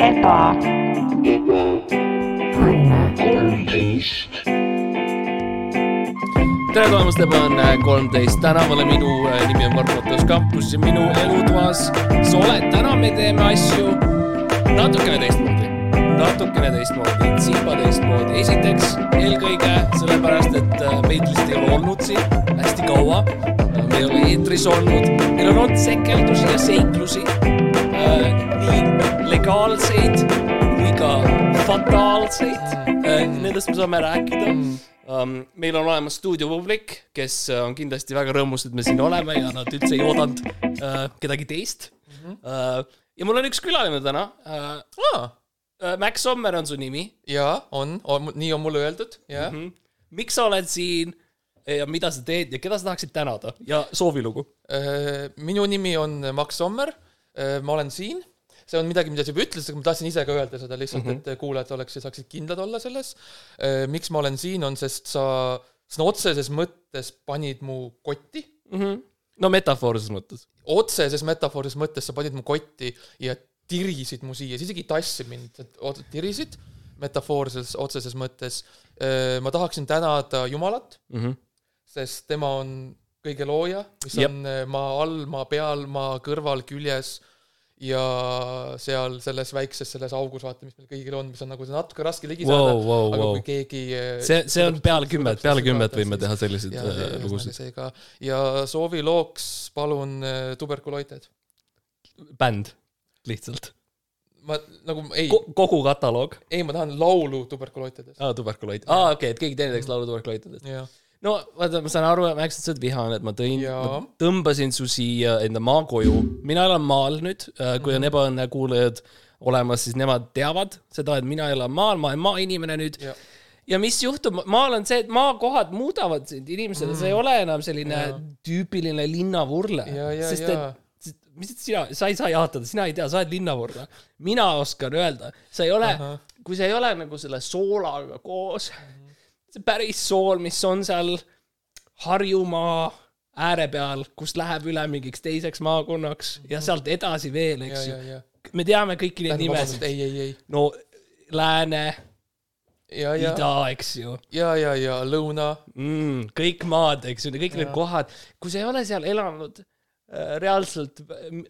eba, tere tulemast, Eba on äh, kolmteist. Tänavale, minu äh, nimi on Marko Mattias Kampus ja minu elutoas. Sa oled, täna me teeme asju natukene teistmoodi, natukene teistmoodi, Simba teistmoodi. esiteks eelkõige sellepärast, et äh, meid lihtsalt ei ole olnud siin hästi kaua. me ei ole eetris olnud, meil on olnud sekeldusi ja seiklusi, nii legaalseid kui ka fataalseid. Nendest me saame rääkida um,. meil on olemas stuudiopublik, kes äh, on kindlasti väga rõõmus, et me siin oleme ja nad üldse ei oodanud uh, kedagi teist uh,. ja mul on üks külaline täna uh,. aa, Uh, Max Sommer on su nimi jaa, on, on, nii on mulle öeldud, jah mm. mm.. miks sa oled siin ja mida sa teed ja keda sa tahaksid tänada ja soovilugu? -hmm. minu nimi on Max Sommer, ma olen siin, see on midagi, mida sa juba ütlesid, aga ma tahtsin ise ka öelda seda lihtsalt mm, -hmm. et kuulajad oleksid, saaksid kindlad olla selles. miks ma olen siin, on sest sa sõna otseses mõttes panid mu kotti, Mm -hmm. no metafoorses mõttes. otseses metafoorses mõttes sa panid mu kotti ja tirisid mu siia, sa isegi ei tassinud mind, et tirisid metafoorses, otseses mõttes. ma tahaksin tänada Jumalat, Mm -hmm. sest tema on kõige looja, mis. Jep. on maa all, maa peal, maa kõrval, küljes ja seal selles väikses selles augus, vaata, mis meil kõigil on, mis on nagu natuke raske ligi saada Wow, wow, aga wow. kui keegi see, see on peale kümmet, peale kümmet võime siis- teha selliseid lugusid. see ka ja soovilooks palun tuberkulooited. bänd, lihtsalt ma nagu ei Ko, kogu kataloog. ei, ma tahan laulu tuberkulootidest. aa, tuberkuloid, aa okei, et keegi teine teeks laulu tuberkuloitidest. jah, no vaata, ma saan aru, Max, et sa oled vihane, et ma tõin, ma tõmbasin su siia enda maakoju. mina elan maal nüüd, kui on ebaõnne kuulajad olemas, siis nemad teavad seda, et mina elan maal, ma olen maainimene nüüd. jah, ja mis juhtub, maal on see, et maakohad muudavad sind inimesele mm., sa ei ole enam selline Jaa. tüüpiline linnavurle. ja, ja, sest ja et, mis sina, sa ei saa jaatada, sina ei tea, sa oled linnavurle. mina oskan öelda, sa ei ole, kui sa ei ole nagu selle soolaga koos, Mhm. see päris sool, mis on seal Harjumaa ääre peal, kust läheb üle mingiks teiseks maakonnaks ja sealt edasi veel, ja, eks ja, ju. ja. me teame kõiki neid nimesid. ei, ei, ei, no lääne, ja, ja, ida, eks ju ja, ja, ja lõuna, mm,. kõik maad, eks ju, kõik need Jaa. kohad, kui sa ei ole seal elanud reaalselt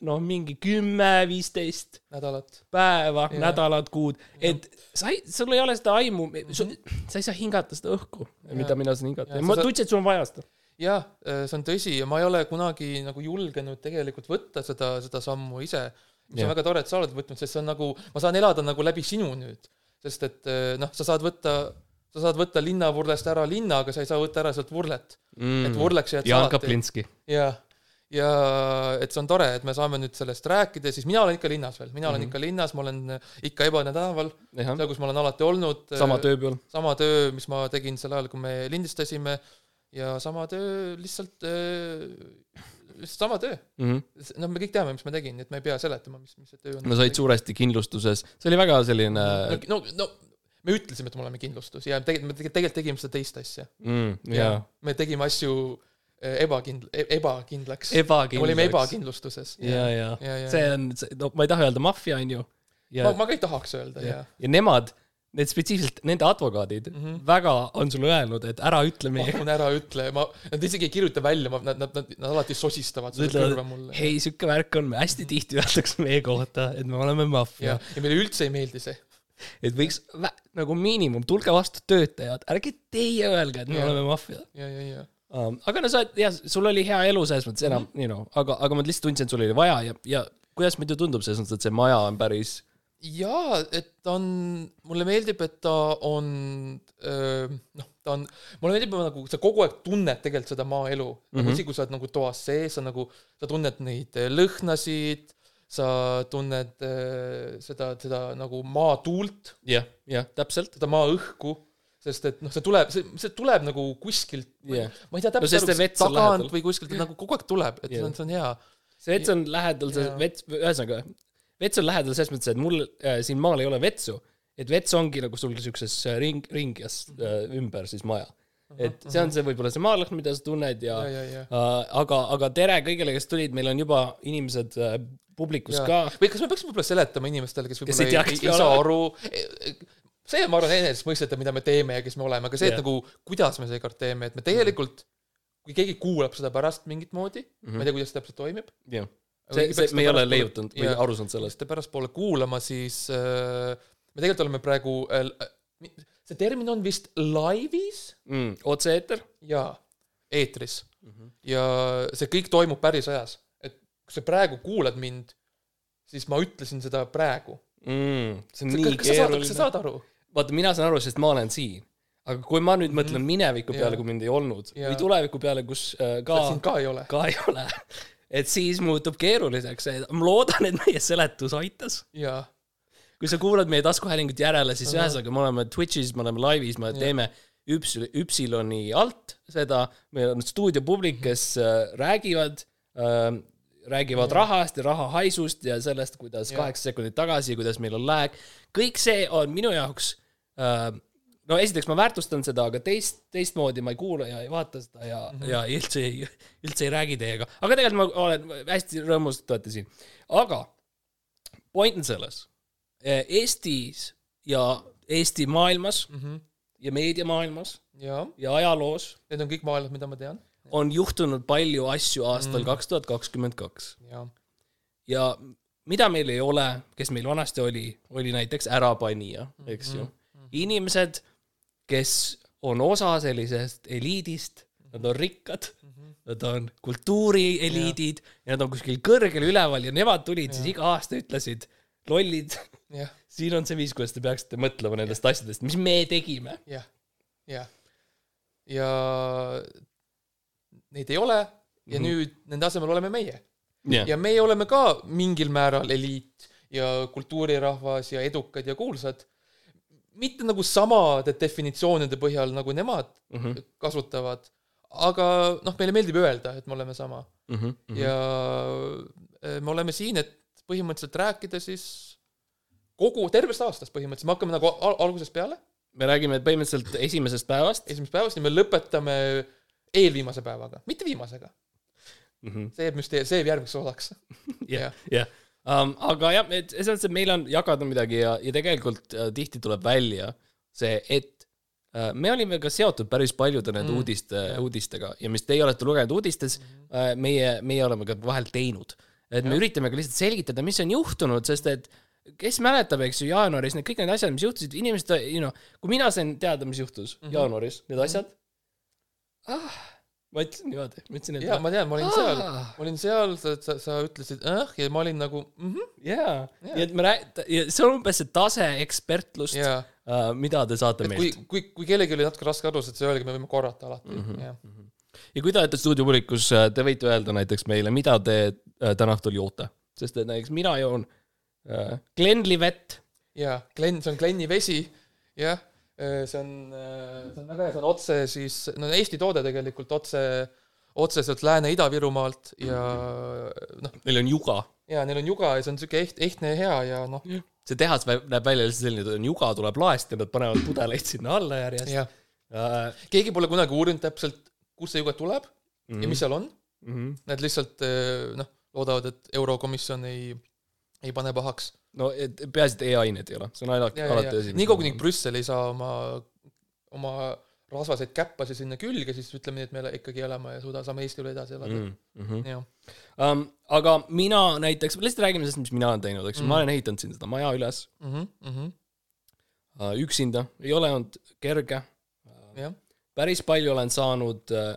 noh, mingi kümme, viisteist nädalat. päeva, nädalat, kuud, et sa ei, sul ei ole seda aimu, sa ei saa hingata seda õhku, mida mina saan hingata ja ma tundsin, et sul on vaja seda. jah, see on tõsi ja ma ei ole kunagi nagu julgenud tegelikult võtta seda, seda sammu ise. mis Jah. on väga tore, et sa oled võtnud, sest see on nagu, ma saan elada nagu läbi sinu nüüd. sest et eh, noh, sa saad võtta, sa saad võtta linnavurlest ära linna, aga sa ei saa võtta ära sealt vurlet. et vurleks jääd Mm. Jaan. Kaplinski. jah, ja et see on tore, et me saame nüüd sellest rääkida, siis mina olen ikka linnas veel, mina olen Mhm. ikka linnas, ma olen ikka Ebane tänaval, seal, kus ma olen alati olnud. sama töö peal. sama töö, mis ma tegin sel ajal, kui me lindistasime ja sama töö lihtsalt äh,, lihtsalt sama töö. noh, me kõik teame, mis ma tegin, nii et ma ei pea seletama, mis, mis see töö on. no said suuresti kindlustuses, see oli väga selline no, no, no me ütlesime, et me oleme kindlustus ja tegelikult me tege- tegelikult tegime seda teist asja. mm,, jaa, me tegime asju ebakindl-, ebakindlaks. ebakindlaks. me olime. ebakindlustuses. ja, ja Ja, ja, see ja. on, no ma ei taha öelda maffia, onju. ja ma, ma ka ei tahaks öelda, ja jah., ja nemad, need spetsiifiliselt, nende advokaadid mm. -hmm. väga on sulle öelnud, et ära ütle meie. palun ära ütle, ma, nad isegi ei kirjuta välja, ma, nad, nad, nad, nad alati sosistavad seda kõrva mulle., hei, sihuke värk on, hästi tihti öeldakse meie kohta, et me oleme ja maffia., ja meile üldse ei meeldi see. et võiks nagu miinimum, tulge vastu töötajad, ärge teie öelge, et me Jaa. oleme maffia ja, ja, ja um,. aga no sa jah, sul oli hea elu selles mõttes enam mm, -hmm. you know, aga, aga ma lihtsalt tundsin, et sul oli vaja ja, ja kuidas muidu tundub selles mõttes, et see maja on päris jaa, et ta on, mulle meeldib, et ta on noh, ta on, mulle meeldib nagu sa kogu aeg tunned tegelikult seda maaelu mm, -hmm. nagu Mhm. isegi kui sa oled nagu toas sees, sa nagu, sa tunned neid lõhnasid, sa tunned eh, seda, seda nagu maatuult, jah, jah, täpselt. seda maaõhku, sest et noh, see tuleb, see, see tuleb nagu kuskilt Jah. ma ei tea No täpselt see on tagant või kuskilt, nagu kogu aeg tuleb, et see Jah. on, see on hea. see vets on lähedal, see vets, ühesõnaga, vets on lähedal selles mõttes, et mul äh, siin maal ei ole vetsu, et vets ongi nagu sul siukses äh, ring, ringias äh, ümber siis maja. et see on see võib-olla see maalõhn, mida sa tunned ja, ja, ja, ja. Uh, aga, aga tere kõigile, kes tulid, meil on juba inimesed uh, publikus Jaa. ka. või kas me peaksime võib-olla seletama inimestele, kes võib-olla ei ei, ei, saa aru, see, ma arvan, enesestmõistetav, mida me teeme ja kes me oleme, aga see, et Jah. nagu kuidas me seekord teeme, et me tegelikult, kui keegi kuulab seda pärast mingit moodi mm, -hmm. ma ei tea, kuidas see täpselt toimib. jah, see, see, me ei ole leiutanud või Jaa. aru saanud sellest. te pärastpoole kuulama, siis äh, me tegelikult oleme praegu äh,, see termin on vist laivis mm,. otse-eeter ja eetris mm. Mhm. -hmm. ja see kõik toimub päris ajas. et kui sa praegu kuulad mind, siis ma ütlesin seda praegu. mm,. see on kas, nii saad, kas sa keeruline. saad aru? vaata, mina saan aru, sest ma olen siin. aga kui ma nüüd mõtlen mineviku peale, kui mind ei olnud Jaa. või tuleviku peale, kus äh, ka ka ei ole. ka ei ole, et siis muutub keeruliseks. ma loodan, et meie seletus aitas. jaa, kui sa kuulad meie taskuhäälingut järele, siis ühesõnaga me oleme Twitch'is, me oleme laivis, me teeme üps-, üpsiloni alt seda, meil on stuudiopublik, kes äh, räägivad äh,, räägivad rahast ja raha haisust ja sellest, kuidas kaheksa sekundit tagasi, kuidas meil on lag. kõik see on minu jaoks no esiteks ma väärtustan seda, aga teist, teistmoodi ma ei kuula ja ei vaata seda ja mm, -hmm. ja üldse ei, üldse ei räägi teiega. aga tegelikult ma olen hästi rõõmus, et te olete siin. aga point on selles, Eestis ja Eesti maailmas mm -hmm. ja meediamaailmas jaa, ja ajaloos need on kõik maailmad, mida ma tean. on juhtunud palju asju aastal kaks tuhat kakskümmend kaks ja mida meil ei ole, kes meil vanasti oli, oli näiteks ärapanija, eks ju. inimesed, kes on osa sellisest eliidist, nad on rikkad, nad on kultuurieliidid ja nad on kuskil kõrgel üleval ja nemad tulid siis iga aasta ütlesid, lollid, siin on see viis, kuidas te peaksite mõtlema nendest asjadest, mis me tegime. jah, jah. ja neid ei ole ja mm -hmm. nüüd nende asemel oleme meie. ja meie oleme ka mingil määral eliit ja kultuurirahvas ja edukad ja kuulsad. Mitte nagu samade definitsioonide põhjal, nagu nemad mm -hmm. kasutavad, aga noh, meile meeldib öelda, et me oleme sama mm. -hmm. ja äh, me oleme siin, et põhimõtteliselt rääkida siis kogu, tervest aastast põhimõtteliselt, me hakkame nagu al algusest peale, me räägime põhimõtteliselt esimesest päevast. esimesest päevast ja me lõpetame eelviimase päevaga, mitte viimasega. see jääb müsteer-, see jääb järgmiseks osaks. jah, jah. Um, aga jah, et selles mõttes, et meil on jagada midagi ja, ja tegelikult äh, tihti tuleb välja see, et äh, me olime ka seotud päris paljude nende mm, uudiste, uudistega ja mis teie olete lugenud uudistes äh,, meie, meie oleme ka vahel teinud. et me üritame ka lihtsalt selgitada, mis on juhtunud, sest et kes mäletab, eks ju, jaanuaris need kõik need asjad, mis juhtusid, inimesed, you know, kui mina sain teada, mis juhtus mm -hmm. jaanuaris, need asjad ah,, ma ütlesin niimoodi, ma ütlesin, et jaa, ma tean, ma olin seal, ma olin seal, sa, sa, sa ütlesid äh ja ma olin nagu mhmh, jaa, nii et me rääg-, ja see on umbes see tase ekspertlust jaa. uh,, mida te saate et kui meilt., kui, kui kellelgi oli natuke raske aru saada, siis öelge, me võime korrata alati. Mm, -hmm. jah. ja kui te olete stuudiopublikus, te võite öelda näiteks meile, mida te uh, täna õhtul joote, sest et näiteks mina joon uh, Glenli vett, jaa, Glen, see on Gleni vesi, jah, see on, see on väga hea, see on otse siis, no Eesti toode tegelikult otse, otseselt Lääne-Ida-Virumaalt ja noh, neil on juga. jaa, neil on juga ja see on niisugune eht-, ehtne ja hea ja noh, see tehas näeb välja lihtsalt selline, et on juga tuleb laest ja nad panevad pudeleid sinna alla järjest jah. uh,. keegi pole kunagi uurinud täpselt, kust see juga tuleb mm -hmm. ja mis seal on. Mm -hmm. Nad lihtsalt noh, loodavad, et Eurokomisjon ei, ei pane pahaks. No et peaasi, et e-ained ei ole, see on alati, alati asi. nii kaua, kuni Brüssel ei saa oma, oma rasvaseid käppasid sinna külge, siis ütleme nii, et me ikkagi elame ja suuda, saame Eesti üle edasi elada mm. -hmm. um,. aga mina näiteks, lihtsalt räägime sellest, mis mina olen teinud, eks ju mm., ma olen ehitanud siin seda maja üles mhmh, mhmh, uh, üksinda, ei ole olnud kerge. jah, päris palju olen saanud uh,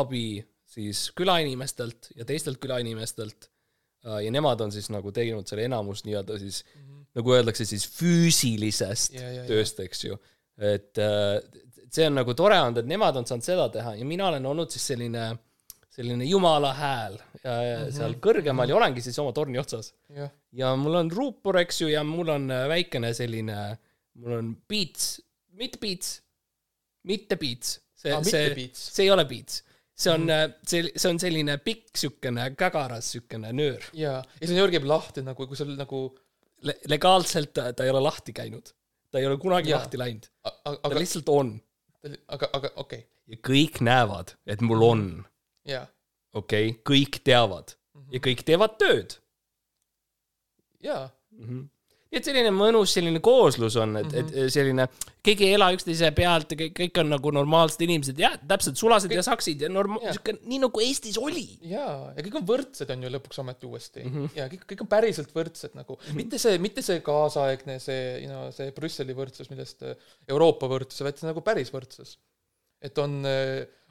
abi siis külainimestelt ja teistelt külainimestelt uh, ja nemad on siis nagu teinud selle enamus nii-öelda siis mm, -hmm. nagu öeldakse siis füüsilisest Ja, ja, tööst, eks ju. et uh, see on nagu tore olnud, et nemad on saanud seda teha ja mina olen olnud siis selline selline jumala hääl ja, ja mm -hmm. seal kõrgemal ja olengi siis oma torni otsas ja mul on ruupor, eks ju, ja mul on äh, väikene selline, mul on Beats, mitte Beats, mitte Beats, see ah,, see see ei ole Beats, see on mm, -hmm. see, see on selline pikk siukene kägaras siukene nöör jaa, ja see nöör käib lahti nagu, kui sul nagu Le. legaalselt ta, ta ei ole lahti käinud, ta ei ole kunagi Jaa. lahti läinud, ta aga, lihtsalt on. aga, aga okei okay., ja kõik näevad, et mul on, okei kõik teavad ja kõik teevad tööd jaa, mm. -hmm. Et selline mõnus selline kooslus on, et mm, -hmm. et selline, keegi ei ela üksteise pealt ja kõik, kõik on nagu normaalsed inimesed ja täpselt sulased ja saksid ja norm-, Jah. siuke nii nagu Eestis oli. jaa, ja kõik on võrdsed, on ju lõpuks ometi uuesti mm. Mhm. -hmm. ja kõik, kõik on päriselt võrdsed nagu mm, -hmm. mitte see, mitte see kaasaegne see, you know, see Brüsseli võrdsus, millest äh, Euroopa võrdsus, vaid see nagu päris võrdsus. et on,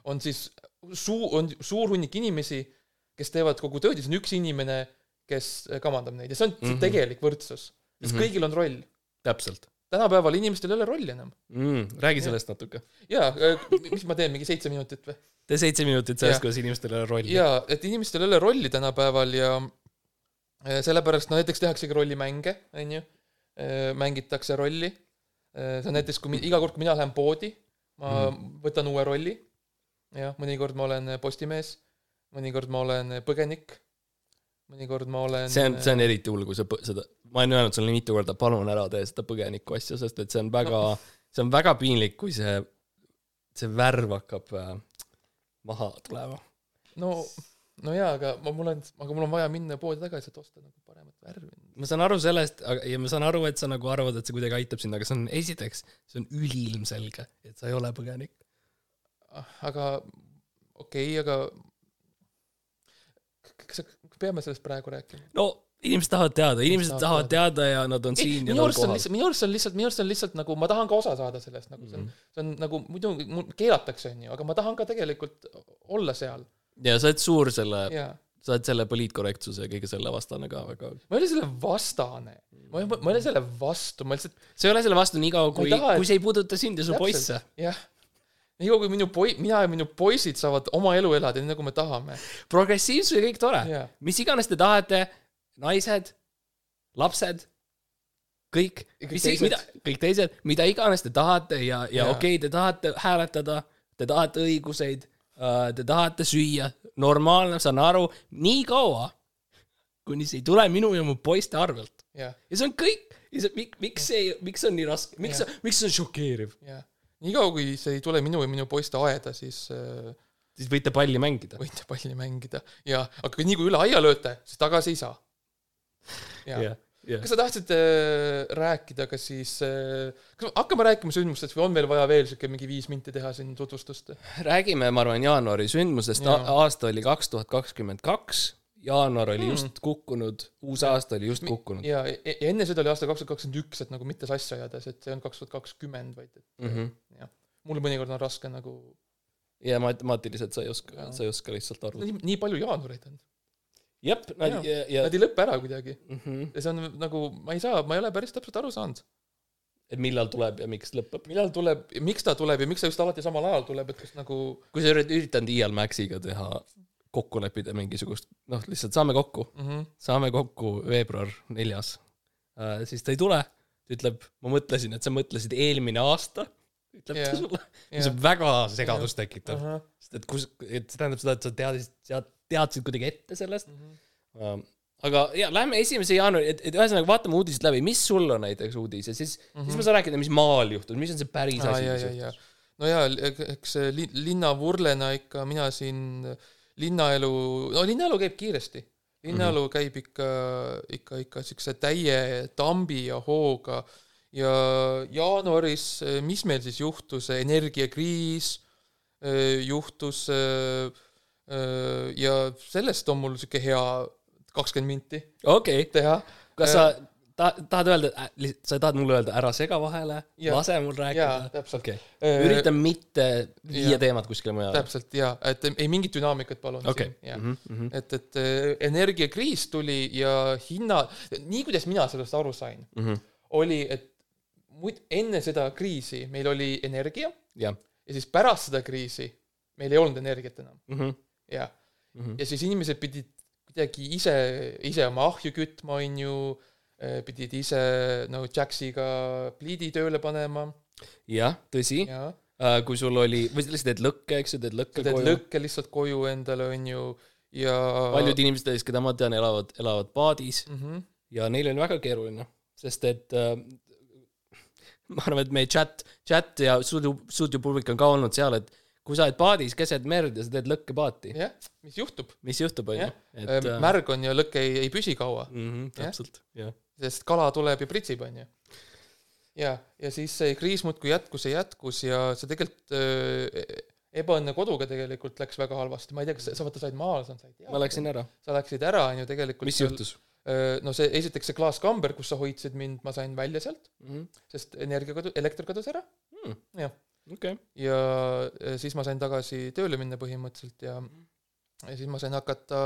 on siis suu-, on suur hunnik inimesi, kes teevad kogu tööd ja siis on üks inimene, kes äh, kamandab neid ja see on mm Mhm. -hmm. tegelik võrdsus. Sest mm -hmm. kõigil on roll. täpselt tänapäeval inimestel ei ole rolli enam. mm,. räägi sellest natuke. jaa, mis ma teen, mingi seitse minutit või? tee seitse minutit sellest, kuidas inimestel ei ole rolli. jaa, et inimestel ei ole rolli tänapäeval ja äh, sellepärast no näiteks tehaksegi rollimänge, on ju, mängitakse rolli. see on näiteks, kui iga kord, kui mina lähen poodi, ma mm. võtan uue rolli. jah, mõnikord ma olen Postimees, mõnikord ma olen põgenik, mõnikord ma olen see on, see on eriti hull, kui sa seda, ma olen öelnud sulle mitu korda, palun ära tee seda põgeniku asja, sest et see on väga no. see on väga piinlik, kui see, see värv hakkab äh, maha tulema. no, no jaa, aga ma, mul on, aga mul on vaja minna poodi tagasi, et osta nagu paremat värvi. ma saan aru sellest, ja ma saan aru, et sa nagu arvad, et see kuidagi aitab sind, aga see on esiteks, see on üliilmselge, et sa ei ole põgenik. aga okei okay,, aga kas, kas peame sellest praegu rääkima? no inimesed tahavad teada, inimesed tahavad teada ja nad on siin ja minu nad on kohal. lihtsalt, minu arust on lihtsalt, minu arust on lihtsalt nagu ma tahan ka osa saada sellest nagu see on, see on nagu muidu keelatakse, onju, aga ma tahan ka tegelikult olla seal ja sa oled suur selle, ja sa oled selle poliitkorrektsuse ja kõige selle vastane ka väga. ma ei ole selle vastane, ma ei, ma ei ole selle vastu, ma lihtsalt sa ei ole selle vastu nii kaua, Ma ei kui, kui see ei puuduta sind ja su poisse. jah, niikaua kui minu poi-, mina ja minu poisid saavad oma elu elada nii nagu me tahame. progressiivsus ja kõik tore Jaa. mis iganes te tahate, naised, lapsed, kõik, mis, mida, kõik teised, mida iganes te tahate ja, ja Jaa. okei okay,, te tahate hääletada, te tahate õiguseid, te tahate süüa, normaalne, saan aru, nii kaua, kuni see ei tule minu ja mu poiste arvelt. jah, ja see on kõik. ja see, miks, see, miks see on nii raske, miks see, miks see on šokeeriv? jah. Niikaua kui see ei tule minu ja minu poiste aeda, siis äh, siis võite palli mängida. võite palli mängida ja, aga kui nii kui üle aia lööte, siis tagasi ei saa. jah jah. kas sa tahtsid äh, rääkida ka siis äh,, kas hakkame rääkima sündmustest või on veel vaja veel siuke mingi viis minti teha siin tutvustust? räägime, ma arvan, jaanuari sündmusest, Jaa. aasta oli kaks tuhat kakskümmend kaks, jaanuar oli just kukkunud, uus aasta oli just kukkunud. ja, ja enne seda oli aasta kaks tuhat kakskümmend üks, et nagu mitte sassi ajades, et see on kaks tuhat kakskümmend, vaid et Mm -hmm. jah, mul mõnikord on raske nagu, ja matemaatiliselt sa ei oska sa ei oska lihtsalt arvutada. nii, nii palju jaanuareid on, jep, nad ja, ja nad ei lõpe ära kuidagi mm -hmm. ja see on nagu, ma ei saa, ma ei ole päris täpselt aru saanud, et millal tuleb ja miks lõpeb. millal tuleb, miks ta tuleb ja miks ta just alati samal ajal tuleb, et kas nagu kui sa üritad, üritanud Iial Maxiga teha, kokku leppida mingisugust, noh, lihtsalt saame kokku, mm -hmm. saame kokku veebruar neljas uh,, siis ta ei tule, ta ütleb, ma mõtlesin, et sa mõtlesid eelmine aasta, ütleb yeah. ta sulle. Jah. see on väga segadust tekitav. ahah, sest et kus, et see tähendab seda, et sa teadsid, sa teadsid kuidagi ette sellest mhm. um,. aga ja lähme esimese jaanuari, et, et ühesõnaga vaatame uudised läbi, mis sul on näiteks uudis ja siis mm, -hmm. siis ma saan rääkida, mis maal juhtus, mis on see päris Aa, asi, ja, mis ja, ja. juhtus. no jaa, eks li-, linnavurlena ikka mina siin linnaelu, no linnaelu käib kiiresti. linnaelu mm -hmm. käib ikka, ikka, ikka siukse täie tambi ja hooga ja jaanuaris, mis meil siis juhtus, energiakriis juhtus ja sellest on mul siuke hea kakskümmend minti okei okay., teha. kas sa ta, tahad öelda, sa tahad mulle öelda, ära sega vahele, lase mul rääkida,? okay., üritan mitte viia jaa. teemat kuskile mujale. täpselt jaa, et ei mingit dünaamikat palun Mhm, siin, jah. et, et äh, energiakriis tuli ja hinna, nii kuidas mina sellest aru sain, mhm. oli, et muid-, enne seda kriisi meil oli energia jah, ja siis pärast seda kriisi meil ei olnud energiat enam, Mhm. jah. Mhm. ja siis inimesed pidid kuidagi ise, ise oma ahju kütma, on ju, pidid ise no Jaxiga pliidi tööle panema jah, tõsi, ja kui sul oli, või sa lihtsalt teed lõkke, eks ju, teed lõkke teed koju. lõkke lihtsalt koju endale, on ju, ja paljud inimesed, keda ma tean, elavad, elavad paadis mm. -hmm. ja neil on väga keeruline, sest et äh, ma arvan, et meie chat, chat ja stuudio, stuudiopublik on ka olnud seal, et kui sa oled paadis keset merd ja sa teed lõkkepaati, jah, mis juhtub? mis juhtub, onju et äh, märg on ja lõke ei, ei püsi kaua, mhm, jah. täpselt, jah. sest kala tuleb ja pritsib, onju. ja, ja siis see kriis muudkui jätkus ja jätkus ja see tegelikult äh, ebaõnne koduga tegelikult läks väga halvasti, ma ei tea, kas sa, vaata said maale, sa said ma läksin ära. sa läksid ära, onju, tegelikult mis juhtus? no see, esiteks see klaaskamber, kus sa hoidsid mind, ma sain välja sealt, Mhm. sest energia kadu-, elekter kadus ära jah. okei, ja siis ma sain tagasi tööle minna põhimõtteliselt ja ja siis ma sain hakata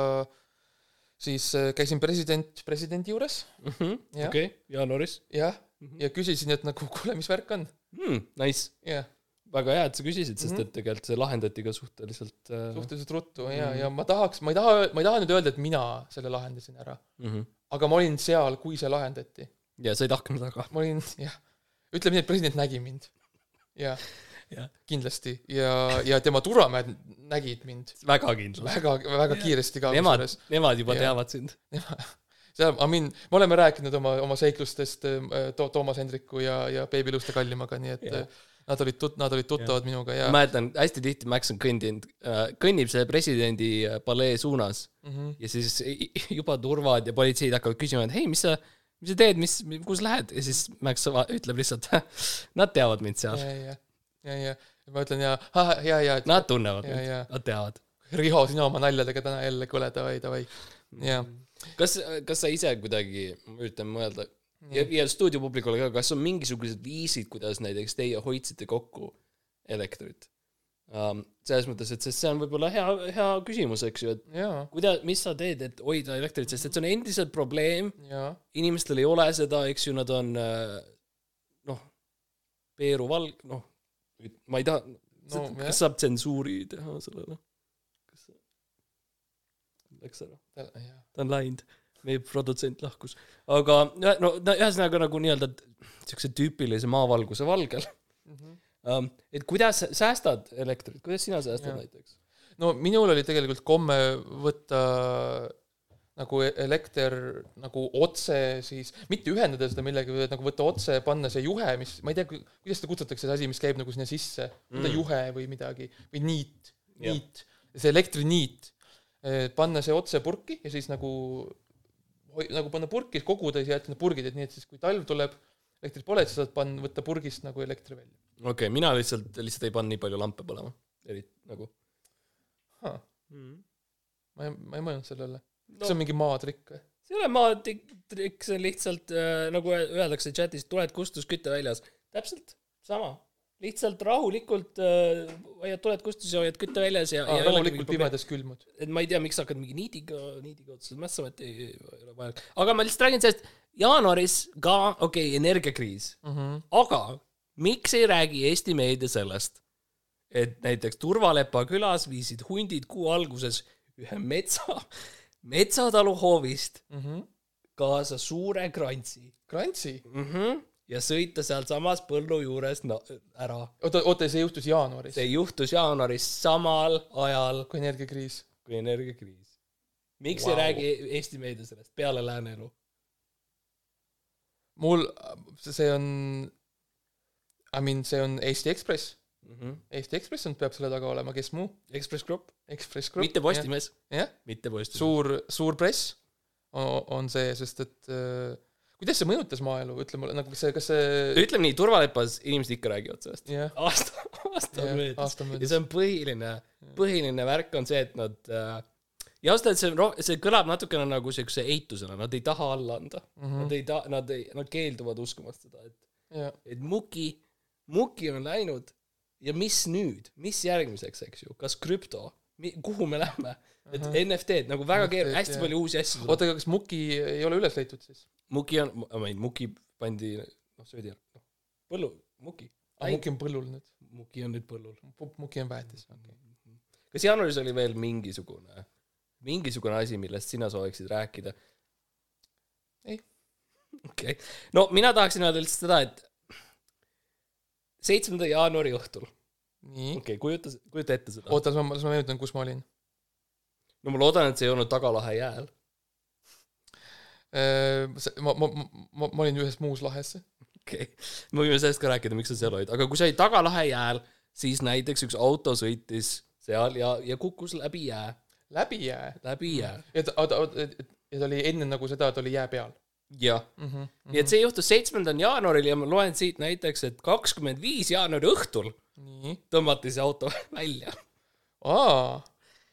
siis äh, käisin president, presidendi juures. Mhm. okei, jaanuaris. jah, ja küsisin, et nagu kuule, mis värk on, Nice, jah, väga hea, et sa küsisid, sest Mhm. et tegelikult see lahendati ka suhteliselt äh, suhteliselt ruttu ja Mhm., ja ma tahaks, ma ei taha, ma ei taha nüüd öelda, et mina selle lahendasin ära, mhm. aga ma olin seal, kui see lahendati. ja sa ei tahtnud taga. ma olin, jah, ütleme nii, et president nägi mind. Jah., kindlasti. Ja, ja tema turvamehed nägid mind. Väga kindlalt. väga, väga kiiresti ka Nemad nemad juba Jah. teavad sind. seal, I mean, me oleme rääkinud oma, oma seiklustest äh, to, Toomas Hendriku ja, ja Beebi Luste Kallimaga, nii et Jah. äh, nad olid tut-, nad olid tuttavad minuga ja ma mäletan hästi tihti Max on kõndinud, kõnnib selle presidendi äh, palee suunas. Mhm. ja siis juba turvad ja politseid hakkavad küsima, et hei, mis sa, mis sa teed, mis, kus lähed? Ja siis Max ütleb lihtsalt, nad teavad mind seal, ja, ja, ma ütlen ja, ja, ja, nad tunnevad ja, mind, nad teavad. Riho, sina oma naljadega täna jälle kole, davai, davai. jah, kas, kas sa ise kuidagi, ma üritan mõelda ja, ja stuudiopublikule ka, kas on mingisugused viisid, kuidas näiteks teie hoidsite kokku elektrit? Um,? selles mõttes, et sest see on võib-olla hea, hea küsimus, eks ju, et jaa, kuidas, mis sa teed, et hoida elektrit, sest et see on endiselt probleem, jaa, inimestel ei ole seda, eks ju, nad on äh, noh, Peeru valg, noh, ma ei taha no kas, saab tsensuuri teha sellele? kas see läks ära? ta on läinud, meie produtsent lahkus. aga ja, no ühesõnaga nagu nii-öelda siukse tüüpilise maavalguse valgel Mhm. um,. et kuidas säästad elektrit, kuidas sina säästad Jah. näiteks? no minul oli tegelikult komme võtta nagu elekter nagu otse siis, mitte ühendada seda millegagi, vaid nagu võtta otse, panna see juhe, mis, ma ei tea, kuidas seda kutsutakse, see asi, mis käib nagu sinna sisse, Mm. juhe või midagi, või niit, niit, see elektriniit, panna see otse purki ja siis nagu nagu panna purki, koguda ja jätta need purgid, et nii, et siis kui talv tuleb, elektrit pole, siis saad panna, võtta purgist nagu elektri välja. okei okay,, mina lihtsalt, lihtsalt ei pannud nii palju lampe põlema, eriti nagu ma mm.. ei, ma ei mõelnud sellele no.. No, see on mingi maatrikk või? see ei ole maatrikk, see on lihtsalt äh, nagu öeldakse chatis, tuled kustus küte väljas. täpselt sama, lihtsalt rahulikult äh, hoiad tuled kustus ja hoiad kütte väljas ja, ja ei olegi rahulikult pimedas külmud. et ma ei tea, miks sa hakkad mingi niidiga, niidiga otsa, mässavat ei, ei ole vaja. aga ma lihtsalt räägin sellest, jaanuaris ka, okei okay,, energiakriis, aga miks ei räägi Eesti meedia sellest, et näiteks Turvalepa külas viisid hundid kuu alguses ühe metsa, metsatalu hoovist kaasa suure krantsi Krantsi, mm. -hmm. ja sõita sealsamas põllu juures no, ära. oota, oota, see juhtus jaanuaris, see juhtus jaanuaris samal ajal kui energiakriis. kui energiakriis. miks wow. ei räägi Eesti meedia sellest peale Lääne-elu? mul, see on, I mean, see on Eesti Ekspress. Mm -hmm. Eesti Ekspress on, peab selle taga olema, kes muu? Ekspress Grupp, Ekspress Grupp. mitte Postimees, jah, mitte Postimees. suur, suur press on, see, sest et äh, kuidas see mõjutas maaelu, ütle mulle, nagu see, kas see ütleme nii, Turvalepas inimesed ikka räägivad sellest. jah, aasta, aasta jah, möödas. ja see on põhiline, põhiline värk on see, et nad äh, ja ausalt öeldes see see kõlab natukene nagu siukse eitusena, nad ei taha alla anda mm. -hmm. Nad ei taha, nad ei, nad keelduvad uskumast seda, et, jah, et Muki, Muki on läinud ja mis nüüd, mis järgmiseks, eks ju, kas krüpto, kuhu me lähme, et Ahah. NFT-d nagu väga keeruline, hästi jah. palju uusi asju oota, aga kas Muki ei ole üles leitud siis? Muki on, ma ei, Muki pandi, noh, söödi ära, noh, põllu, Muki, aa, Muki on põllul nüüd. Muki on nüüd põllul. Muki on väetis, okei okay.. kas jaanuaris oli veel mingisugune, mingisugune asi, millest sina sooviksid rääkida? Ei. okei okay., no mina tahaksin öelda lihtsalt seda, et seitsmenda jaanuari õhtul, okei okay,, kujuta, kujuta ette seda. oota, las ma, las ma meenutan, kus ma olin. no ma loodan, et see ei olnud Tagalahe jääl. ma, ma, ma, ma olin ühes muus lahes. okei, me võime sellest ka rääkida, miks sa seal olid, aga kui sa olid Tagalahe jääl, siis näiteks üks auto sõitis seal ja, ja kukkus läbi jää, läbi jää. läbi jää. et, oota, oota, et ta oli enne nagu seda, et oli jää peal jah, mm. -hmm. nii et see juhtus seitsmendal jaanuaril ja ma loen siit näiteks, et kakskümmend viis jaanuari õhtul nii. tõmmati see auto välja aa,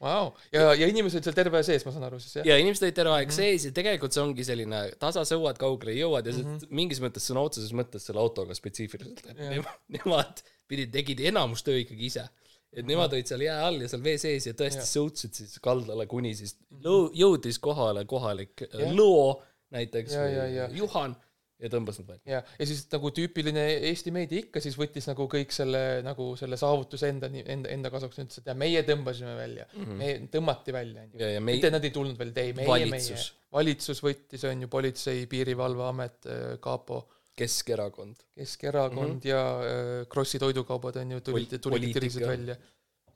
vau. ja, ja inimesed olid seal terve aja sees, ma saan aru siis jah? ja inimesed olid terve aeg sees ja tegelikult see ongi selline tasa sõuad, kaugele jõuad ja see mingis mõttes sõna otseses mõttes selle autoga spetsiifiliselt, et Jah. nemad, pidid, tegid enamus töö ikkagi ise. et nemad olid seal jää all ja seal vee sees ja tõesti Jah. sõutsid siis kaldale, kuni siis lõu- jõudis kohale kohalik äh. Lõo näiteks Ja, ja, või ja. Juhan ja tõmbas nad välja. ja, ja siis nagu tüüpiline Eesti meedia ikka siis võttis nagu kõik selle nagu selle saavutuse enda, enda, enda kasuks, ütles, et ja meie tõmbasime välja mm, -hmm. me tõmmati välja, onju. ja, ja mitte nad ei tulnud veel, ei meie, Valitsus. meie. valitsus võttis, on ju, Politsei-, Piirivalveamet, kapo, Keskerakond. Keskerakond mm -hmm. ja äh, Krossi toidukaubad on ju tulid tulid, tirisid välja.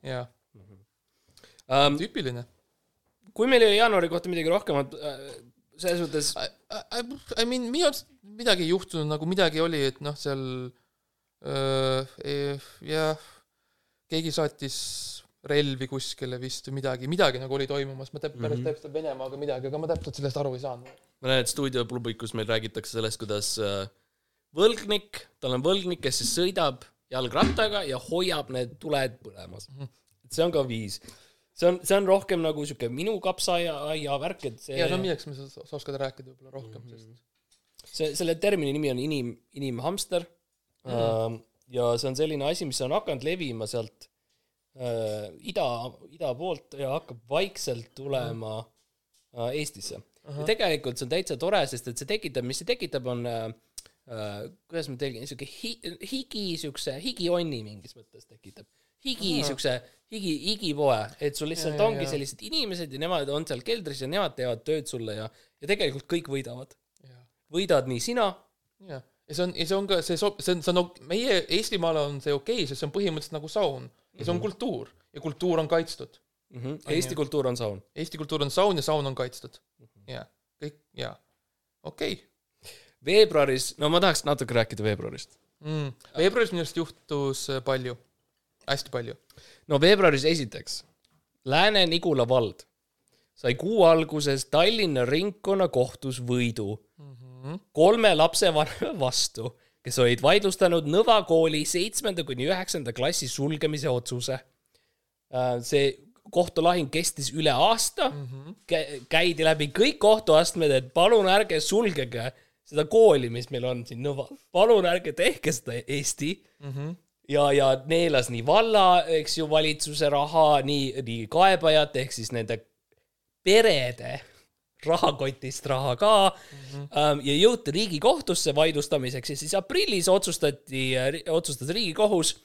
jaa, Um, tüüpiline. kui meil ei ole jaanuari kohta midagi rohkemat äh, selles mõttes I, I, I mean, minu arust midagi ei juhtunud, nagu midagi oli, et noh, seal öö, jah, keegi saatis relvi kuskile vist või midagi, midagi nagu oli toimumas, ma täp-, pärast Mhm. täpselt Venemaaga midagi, aga ma täpselt sellest aru ei saanud. ma näen, et stuudioplubikus meil räägitakse sellest, kuidas äh, võlgnik, tal on võlgnik, kes siis sõidab jalgrattaga ja hoiab need tuled põlemas. et see on ka viis. See on, see on rohkem nagu sihuke minu kapsaaia värk, et see ja no milleks me sa, oskad rääkida võib-olla rohkem mm, -hmm. sest see, selle termini nimi on inim, inimhamster mm. -hmm. ja see on selline asi, mis on hakanud levima sealt äh, ida, ida poolt ja hakkab vaikselt tulema äh, Eestisse. ja tegelikult see on täitsa tore, sest et see tekitab, mis see tekitab, on äh, äh, kuidas ma tegin, siuke hi, higi, siukse higionni mingis mõttes tekitab. higi, siukse higi, higipoe, et sul lihtsalt Ja, ja, ongi ja. sellised inimesed ja nemad on seal keldris ja nemad teevad tööd sulle ja, ja tegelikult kõik võidavad. võidad nii sina jah. ja see on, ja see on ka, see sob-, see on, see on, meie Eestimaal on see okei okay,, sest see on põhimõtteliselt nagu saun ja see on kultuur ja kultuur on kaitstud. mm. -hmm. Eesti kultuur on saun. Eesti kultuur on saun ja saun on kaitstud. jaa, kõik, jaa, okei okay. veebruaris, no ma tahaks natuke rääkida veebruarist. mm.. veebruaris minu arust juhtus äh, palju, hästi palju. no veebruaris esiteks, Lääne-Nigula vald sai kuu alguses Tallinna ringkonnakohtus võidu Mm -hmm. kolme lapsevanema vastu, kes olid vaidlustanud Nõva kooli seitsmenda kuni üheksanda klassi sulgemise otsuse. see kohtulahing kestis üle aasta mm. -hmm. käidi läbi kõik kohtuastmed, et palun ärge sulgege seda kooli, mis meil on siin Nõval, palun ärge tehke seda Eesti Mm -hmm. ja, ja neelas nii valla, eks ju, valitsuse raha, nii, nii kaebajate ehk siis nende perede rahakotist raha ka mm. -hmm. ja jõuti Riigikohtusse vaidlustamiseks ja siis aprillis otsustati, otsustas Riigikohus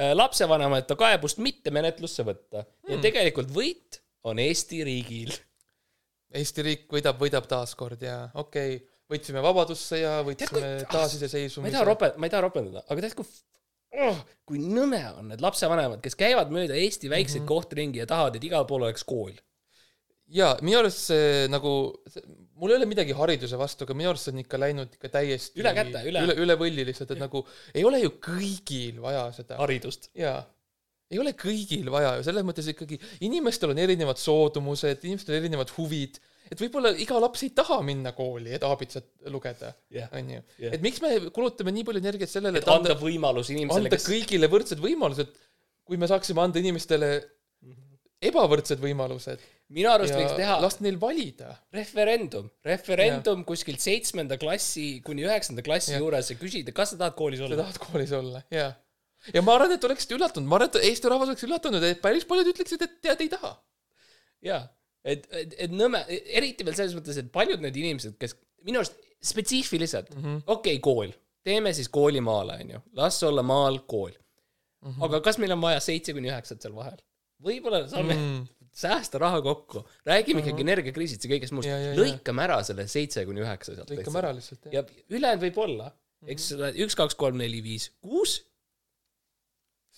äh, lapsevanemate kaebust mitte menetlusse võtta mm.. ja tegelikult võit on Eesti riigil. Eesti riik võidab, võidab taaskord ja okei okay., võitsime vabadusse ja võitsime Tead, kui- ma ei taasiseseisvumise taha. rope-, ma ei taha ropendada, aga tead, kui oh,, kui nõme on need lapsevanemad, kes käivad mööda Eesti väikseid mm -hmm. kohti ringi ja tahavad, et igal pool oleks kool. jaa, minu arust see nagu, mul ei ole midagi hariduse vastu, aga minu arust see on ikka läinud ikka täiesti Üle käte, üle- üle, üle võlli lihtsalt, et nagu ei ole ju kõigil vaja seda. haridust. jaa, ei ole kõigil vaja ju, selles mõttes ikkagi inimestel on erinevad soodumused, inimestel on erinevad huvid, et võib-olla iga laps ei taha minna kooli, et aabitsat lugeda onju. Et miks me kulutame nii palju energiat sellele, et anda võimalus inimesele, anda kes kõigile võrdsed võimalused, kui me saaksime anda inimestele ebavõrdsed võimalused minu arust ja võiks teha lasta neil valida. referendum, referendum kuskilt seitsmenda klassi kuni üheksanda klassi Jah. juures ja küsida, kas sa tahad koolis sa olla. tahad koolis olla, jaa. ja ma arvan, et oleksid üllatunud, ma arvan, et Eesti rahvas oleks üllatunud, et päris paljud ütleksid, et tead, ei taha. jaa, et, et, et nõme, eriti veel selles mõttes, et paljud need inimesed, kes minu arust spetsiifiliselt mm -hmm., okei okay,, kool, teeme siis kooli maale, onju, las olla maal kool mm. -hmm. aga kas meil on vaja seitse kuni üheksat seal vahel? võib-olla saame mm -hmm. säästa raha kokku, räägime ikkagi energiakriisist ja kõigest muust lõikame ära selle seitse kuni üheksa sealt. lõikame ära lihtsalt, jah. ja ülejäänud võib olla, eks ole, üks, kaks, kolm, neli, viis, kuus,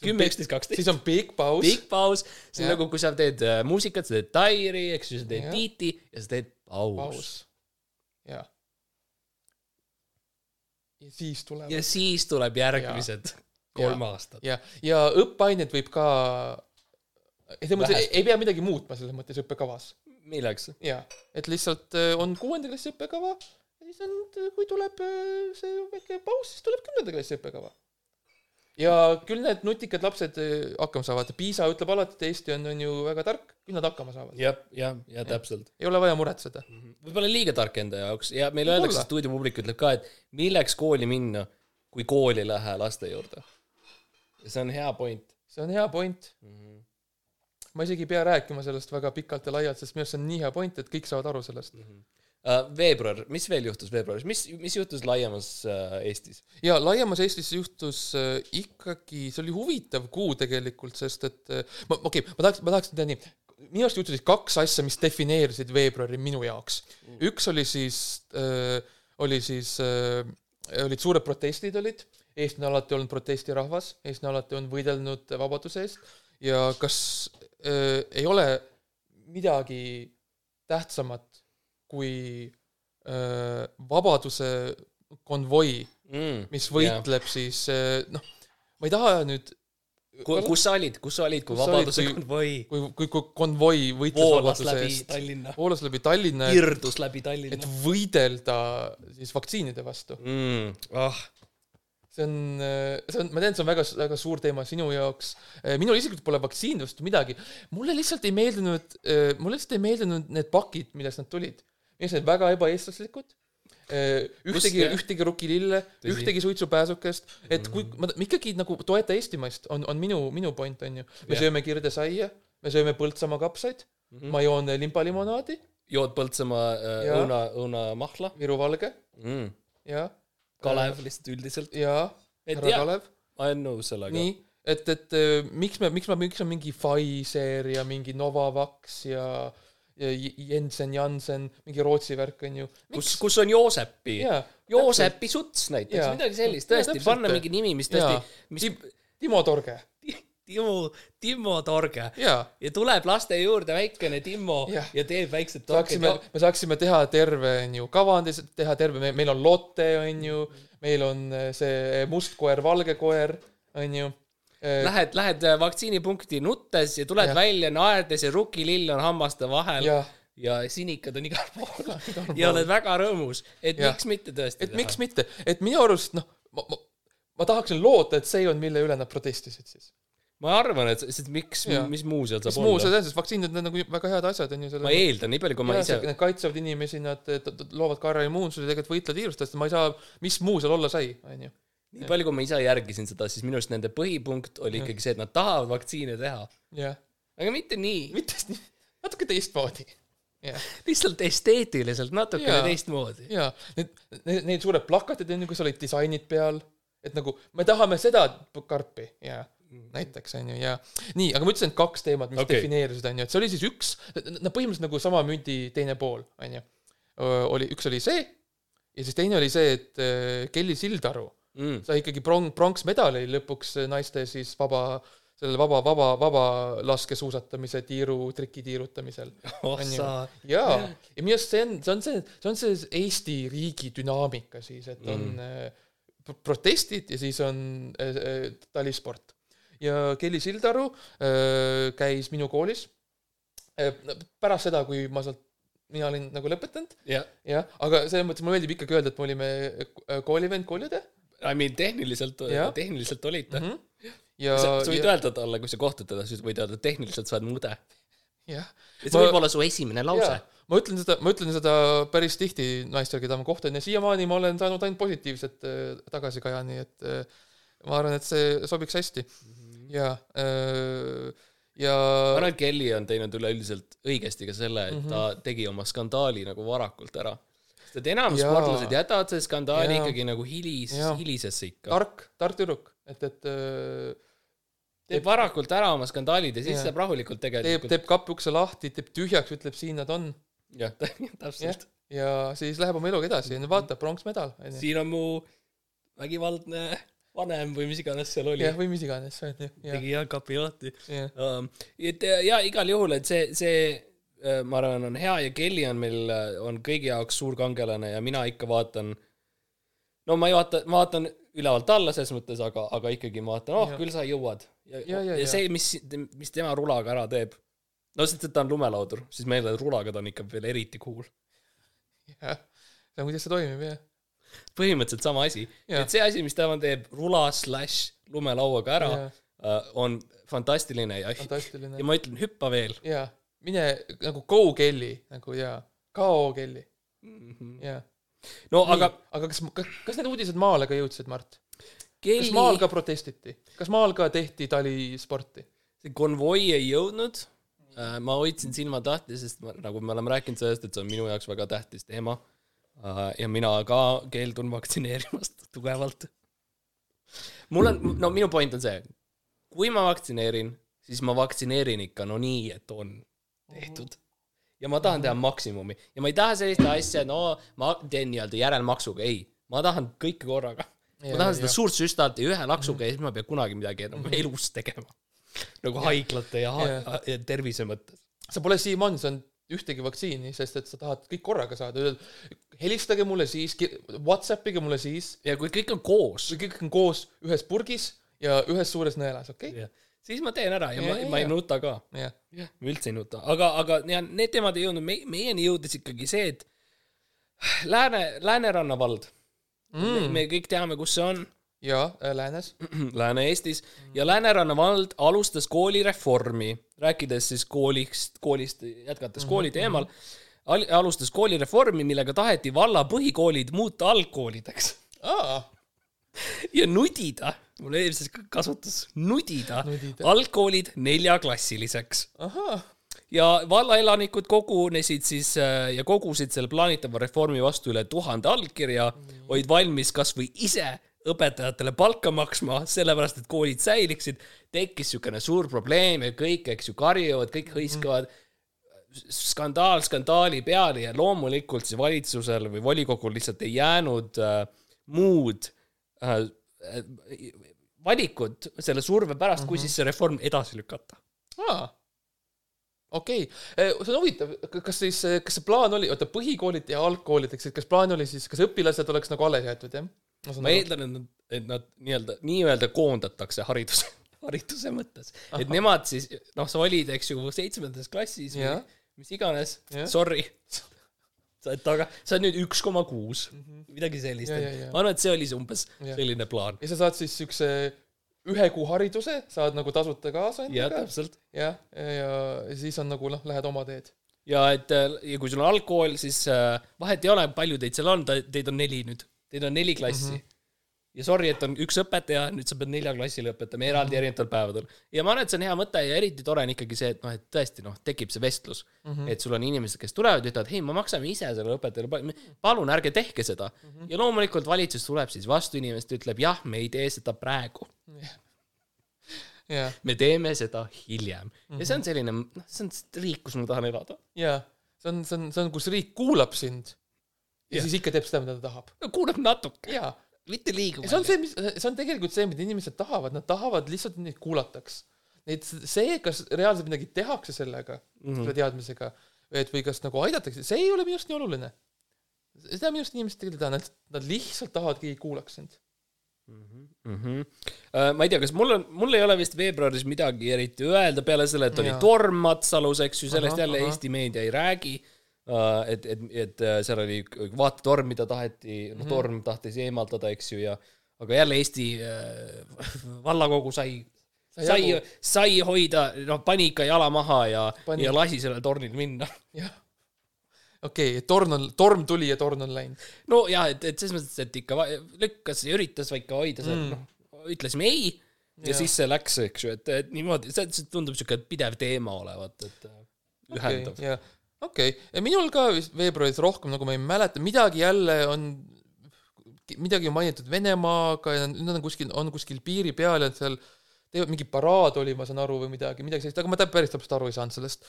kümme, üksteist, kaksteist. siis on big paus. pikk paus, see on Jah. nagu, kui sa teed äh, muusikat, sa teed tairi, eks ju, sa teed Jah. biiti ja sa teed paus, paus. jaa. ja siis tulevad ja siis tuleb järgmised kolm aastat. ja, ja õppeaineid võib ka, selles mõttes ei, ei pea midagi muutma selles mõttes õppekavas. milleks? jaa, et lihtsalt äh, on kuuenda klassi õppekava ja siis on, kui tuleb äh, see väike paus, siis tuleb kümnenda klassi õppekava. Ja küll need nutikad lapsed äh, hakkama saavad, Piisa ütleb alati, et Eesti on, on ju väga tark, küll nad hakkama saavad. jah, jah, ja täpselt. ei ole vaja muretseda. võib-olla liiga tark enda jaoks ja meile öeldakse, stuudiopublik ütleb ka, et milleks kooli minna, kui kooli ei lähe laste juurde. ja see on hea point see on hea point. mm. -hmm. ma isegi ei pea rääkima sellest väga pikalt ja laialt, sest minu arust see on nii hea point, et kõik saavad aru sellest. Uh, veebruar, mis veel juhtus veebruaris, mis, mis juhtus laiemas uh, Eestis? ja laiemas Eestis juhtus äh, ikkagi, see oli huvitav kuu tegelikult, sest et äh, ma, okei okay,, ma tahaks, ma tahaks teha nii, minu arust juhtusid kaks asja, mis defineerisid veebruari minu jaoks. üks oli siis äh,, oli siis äh,, olid suured protestid olid, Eesti on alati olnud protestirahvas, Eesti on alati olnud võidelnud vabaduse eest. Ja kas äh, ei ole midagi tähtsamat kui äh, vabaduse konvoi mm. mis võitleb yeah. siis eh, noh, ma ei taha nüüd, kus sa olid, kus sa olid, kui Vabaduse olid, konvoi kui, kui, kui konvoi võitles voolas läbi eest, Tallinna, voolas läbi Tallinna, et, irdus läbi et Tallinna võidelda siis vaktsiinide vastu. mm.. ah, see on, see on, ma tean, see on väga, väga suur teema sinu jaoks. minul isiklikult pole vaktsiinide vastu midagi. mulle lihtsalt ei meeldinud, mulle lihtsalt ei meeldinud need pakid, millest nad tulid. Arust need väga ebaeestlaslikud. ühtegi ühtegi rukilille, ühtegi suitsupääsukest, et kui ma, ma ikkagi nagu toeta eestimaist, on, on minu, minu point on ju. me Jah. sööme kirdesaia, me sööme Põltsamaa kapsaid mm, -hmm. ma joon limbalimonaadi, jood Põltsamaa äh, Jaa. õuna, õunamahla Viru Valge mm.. ja, Kalev lihtsalt üldiselt. ja et härra jah, Kalev ma olen nõus sellega. nii, et, et äh, miks me, miks me, miks on mingi Pfizer ja mingi Novavax ja, ja J- Jensen Jansen, mingi Rootsi värk on ju. kus, kus on Joosepi, jaa, Joosepi suts näiteks Jaa., midagi sellist, tõesti, panna mingi nimi, mis tõesti, mis Timo Torge, Timo, Timo Torge jaa. ja tuleb laste juurde väikene Timmo Jah. ja teeb väiksed torked., me saaksime teha terve, on ju, kavandis teha terve, meil on Lotte, on ju, meil on äh, see must koer, valge koer, on ju. Lähed, lähed äh, vaktsiinipunkti nuttes ja tuled Jah. välja naerdes ja rukilill on hammaste vahel ja, jah, ja sinikad on igal pool ja oled väga rõõmus, et Jah. miks mitte tõesti et miks mitte, et minu arust noh, ma, ma, ma tahaksin loota, et see on, mille üle nad protestisid siis. ma arvan, et sest miks mis muu seal mis saab muu olla see tähendab, sest vaktsiinid on nagu väga head asjad on ju ma eeldan, nii palju kui ma ise Need kaitsevad inimesi, nad loovad karja immuunsuse, tegelikult võitlevad viiruste vastu, ma ei saa, mis muu seal olla sai, on ju. Nii palju, kui ma ise järgisin seda, siis minu arust nende põhipunkt oli ikkagi see, et nad tahavad vaktsiine teha. aga mitte nii, mitte nii, natuke teistmoodi. lihtsalt esteetiliselt natukene teistmoodi. ja need, need, need suured plakatid kus olid disainid peal, et nagu me tahame seda karpi. Ja näiteks on ju ja nii, aga ma ütlesin, et kaks teemat, mis okay. defineerisid on ju, et see oli siis üks, no põhimõtteliselt nagu sama mündi teine pool on ju. oli, üks oli see ja siis teine oli see, et äh, Kelly Sildaru Mm. sai ikkagi prong-, pronksmedali lõpuks naiste siis vaba, sellel vaba, vaba, vabalaskesuusatamise tiiru triki tiirutamisel. oh jaa, ja minu arust see on, see on see, see on see Eesti riigi dünaamika siis, et on Mm. mm. protestid ja siis on äh, talisport. ja Kelly Sildaru äh, käis minu koolis äh, pärast seda, kui ma sealt, mina olin nagu lõpetanud, jah, jah, aga selles mõttes mulle meeldib ikkagi öelda, et me olime koolivend, kooliõde I mean tehniliselt tehniliselt olite mm. mm. -hmm. ja, sa, sa võid ja, öelda talle, kui sa kohtud teda, siis võid öelda, tehniliselt sa oled mude. jah, ja see Ma- võib olla su esimene lause ma ütlen seda, ma ütlen seda päris tihti naistele, keda ma kohtan ja siiamaani ma olen saanud ainult positiivset äh, tagasikaja, nii et äh, ma arvan, et see sobiks hästi ja äh, ja ma arvan, et Kelly on teinud üleüldiselt õigesti ka selle, et Mhm. ta tegi oma skandaali nagu varakult ära. Sest enamus sportlased jätavad selle skandaali Jaa. ikkagi nagu hilis hilisesse ikka. tark, tark tüdruk, et, et äh, teeb varakult ära oma skandaalid ja siis saab rahulikult teeb, tegelikult. teeb kapi ukse lahti, teeb tühjaks, ütleb siin nad on jah, täpselt. ja siis läheb oma eluga edasi ja vaata, pronksmedal siin on mu vägivaldne vanem või mis iganes seal oli jah, või mis iganes onju, tegi jah kapi lahti um,. et ja igal juhul, et see, see ma arvan, on hea ja Kelly on meil, on kõigi jaoks suur kangelane ja mina ikka vaatan no ma ei vaata, ma vaatan ülevalt alla selles mõttes, aga, aga ikkagi ma vaatan, oh Jah. küll sa jõuad. ja, Ja, ja, ja ja. see, mis, mis tema rulaga ära teeb, no sest, et ta on lumelaudur, siis meile rulaga ta on ikka veel eriti cool. jah, on, kuidas see toimib, jah. põhimõtteliselt sama asi. Et see asi, mis tema teeb rula slaš lumelauaga ära Jah., on fantastiline ja, fantastiline ja. ma ütlen, hüppa veel. jaa, mine nagu go Kelly nagu jaa, kao Kelly, jaa. no aga aga kas, kas, kas need uudised maale ka jõudsid, Mart? Kelly kas, maal ka protestiti? kas maal ka tehti talisporti? see konvoi ei jõudnud. ma hoidsin silmad lahti, sest ma, nagu me oleme rääkinud sellest, et see on minu jaoks väga tähtis teema. ja mina ka keeldun vaktsineerimast tugevalt. mul on, no minu point on see, kui ma vaktsineerin, siis ma vaktsineerin ikka no nii, et on tehtud. ja ma tahan teha maksimumi ja ma ei taha sellist asja, no ma teen nii-öelda järelmaksuga, ei, ma tahan kõike korraga. ma Ja, tahan ja. seda suurt süstalti ühe laksuga ja siis ma ei pea kunagi midagi enam elus tegema. nagu haiglate ja, Ja. ja tervise mõttes. sa pole siiamaani saanud ühtegi vaktsiini, sest et sa tahad kõik korraga saada. helistage mulle siis, Whatsappige mulle siis, ja kui kõik on koos, kui kõik on koos ühes purgis ja ühes suures nõelas, okei okay?? Siis ma teen ära ja, Ja, ma, ja, ma ei ja. nuta ka. ma üldse ei nuta, aga, aga ja need teemad ei jõudnud, me, meieni jõudis ikkagi see, et Lääne, Lääneranna vald. Mm., me kõik teame, kus see on, ja äh, läänes. Lääne-Eestis. Ja Lääneranna vald alustas koolireformi, rääkides siis koolist, koolist, jätkates kooli teemal, alustas koolireformi, millega taheti valla põhikoolid muuta algkoolideks. Aa, ja nudida, mul eelmises kasutus, nudida, Nudida. algkoolid neljaklassiliseks ja vallaelanikud kogunesid siis äh, ja kogusid selle plaanitava reformi vastu üle tuhande allkirja, olid valmis kasvõi ise õpetajatele palka maksma, sellepärast et koolid säiliksid. tekkis niisugune suur probleem ja kõik, eks ju, karjuvad, kõik hõiskavad. skandaal skandaali peale ja loomulikult siis valitsusel või volikogul lihtsalt ei jäänud äh, muud äh, äh, valikut selle surve pärast mm, -hmm. kui siis see reform edasi lükata. aa, okei okay., see on huvitav, kas siis, kas see plaan oli, oota, põhikoolid ja algkoolid, eks, et kas plaan oli siis, kas õpilased oleks nagu alles jäetud, jah? ma eeldan, et nad, et nad nii-öelda, nii-öelda koondatakse hariduse, hariduse mõttes. et nemad siis, noh, sa olid, eks ju, seitsmendas klassis või Jah. mis iganes sorry. sa oled taga, sa oled nüüd üks koma kuus, midagi sellist Ja, ja, ja.. ma arvan, et see oli see umbes Jah. selline plaan. ja sa saad siis siukse ühe kuu hariduse, saad nagu tasuta kaasa jah, endaga. täpselt. jah, ja, ja siis on nagu noh, lähed oma teed. ja et äh, ja kui sul on algkool, siis äh, vahet ei ole, palju teid seal on, teid on neli nüüd, teid on neli klassi mm. -hmm. Ja sorry, et on üks õpetaja, nüüd sa pead nelja klassile õpetama eraldi -hmm. erinevatel päevadel. ja ma arvan, et see on hea mõte ja eriti tore on ikkagi see, et noh, et tõesti noh, tekib see vestlus mm. -hmm. et sul on inimesed, kes tulevad ja ütlevad, hei, me maksame ise sellele õpetajale, palun ärge tehke seda mm. -hmm. ja loomulikult valitsus tuleb siis vastu inimest, ütleb jah, me ei tee seda praegu, jah, me teeme seda hiljem mm. -hmm. ja see on selline, noh, see on riik, kus ma tahan elada. ja see on, see on, see on, kus riik kuulab sind ja Jah. siis ikka teeb seda, mida ta tahab. no kuulab natuke, jaa mitte liiga ja see on see, mis, see on tegelikult see, mida inimesed tahavad, nad tahavad lihtsalt, et neid kuulataks. Neid, see, kas reaalselt midagi tehakse sellega mm, -hmm. selle teadmisega, et või kas nagu aidatakse, see ei ole minu arust nii oluline. seda minu arust inimesed tegelikult ei taha, nad, nad lihtsalt tahavad, keegi kuulaks sind. mm. -hmm. ma ei tea, kas mul on, mul ei ole vist veebruaris midagi eriti öelda peale selle, et oli Jaa. torm Matsalus, eks ju, sellest Ahah, jälle ahah. Eesti meedia ei räägi. et, et, et äh, seal oli vaatetorm, mida taheti, Mhm. noh, torm tahtis eemaldada, eks ju, ja aga jälle Eesti äh, vallakogu sai, Sai sai hoida, noh, pani ikka jala maha ja, ja lasi sellel tornil minna. jah. okei okay,, torm on, torm tuli ja torm on läinud. no ja et, et selles mõttes, et ikka lükkas ja üritas ikka hoida seal mm., noh, ütlesime ei ja, ja siis see läks, eks ju, et, et niimoodi, see tundub siuke pidev teema olevat, et äh, ühendav okay.. Okei okay., ja minul ka vist veebruaris rohkem, nagu ma ei mäleta, midagi jälle on, midagi on mainitud Venemaaga ja nad on kuskil, on kuskil piiri peal ja seal teevad mingi paraad oli, ma saan aru, või midagi, midagi sellist, aga ma päris täpselt aru ei saanud sellest.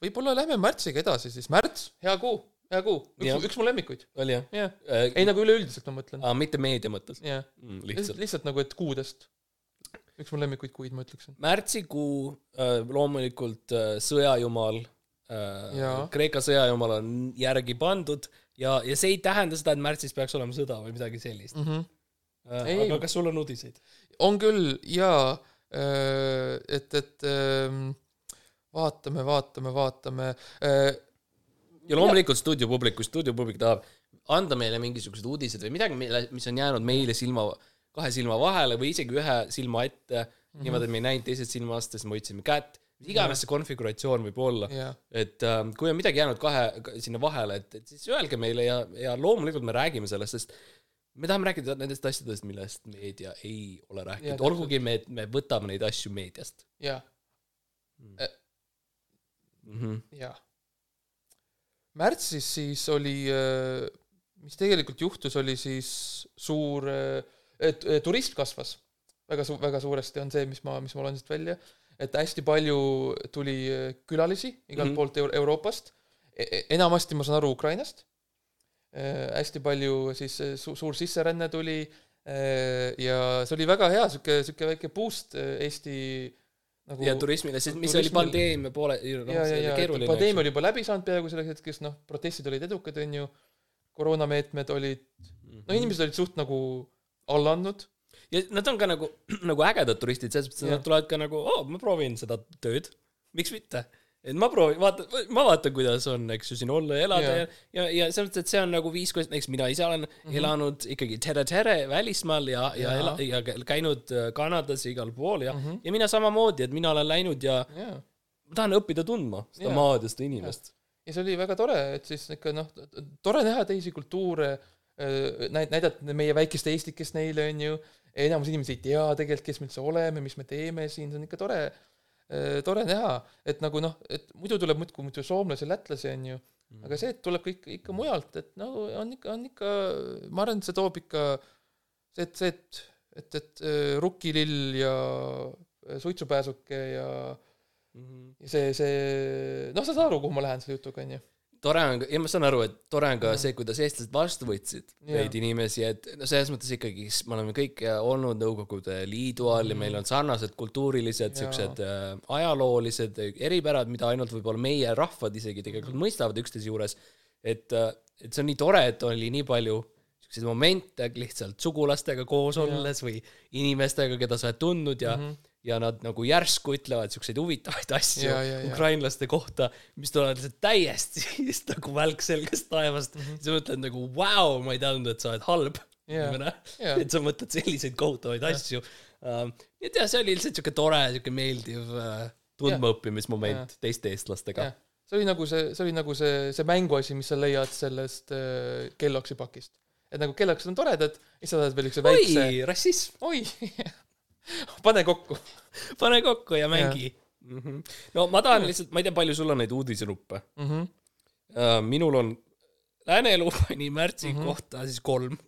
võib-olla lähme märtsiga edasi siis, märts, hea kuu, hea kuu, üks, üks mu lemmikuid, oli jah jah. äh,? ei nagu üleüldiselt ma mõtlen, aa, mitte meedia mõttes jah. mm,, lihtsalt lihtsalt. nagu, et kuudest. üks mu lemmikuid kuid, ma ütleksin. märtsikuu äh, loomulikult äh, sõjajumal. Kreeka sõjajumal on järgi pandud ja, ja see ei tähenda seda, et märtsis peaks olema sõda või midagi sellist mm. -hmm. äh,. Ei. aga kas sul on uudiseid? on küll jaa, et, et ähm, vaatame, vaatame, vaatame. ja loomulikult stuudiopublik, kui stuudiopublik tahab anda meile mingisugused uudised või midagi, mille, mis on jäänud meile silma, kahe silma vahele või isegi ühe silma ette mm, -hmm. niimoodi, et me ei näinud teisest silmast, siis me hoidsime kätt, mis iganes see konfiguratsioon võib olla, jah, et äh, kui on midagi jäänud kahe sinna vahele, et, et siis öelge meile ja, ja loomulikult me räägime sellest, sest me tahame rääkida nendest asjadest, millest meedia ei ole rääkinud, olgugi me, me võtame neid asju meediast. Jah, mm. -hmm. jah. märtsis siis oli, mis tegelikult juhtus, oli siis suur, et turism kasvas. Väga su-, väga suuresti on see, mis ma, mis ma loen siit välja, et hästi palju tuli äh, külalisi igalt mm. -hmm. poolt Euro Euroopast, enamasti ma saan aru Ukrainast, hästi palju siis äh, su-, suur sisseränne tuli äh, ja see oli väga hea, sihuke, sihuke väike boost Eesti nagu ja turismile, sest mis turismil- oli pandeemia poole, noh, see oli keeruline. pandeemia oli juba läbi saanud peaaegu selleks hetkeks, noh, protestid olid edukad, onju, koroonameetmed olid, no inimesed olid suht nagu alla andnud, ja nad on ka nagu, nagu ägedad turistid, selles mõttes, et nad tulevad ka nagu, oo, ma proovin seda tööd, miks mitte. et ma proovin, vaata, ma vaatan, kuidas on, eks ju, siin olla ja elada ja ja, ja selles mõttes, et see on nagu viis, kuidas, näiteks mina ise olen mm -hmm. elanud ikkagi tere-tere välismaal ja, ja ja kä- käinud äh, Kanadas ja igal pool ja mm. -hmm. ja mina samamoodi, et mina olen läinud ja jaa. ma tahan õppida tundma seda Jaa. maad ja seda inimest. ja see oli väga tore, et siis ikka noh, tore näha teisi kultuure, näid-, näidata meie väikest Eestikest neile, onju, enamus inimesi ei tea tegelikult, kes me üldse oleme, mis me teeme siin, see on ikka tore, tore näha, et nagu noh, et muidu tuleb muudkui muidu soomlasi, lätlasi, onju, aga see, et tuleb ka ikka, mujalt, et no on ikka, on ikka, ma arvan, et see toob ikka see, et see, et, et, et äh, rukkilill ja äh, suitsupääsuke ja ja see, see, noh, sa saad aru, kuhu ma lähen selle jutuga, onju. Tore on, ja ma saan aru, et tore on ka see, kuidas eestlased vastu võtsid neid inimesi, et no selles mõttes ikkagi me oleme kõik olnud Nõukogude Liidu all ja meil on sarnased kultuurilised siuksed äh, ajaloolised eripärad, mida ainult võib-olla meie rahvad isegi tegelikult mõistavad üksteise juures. et, et see on nii tore, et oli nii palju siukseid momente lihtsalt sugulastega koos olles või inimestega, keda sa oled tundnud ja mm, -hmm. Ja nad nagu järsku ütlevad siukseid huvitavaid asju Jaa, jaa, jaa. ukrainlaste kohta, mis tulevad lihtsalt täiesti nagu välk selgest taevast mm. -hmm. sa mõtled nagu vau, ma ei teadnud, et sa oled halb inimene. jaa. et sa mõtled selliseid kohutavaid asju um,. et jah, see oli lihtsalt siuke tore, siuke meeldiv uh, tundmaõppimismoment teiste eestlastega jah, see oli nagu see, see oli nagu see, see mänguasi, mis sa leiad sellest äh, Kelloggsi pakist. et nagu Kelloggsid on toredad, siis sa saad veel üks väikse, oi, rassism, oi, pane kokku. pane kokku ja mängi. Mm -hmm. no ma tahan lihtsalt, ma ei tea, palju sul on neid uudisenuppe mm. -hmm. uh,. minul on Lääne-Elu pani märtsi mm. -hmm. kohta siis kolm.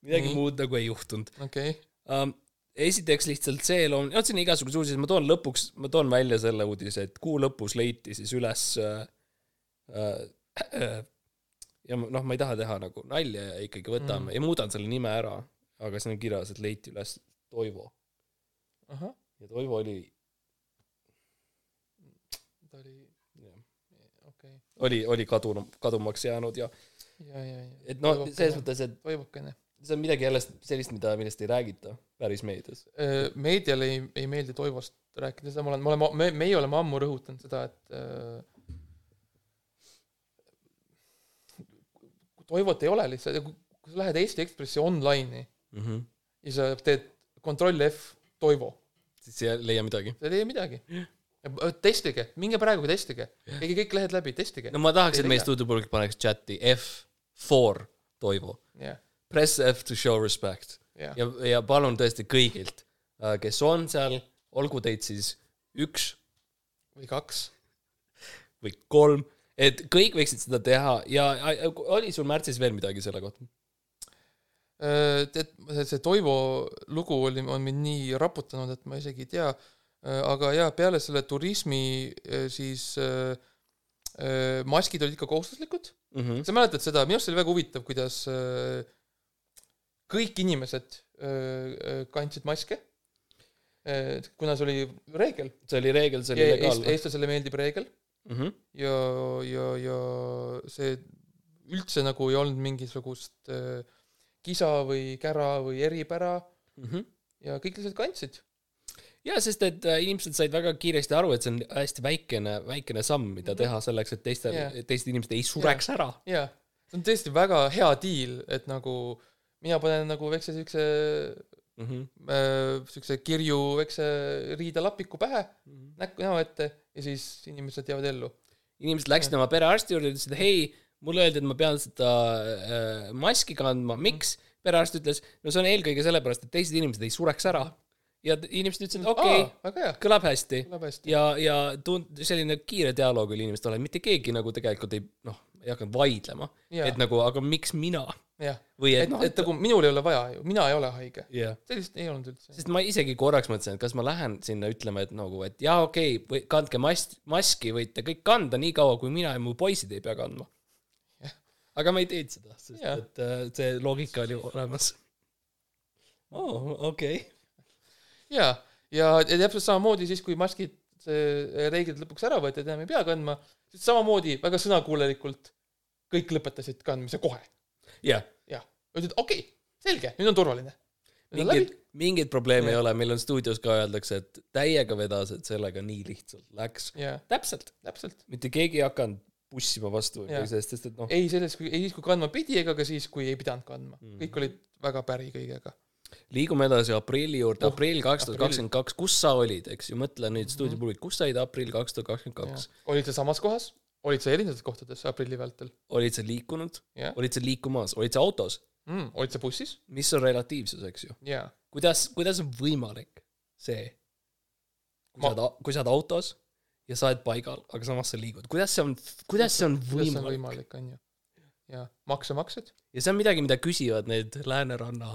midagi Nii. muud nagu ei juhtunud okei okay., um,. esiteks lihtsalt see loom-, noh, siin igasuguseid uudiseid, ma toon lõpuks, ma toon välja selle uudise, et kuu lõpus leiti siis üles äh, äh, ja ma- noh, ma ei taha teha nagu nalja ja ikkagi võtame mm. ja muudan selle nime ära, aga siin on kirjas, et leiti üles Toivo ja Toivo oli, ta oli, okei okay., oli, oli kadunu, kadumaks jäänud ja ja, ja, ja. et noh, selles mõttes, et toivukene. see on midagi jälle sellist, mida, millest ei räägita päris meedias. meediale ei, ei meeldi Toivost rääkida, seda ma olen, ma olen, me, meie oleme ammu rõhutanud seda, et äh, Toivot ei ole lihtsalt, kui sa lähed Eesti Ekspressi online'i Mm -hmm. ja sa teed kontroll F Toivo, siis ei leia midagi. ei leia midagi. testige, minge praegu testige, käige kõik lehed läbi, testige no ma tahaks, et meie leia. stuudiopulk paneks chati F for Toivo. jah, Press F to show respect. jah, ja, ja palun tõesti kõigilt, kes on seal, olgu teid siis üks või kaks. või kolm, et kõik võiksid seda teha ja- oli sul märtsis veel midagi selle kohta? tead, see Toivo lugu oli, on mind nii raputanud, et ma isegi ei tea, aga jaa, peale selle turismi siis äh, äh, maskid olid ikka kohustuslikud. Mm -hmm. sa mäletad seda, minu arust see oli väga huvitav, kuidas äh, kõik inimesed äh, kandsid maske, kuna see oli reegel see oli reegel, see oli ja eest, legaalne. eestlasele meeldib reegel mm. -hmm. ja, ja, ja see üldse nagu ei olnud mingisugust äh, kisa või kära või eripära Mm -hmm. ja kõik lihtsalt kandsid. ja sest et äh, inimesed said väga kiiresti aru, et see on hästi väikene, väikene samm, mida teha selleks, et teistel yeah., teised inimesed ei sureks yeah. ära. jaa, see on tõesti väga hea diil, et nagu mina panen nagu väikse siukse Mm -hmm. siukse kirju väikse riidelapiku pähe näkku näo ette ja siis inimesed jäävad ellu. inimesed läksid oma perearsti juurde ja ütlesid, hei, mulle öeldi, et ma pean seda äh, maski kandma, miks? perearst ütles, no see on eelkõige sellepärast, et teised inimesed ei sureks ära. ja inimesed ütlesid, okei okay,, kõlab hästi. ja, ja tund-, selline kiire dialoog oli inimestel, mitte keegi nagu tegelikult ei, noh, ei hakanud vaidlema. Et nagu, aga miks mina? või et et, noh, et nagu minul ei ole vaja ju, mina ei ole haige. sellist ei olnud üldse. sest ma isegi korraks mõtlesin, et kas ma lähen sinna ütlema, et nagu, et jaa, okei okay,, kandke mast-, maski võite kõik kanda nii kaua, kui mina ja mu poisid ei pea kandma. Aga ma ei teinud seda, sest Jah. et äh, see loogika oli olemas. oo, okei. jaa, ja, ja täpselt samamoodi siis, kui maskid, see reeglid lõpuks ära võeti, et enam ei pea kandma, siis samamoodi väga sõnakuulelikult kõik lõpetasid kandmise kohe. jah, jah, ütlesid okei okay,, selge, nüüd on turvaline. läbi mingeid, mingeid probleeme ei ole, meil on stuudios ka öeldakse, et täiega vedas, et sellega nii lihtsalt läks. täpselt, täpselt. mitte keegi ei hakanud bussima vastu või sellest, sest et noh, ei selles, ei siis, kui kandma pidi, ega ka siis, kui ei pidanud kandma Mhm. mm.. kõik olid väga päri kõigega. liigume edasi aprilli juurde, Oh, aprill kaks tuhat kakskümmend kaks, kus sa olid, eks ju, mõtle nüüd Mhm. stuudiopublik, kus sa olid aprill kaks tuhat kakskümmend kaks? olid sa samas kohas? olid sa erinevates kohtades aprilli vältel olid sa liikunud, jah olid sa liikumas, olid sa autos, mm,? olid sa bussis? mis on relatiivsus, eks ju, jaa. kuidas, kuidas on võimalik see, kui Ma- sa oled, kui sa oled autos ja sa oled paigal, aga samas sa liigud, kuidas see on, kuidas see on kuidas see on võimalik? võimalik, on ju. jaa, makse maksed? ja see on midagi, mida küsivad need Lääneranna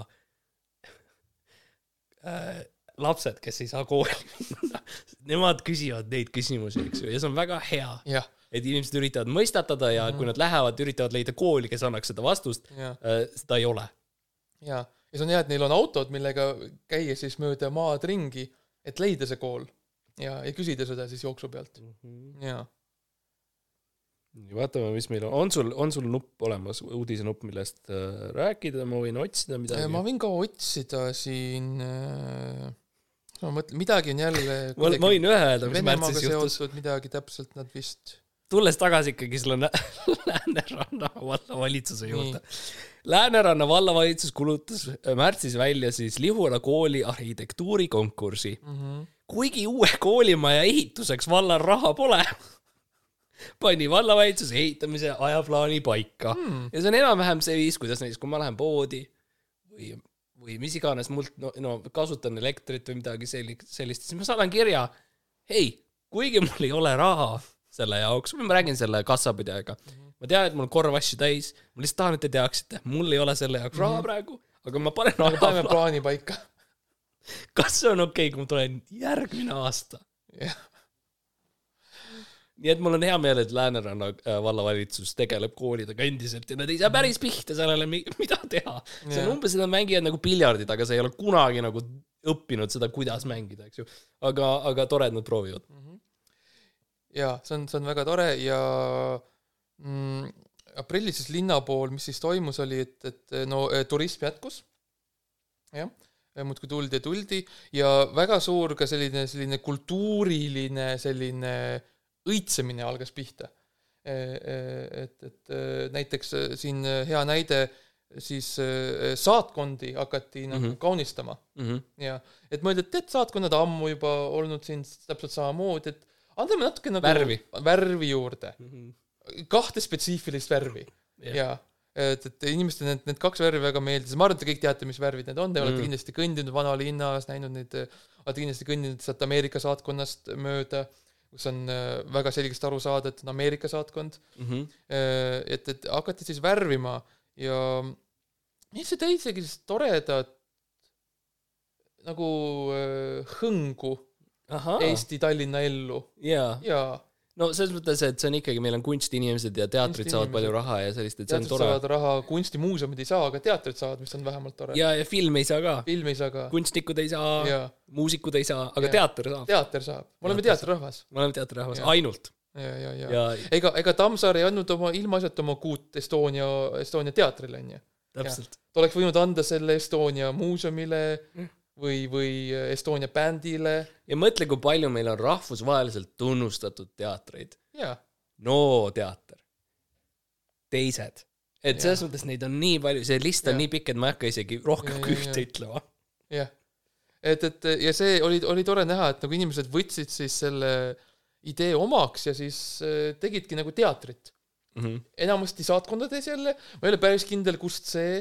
äh, lapsed, kes ei saa kooli minna. Nemad küsivad neid küsimusi, eks ju, ja see on väga hea, jah, et inimesed üritavad mõistatada ja kui nad lähevad, üritavad leida kooli, kes annaks seda vastust jah, äh,, seda ei ole. jaa. ja see on hea, et neil on autod, millega käia siis mööda maad ringi, et leida see kool ja, ja küsida seda siis jooksu pealt. jaa. nii, vaatame, mis meil on, on sul, on sul nupp olemas, uudisenupp, millest äh, rääkida, ma võin otsida midagi ma. võin ka otsida siin äh, ma mõtlen, midagi on jälle ma ma võin ühe öelda, mis märtsis juhtus. midagi täpselt nad vist tulles tagasi ikkagi selle Lä- Lääneranna vallavalitsuse juurde. Lääneranna vallavalitsus kulutas märtsis välja siis Lihula kooli arhitektuurikonkursi. mm. -hmm. Kuigi uue koolimaja ehituseks vallal raha pole, pani vallavalitsus ehitamise ajaplaani paika Hmm. ja see on enam-vähem see viis, kuidas näiteks, kui ma lähen poodi või, või mis iganes mult, no, no kasutan elektrit või midagi selli-, sellist, siis ma saadan kirja. hei, kuigi mul ei ole raha selle jaoks, ma räägin selle kassapidajaga. ma tean, et mul on korv asju täis, ma lihtsalt tahan, et te teaksite, mul ei ole selle jaoks raha praegu, aga ma panen aga paneme plaani paika. Kas see on okei okay,, kui ma tulen järgmine aasta? nii et mul on hea meel, et Lääneranna äh, vallavalitsus tegeleb koolidega endiselt ja nad ei saa päris pihta sellele, mida teha. see on umbes, et nad mängivad nagu piljardit, aga sa ei ole kunagi nagu õppinud seda, kuidas mängida, eks ju. aga, aga tore, et nad proovivad. jaa, see on, see on väga tore ja mm, aprillis siis linna pool, mis siis toimus, oli, et, et no eh, turism jätkus. jah, muudkui tuldi ja tuldi ja väga suur ka selline, selline kultuuriline selline õitsemine algas pihta. et, et eh, näiteks siin hea näide siis saatkondi hakati nagu mm. -hmm. kaunistama Mm -hmm. ja et mõeldi, et tead, saatkonnad ammu juba olnud siin täpselt samamoodi, et anname natuke nagu Värvi. värvi juurde, Mm -hmm. kahte spetsiifilist värvi Jah. ja et, et inimestele need, need kaks värvi väga meeldis, ma arvan, et te kõik teate, mis värvid need on, te olete Mm. kindlasti kõndinud vanalinnas, näinud neid, olete kindlasti kõndinud sealt Ameerika saatkonnast mööda, kus on äh, väga selgesti aru saada, et on Ameerika saatkond Mm -hmm. Äh, et, et hakati siis värvima ja see tõi sellist toredat nagu äh, hõngu ahah, Eesti Tallinna ellu jaa. No selles mõttes, et see on ikkagi, meil on kunstiinimesed ja teatrid saavad palju raha ja sellist, et see on teatrid tore. saavad raha, kunstimuuseumid ei saa, aga teatrid saavad, mis on vähemalt tore. ja, ja film ei saa ka. film ei saa ka. kunstnikud ei saa, muusikud ei saa, aga Jaa. teater saab. teater saab, me oleme teatrirahvas. me oleme teatrihrahvas, Jah. ainult. ja, ja, ja, ja ega, ega Tammsaar ei andnud oma ilmaasjata oma kuut Estonia, Estonia teatrile onju. täpselt. ta oleks võinud anda selle Estonia muuseumile Mm. või, või Estonia bändile ja mõtle, kui palju meil on rahvusvaheliselt tunnustatud teatreid. ja, no teater. teised. et selles mõttes neid on nii palju, see list on Jah. nii pikk, et ma ei hakka isegi rohkem Ja, kui ja, ühte ja. ütlema. jah. et, et ja see oli, oli tore näha, et nagu inimesed võtsid siis selle idee omaks ja siis äh, tegidki nagu teatrit. Mhm. enamasti saatkondades jälle, ma ei ole päris kindel, kust see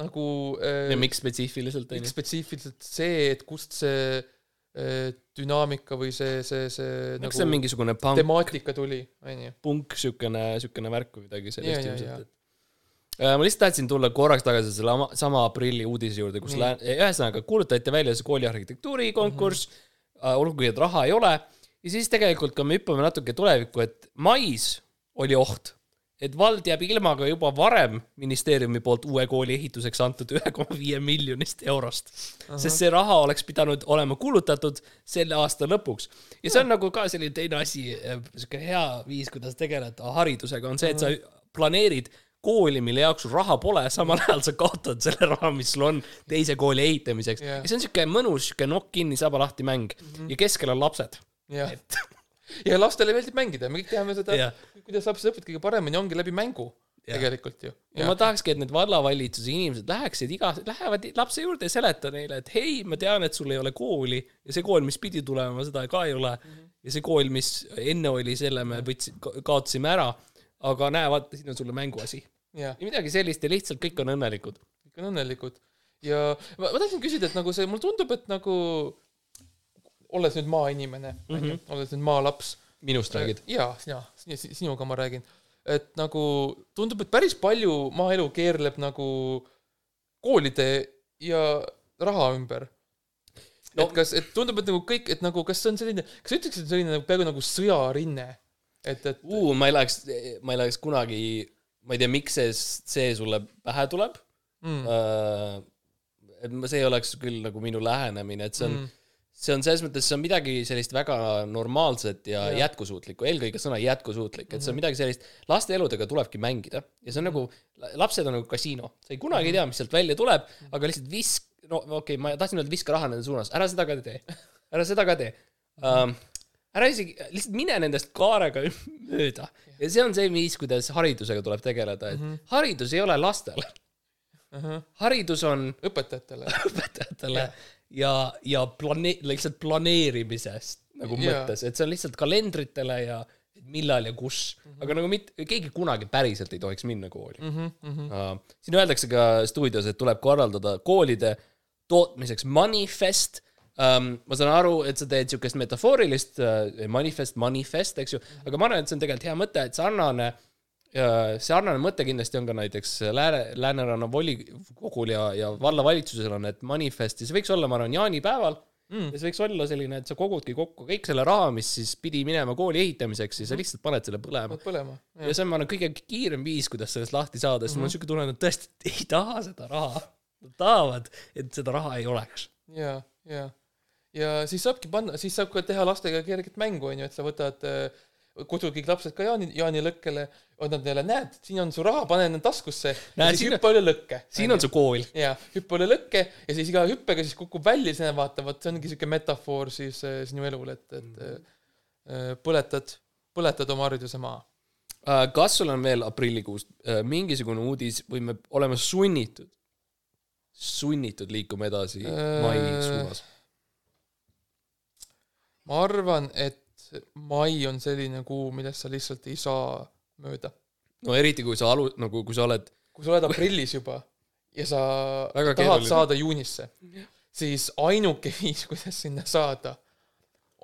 nagu äh, ja miks spetsiifiliselt miks spetsiifiliselt see, et kust see äh, dünaamika või see, see, see nagu see on mingisugune punk, temaatika tuli, onju. punk siukene, siukene värk või midagi sellist ilmselt, et äh, ma lihtsalt tahtsin tulla korraks tagasi selle ama- sama aprilli uudise juurde, kus Nii. lää-, ühesõnaga kuulutati välja see kooli arhitektuuri konkurss mm. -hmm. olgugi, et raha ei ole, ja siis tegelikult, kui me hüppame natuke tulevikku, et mais oli oht, et vald jääb ilma ka juba varem ministeeriumi poolt uue kooli ehituseks antud ühe koma viie miljonist eurost. sest see raha oleks pidanud olema kulutatud selle aasta lõpuks. ja see on nagu ka selline teine asi, sihuke hea viis, kuidas tegeleda haridusega, on see, et sa planeerid kooli, mille jaoks sul raha pole, samal ajal sa kaotad selle raha, mis sul on teise kooli ehitamiseks Jah. ja see on siuke mõnus, siuke nokk kinni, saba lahti mäng ja keskel on lapsed. jah, et ja lastele meeldib mängida, me kõik teame seda Jah., kuidas lapsed õpivad kõige paremini, ongi läbi mängu Jah. tegelikult ju. ja ma tahakski, et need vallavalitsuse inimesed läheksid iga, lähevad lapse juurde ja seleta neile, et hei, ma tean, et sul ei ole kooli ja see kool, mis pidi tulema, seda ka ei ole. ja see kool, mis enne oli, selle me võtsime, kaotasime ära. aga näe, vaata, siin on sulle mänguasi. ja midagi sellist ja lihtsalt kõik on õnnelikud. kõik on õnnelikud. ja ma, ma tahtsin küsida, et nagu see, mulle tundub, et nagu olles nüüd maainimene mm. -hmm. olles nüüd maalaps. minust räägid? jaa, sina, sinuga ma räägin. et nagu tundub, et päris palju maaelu keerleb nagu koolide ja raha ümber no.. Et kas, et tundub, et nagu kõik, et nagu kas see on selline, kas sa ütleksid, et selline nagu peaaegu nagu sõjarinne, et, et uu, ma ei läheks, ma ei läheks kunagi, ma ei tea, miks see, see sulle pähe tuleb mm,. et ma- see ei oleks küll nagu minu lähenemine, et see on Mm. mm., see on selles mõttes, see on midagi sellist väga normaalset ja Jah. jätkusuutlikku, eelkõige sõna jätkusuutlik, et see on midagi sellist, laste eludega tulebki mängida ja see on nagu, lapsed on nagu kasiino, sa ei kunagi ei tea, mis sealt välja tuleb, aga lihtsalt visk-, no okei okay,, ma tahtsin öelda viska raha nende suunas, ära seda ka tee, ära seda ka tee. Um,. ära isegi, lihtsalt mine nendest kaarega mööda. Ja see on see viis, kuidas haridusega tuleb tegeleda, et haridus ei ole lastele, ahah, haridus on õpetajatele. õpetajatele ja, ja plane-, lihtsalt planeerimisest nagu Jaa. mõttes, et see on lihtsalt kalendritele ja millal ja kus, aga nagu mitte, keegi kunagi päriselt ei tohiks minna kooli Mhm, mhm. uh,. siin öeldakse ka stuudios, et tuleb korraldada koolide tootmiseks manifest um,. ma saan aru, et sa teed siukest metafoorilist uh, manifest, manifest, eks ju, aga ma arvan, et see on tegelikult hea mõte, et sarnane uh, sarnane mõte kindlasti on ka näiteks Lääne, Lääneranna volikogul ja, ja vallavalitsusel on, et manifest ja see võiks olla, ma arvan, jaanipäeval Mm. ja see võiks olla selline, et sa kogudki kokku kõik selle raha, mis siis pidi minema kooli ehitamiseks ja sa lihtsalt paned selle põlema. Põlema. ja see on, ma arvan, kõige kiirem viis, kuidas sellest lahti saada, sest mul on siuke tunne, et nad tõesti ei taha seda raha. Nad tahavad, et seda raha ei oleks. ja, ja, ja siis saabki panna, siis saab ka teha lastega kerget mängu, onju, et sa võtad, kutsud kõik lapsed ka Jaani, jaanilõkkele, annad neile, näed, siin on su raha, pane need taskusse. ja siis siin- hüppa üle lõkke. siin on su kool. ja hüppa üle lõkke ja siis iga hüppega siis kukub välja, siis näed, vaata, vot see ongi siuke metafoor siis äh, sinu elul, et, et Mhm. äh, põletad, põletad oma hariduse maha. Äh, kas sul on veel aprillikuust äh, mingisugune uudis või me oleme sunnitud, sunnitud liikuma edasi Äh, mai suunas? ma arvan, et mai on selline kuu, millest sa lihtsalt ei saa mööda. no eriti, kui sa alu-, nagu kui sa oled, kui sa oled aprillis juba ja sa Väga tahad keeruline. saada juunisse, siis ainuke viis, kuidas sinna saada,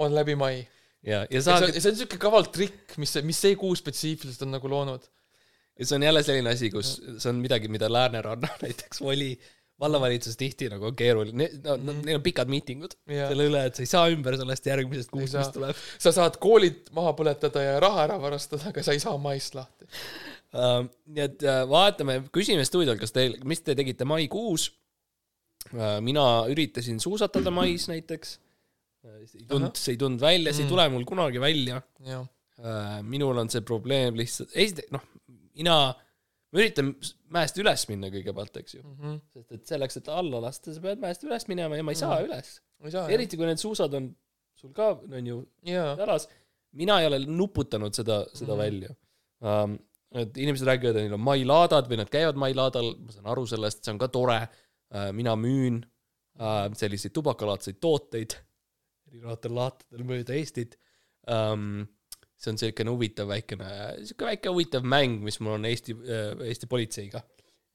on läbi mai. ja, ja ja sa see on, see on siuke kaval trikk, mis, mis see kuu spetsiifiliselt on nagu loonud. ja see on jälle selline asi, kus see on midagi, mida Lääneranna näiteks voli vallavalitsus tihti nagu on keeruline, no, no neil on pikad miitingud Jaa. selle üle, et sa ei saa ümber sellest järgmisest kuust, mis tuleb sa saad koolid maha põletada ja raha ära varastada, aga sa ei saa maist lahti. uh,. nii et uh, vaatame, küsime stuudiol, kas teil, mis te tegite maikuus uh,? mina üritasin suusatada mais näiteks uh,. see ei tulnud, see ei tulnud välja, see ei tule mul kunagi välja Äh, minul on see probleem lihtsalt, esiteks noh, mina, ma üritan mäest üles minna kõigepealt, eks ju. mm. -hmm. sest et selleks, et alla lasta, sa pead mäest üles minema ja ma ei saa üles. ei saa, jah. eriti kui need suusad on sul ka, on ju, jaa, jalas. mina ei ole nuputanud seda, seda Mhm. välja um,. et inimesed räägivad, et neil on mailaadad või nad käivad mailaadal, ma saan aru sellest, see on ka tore uh,. mina müün uh, selliseid tubakalaadseid tooteid erinevatel laatadel mööda Eestit um,. See on siukene huvitav väikene, siuke väike huvitav mäng, mis mul on Eesti uh,, Eesti politseiga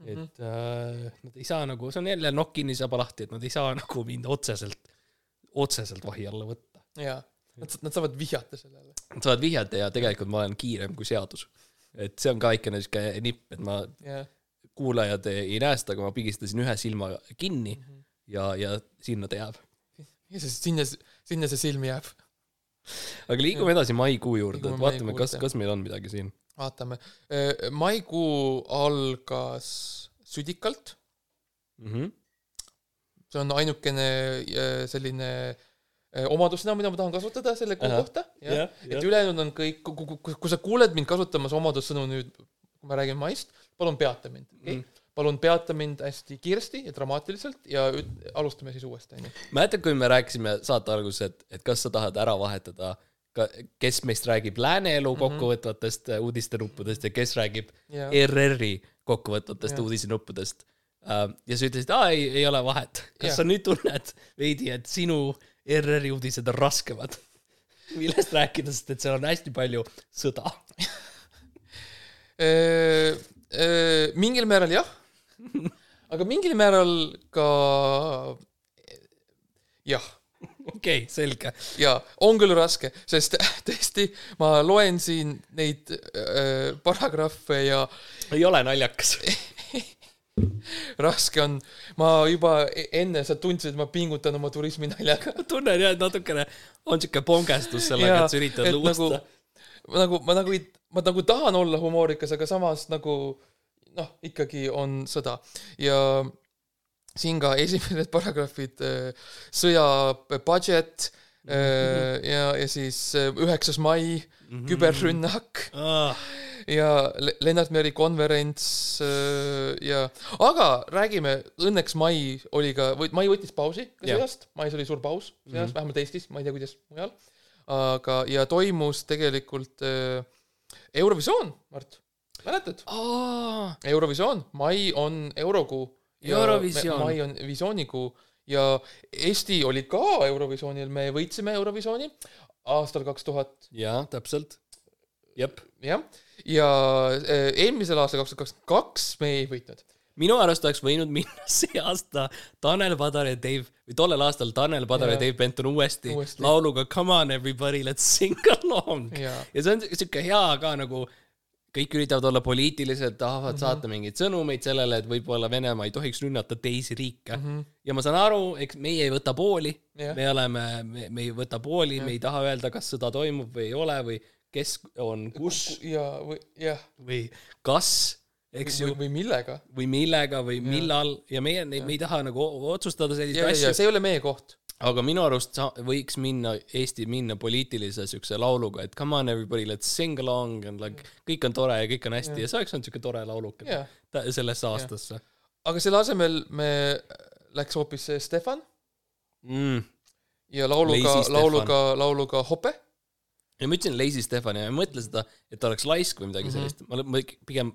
Mhm. et äh, nad ei saa nagu, see on jälle nokk kinni, saba lahti, et nad ei saa nagu mind otseselt, otseselt vahi alla võtta. jaa. Nad, nad saavad vihjata sellele. Nad saavad vihjata ja tegelikult ma olen kiirem kui seadus. et see on ka väikene siuke nipp, et ma, jah. kuulajad ei näe seda, aga ma pigistasin ühe silma kinni Mhm. ja, ja sinna ta jääb. ja siis sinna, sinna see silm jääb. Aga liigume edasi maikuu juurde, et vaatame, kas, kas meil on midagi siin. vaatame. maikuu algas südikalt, Mm -hmm. see on ainukene selline omadussõna, mida ma tahan kasutada selle kuu kohta, jah. et ülejäänud on kõik, kui sa kuuled mind kasutamas omadussõnu nüüd, kui ma räägin maist, palun peata mind, okei okay?? Palun peata mind hästi kiiresti ja dramaatiliselt ja alustame siis uuesti, onju. mäletad, kui me rääkisime saate alguses, et, et kas sa tahad ära vahetada ka, kes meist räägib lääne elu kokkuvõtvatest mm -hmm. uudistenuppudest ja kes räägib ja, ERR-i kokkuvõtvatest Jah. uudisenuppudest. ja sa ütlesid, aa ei, ei ole vahet. kas Jah. sa nüüd tunned veidi, et sinu ERR-i uudised on raskemad? millest rääkida, sest et seal on hästi palju sõda. mingil määral jah, aga mingil määral ka jah okei okay,, selge. ja on küll raske, sest tõesti ma loen siin neid äh, paragrahve ja ei ole naljakas. raske on, ma juba e- enne sa tundsid, et ma pingutan oma turisminaljaga. tunnen jah, et natukene on siuke pongestus sellega, et sa üritad luusta nagu-. nagu, ma nagu ei, ma nagu tahan olla humoorikas, aga samas nagu noh, ikkagi on sõda ja siin ka esimesed paragrahvid, sõja budget äh, ja, ja siis äh, üheksas mai, Mhm. küberrünnak Ah, ja Le- Lennart Meri konverents äh, ja, aga räägime, õnneks mai oli ka, või mai võttis pausi ka sõjast, mais oli suur paus sõjas mm. -hmm., vähemalt Eestis, ma ei tea, kuidas mujal. aga, ja toimus tegelikult äh, Eurovisioon, Mart, mäletad? Eurovisioon, mai on eurokuu. Eurovisioon. mai on visioonikuu ja Eesti oli ka Eurovisioonil, me võitsime Eurovisiooni aastal kaks tuhat jaa, täpselt. jep. jah, ja äh, eelmisel aastal kaks tuhat kakskümmend kaks me ei võitnud. minu arust oleks võinud minna see aasta Tanel Padar ja Dave või tollel aastal Tanel Padar ja Jaa. Dave Benton uuesti, Uuesti. lauluga Come on everybody let's sing along Jaa. ja see on siuke hea ka nagu kõik üritavad olla poliitilised, tahavad mm. -hmm. saata mingeid sõnumeid sellele, et võib-olla Venemaa ei tohiks rünnata teisi riike mm. -hmm. ja ma saan aru, eks meie ei võta pooli Jah. me oleme, me, ei võta pooli, me ei taha öelda, kas sõda toimub või ei ole või kes on kus ja, või jah, või kas, eks ju või, millega. või millega või millal ja meie, me ei taha nagu otsustada selliseid asju, see ei ole meie koht. Aga minu arust sa, võiks minna, Eesti minna poliitilise siukse lauluga, et come on everybody let's sing along and like kõik on tore ja kõik on hästi ja, ja see oleks olnud siuke tore lauluke ta- sellesse aastasse aga selle asemel me läks hoopis Stefan mm.. ja lauluga lauluga, lauluga Hope. ja ma ütlesin Lazy Stefan ja ma ei mõtle seda, et ta oleks laisk või midagi mm -hmm. sellist, ma, ma pigem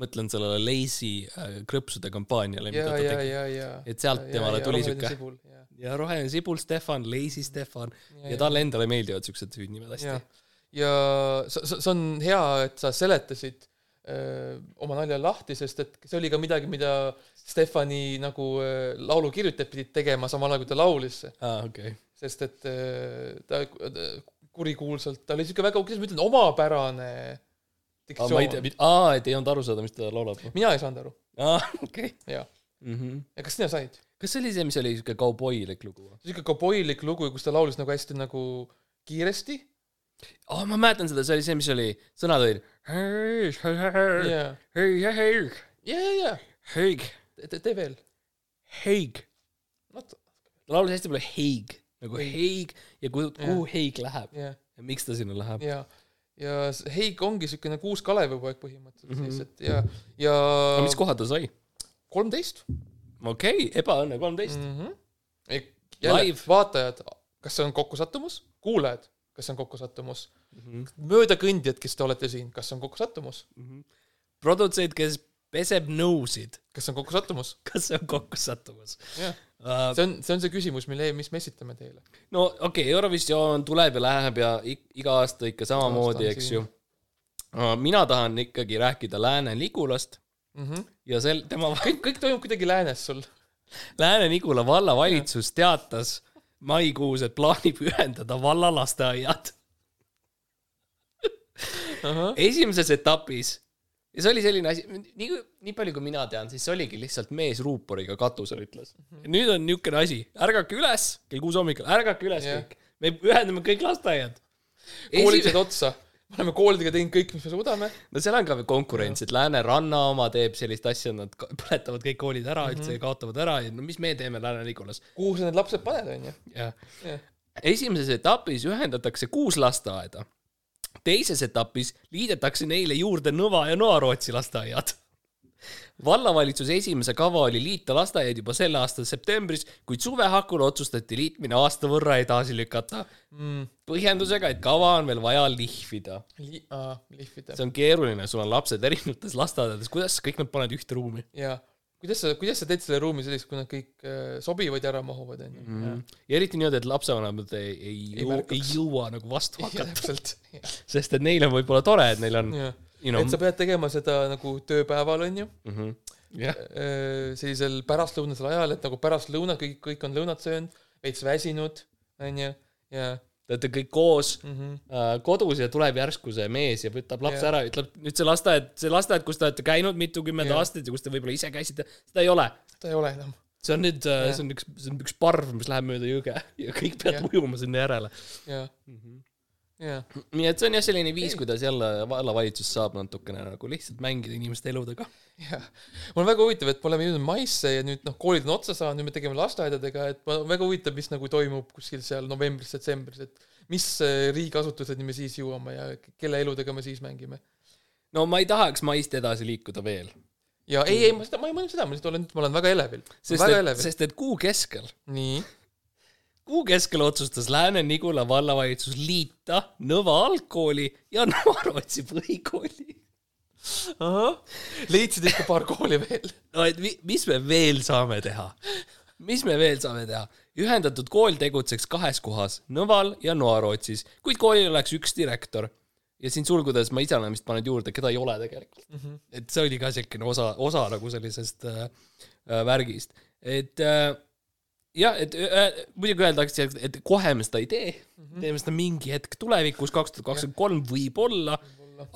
mõtlen sellele Lazy äh, krõpsude kampaaniale, mida ja, ta ja, tegi. ja, ja. Et sealt temale tuli siuke- ja, ja roheline sibul Stefan, Lazy Stefan ja, ja talle endale meeldivad siuksed hüüdnimed hästi ja, ja see, on hea, et sa seletasid öö, oma nalja lahti, sest et see oli ka midagi, mida Stefani nagu öö, laulukirjutajad pidid tegema samal ajal, kui ta laulis, ah, okei okay. sest et öö, ta kurikuulsalt, ta oli siuke väga, kuidas ma ütlen, omapärane aa, ma ei tea aa, et ei olnud aru saada, mis ta laulab. mina ei saanud aru, aa, okei. jaa. Mhm. ja kas sina said? kas see oli see, mis oli siuke kauboilik lugu siuke kauboilik lugu, kus ta laulis nagu hästi nagu kiiresti aa, ma mäletan seda, see oli see, mis oli, sõnad olid hei, hei, hei, ja, hei, hei, ja, ja, ja hei, tee, veel. heig. ta laulis hästi palju heig, nagu heig ja kuhu, kuhu heig läheb ja, miks ta sinna läheb. ja, ja Heik ongi siukene kuus Kalevipoeg põhimõtteliselt Mhm. siis, et ja, ja aga mis koha ta sai? kolmteist okei okay,, ebaõnne kolmteist. mm. -hmm. jälle vaatajad, kas see on kokkusattumus, kuulajad, kas see on kokkusattumus, Mhm. möödakõndjad, kes te olete siin, kas see on kokkusattumus, produtsent, kes peseb nõusid, kas see on kokkusattumus, kas see on kokkusattumus jah, uh,? see on, see on see küsimus, mille, mis me esitame teile. no okei okay,, Eurovisioon tuleb ja läheb ja iga aasta ikka samamoodi, eks siin. ju uh,. mina tahan ikkagi rääkida Lääne-Nigulast Mm -hmm. ja sel, tema kõik, kõik toimub kuidagi läänes sul. Lääne-Nigula vallavalitsus teatas maikuus, et plaanib ühendada vallalasteaiad esimeses etapis ja see oli selline asi, nii, nii palju kui mina tean, siis see oligi lihtsalt mees ruuporiga katusel ütles. nüüd on niisugune asi, ärgake üles kell kuus hommikul, ärgake üles Jah. kõik, me ühendame kõik lasteaiad. koolid said otsa, me oleme koolidega teinud kõik, mis me suudame. no seal on ka veel konkurents, et Lääneranna oma teeb sellist asja, nad põletavad kõik koolid ära üldse ja kaotavad ära ja no mis me teeme Lääne-Nigulas. kuhu sa need lapsed paned, onju. jah. jah, esimeses etapis ühendatakse kuus lasteaeda. Teises etapis liidetakse neile juurde Nõva ja Noarootsi lasteaiad. vallavalitsuse esimese kava oli liita lasteaiad juba selle aasta septembris, kuid suve hakul otsustati liitmine aasta võrra edasi lükata. mm,. põhjendusega, et kava on veel vaja lihvida. li-, aa, lihvida. see on keeruline, sul on lapsed erinevates lasteaedades, kuidas kõik nad paned ühte ruumi? ja kuidas sa, kuidas sa teed selle ruumi selliseks, kui nad kõik äh, sobivad ja ära mahuvad, onju. ja eriti niimoodi, et lapsevanemad ei, ei, Ei ei, märkaks. ei jõua nagu vastu hakata, täpselt. sest et neil on võib-olla tore, et neil on, you know et, sa pead tegema seda nagu tööpäeval, onju. Mhm. jah, sellisel pärastlõunasel ajal, et nagu pärastlõuna kõik, kõik on lõunat söönud, veits väsinud, onju, ja te olete kõik koos mm -hmm. äh, kodus ja tuleb järsku see mees ja võtab lapse Jah. ära, ütleb nüüd see lasteaed, see lasteaed, kus te olete käinud mitukümmend Jah. aastat ja kus te võib-olla ise käisite, seda ei ole. ta ei ole enam. see on nüüd, Jah. see on üks, see on üks parv, mis läheb mööda jõge ja kõik peavad Jah. ujuma sinna järele. ja, ja, nii et see on jah selline viis, kuidas jälle vallavalitsus saab natukene nagu lihtsalt mängida inimeste eludega. ja. mul on väga huvitav, et me oleme jõudnud maisse ja nüüd noh, koolid on otsa saanud, nüüd me tegeme lasteaedadega, et ma väga huvitav, mis nagu toimub kuskil seal novembris-detsembris, et mis äh, riigiasutuseni me siis jõuame ja kelle eludega me siis mängime. no ma ei tahaks maist edasi liikuda veel, ja ei, ei, ma seda, ma ei mõelnud seda, ma lihtsalt olen, ma olen väga elevil. sest et, sest et kuu keskel nii, kuu keskel otsustas Lääne-Nigula vallavalitsus liita Nõva algkooli ja Noarootsi põhikooli. ahah, leidsid ikka paar kooli veel. no et mi- mis me veel saame teha? mis me veel saame teha? ühendatud kool tegutseks kahes kohas, Nõval ja Noarootsis, kuid koolil oleks üks direktor. ja siin sulgudes ma ise olen vist pannud juurde, keda ei ole tegelikult mm. -hmm. et see oli ka siukene osa, osa nagu sellisest äh, äh, värgist, et äh, jah, et äh, muidugi öeldakse, et kohe me seda ei tee mm, -hmm. teeme seda mingi hetk tulevikus, kaks tuhat kakskümmend kolm võib-olla,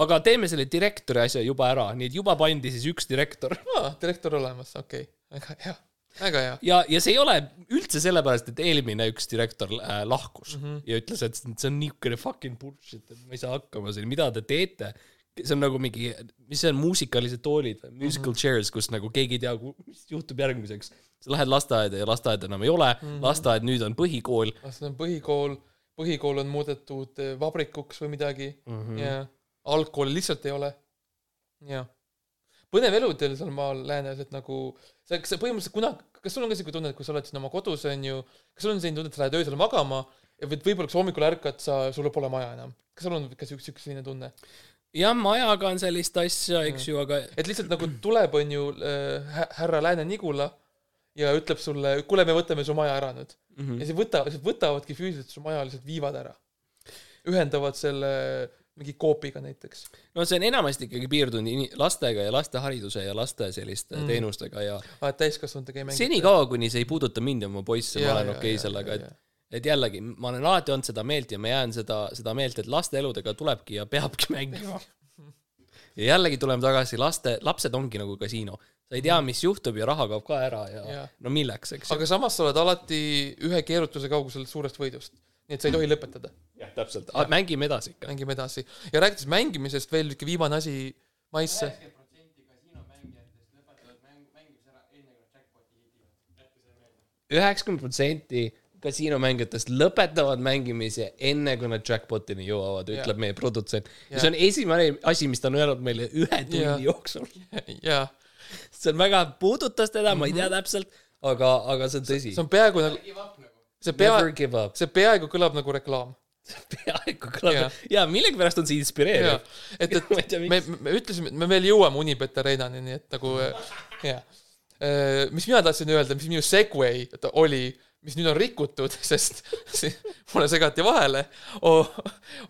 aga teeme selle direktori asja juba ära, nii et juba pandi siis üks direktor aa, direktor olemas, okei okay., väga hea, väga hea. ja, ja see ei ole üldse sellepärast, et eelmine üks direktor äh, lahkus mm -hmm. ja ütles, et see on niisugune fucking bullshit, et ma ei saa hakkama siin, mida te teete. see on nagu mingi, mis see on, muusikalised toolid või musical mm -hmm. chairs, kus nagu keegi ei tea, mis juhtub järgmiseks. Sa lähed lasteaeda ja lasteaeda enam ei ole mm, -hmm. lasteaed nüüd on põhikool see on põhikool, põhikool on muudetud eh, vabrikuks või midagi mm. -hmm. ja algkooli lihtsalt ei ole. jah. põnev elu teil seal maal läänes, et nagu sa, kas sa põhimõtteliselt kunagi, kas sul on ka siuke tunne, et kui sa oled siin oma kodus onju, kas sul on selline tunne, et sa lähed öösel magama ja või võib-olla kui sa hommikul ärkad, sa, sul pole maja enam. kas sul on ka siuke, siuke selline tunne? jah, majaga on sellist asja, eks ju, aga et lihtsalt nagu tuleb onju äh, hä- härra Lääne-Nigula ja ütleb sulle, kuule, me võtame su maja ära nüüd mm -hmm. ja siis võta, võtavadki füüsiliselt su maja lihtsalt viivad ära. ühendavad selle mingi koopiga näiteks. no see on enamasti ikkagi piirdunud lastega ja lastehariduse ja laste selliste Mm. teenustega ja aa, et täiskasvanutega ei mängi. senikaua, kuni see ei puuduta mind ja oma poisse, ma olen okei okay sellega, et et jällegi, ma olen alati olnud seda meelt ja ma jään seda, seda meelt, et laste eludega tulebki ja peabki mängima. ja jällegi tuleme tagasi, laste, lapsed ongi nagu kasiino. Sa ei tea, mis juhtub ja raha kaob ka ära ja, ja. no milleks, eks aga samas sa oled alati ühe keerutuse kaugusel suurest võidust. nii et sa ei tohi lõpetada. jah, täpselt. mängime edasi ikka. mängime edasi. ja rääkides mängimisest veel üks viimane asi maisse. üheksakümmend protsenti kasiinomängijatest lõpetavad mängimise enne, kui nad jackpot'ini jõuavad, ütleb meie produtsent. ja Jah. see on esimene asi, mis ta on öelnud meile ühe tunni Jah. jooksul. jaa, see on väga, puudutas teda, ma ei tea täpselt, aga, aga see on tõsi see. on peaaegu nagu, see pea see peaaegu kõlab nagu reklaam. peaaegu kõlab Jah. ja millegipärast on see inspireeriv., et, ei tea, et me, me ütlesime, et me veel jõuame Unibet Arenani, nii et nagu jaa. mis mina tahtsin öelda, mis minu segway oli, mis nüüd on rikutud, sest mulle segati vahele,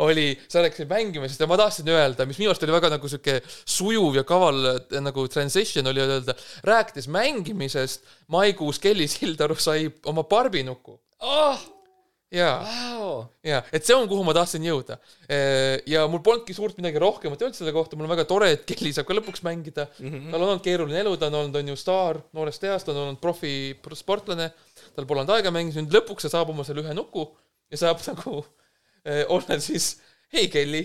oli, sa rääkisid mängimisest ja ma tahtsin öelda, mis minu arust oli väga nagu sihuke sujuv ja kaval äh, nagu transition oli öelda, rääkides mängimisest, maikuus Kelly Sildaru sai oma barbinuku. oh, jaa wow.. jaa, et see on, kuhu ma tahtsin jõuda. ja mul polnudki suurt midagi rohkemat öelda selle kohta, mul on väga tore, et Kelly saab ka lõpuks mängida mm. -hmm. tal on olnud keeruline elu, ta on olnud, on ju staar noorest east, ta on olnud profi sportlane, tal pole olnud aega mängida, nüüd lõpuks ta saab oma selle ühe nuku ja saab nagu eh, olla siis, hei Kelly,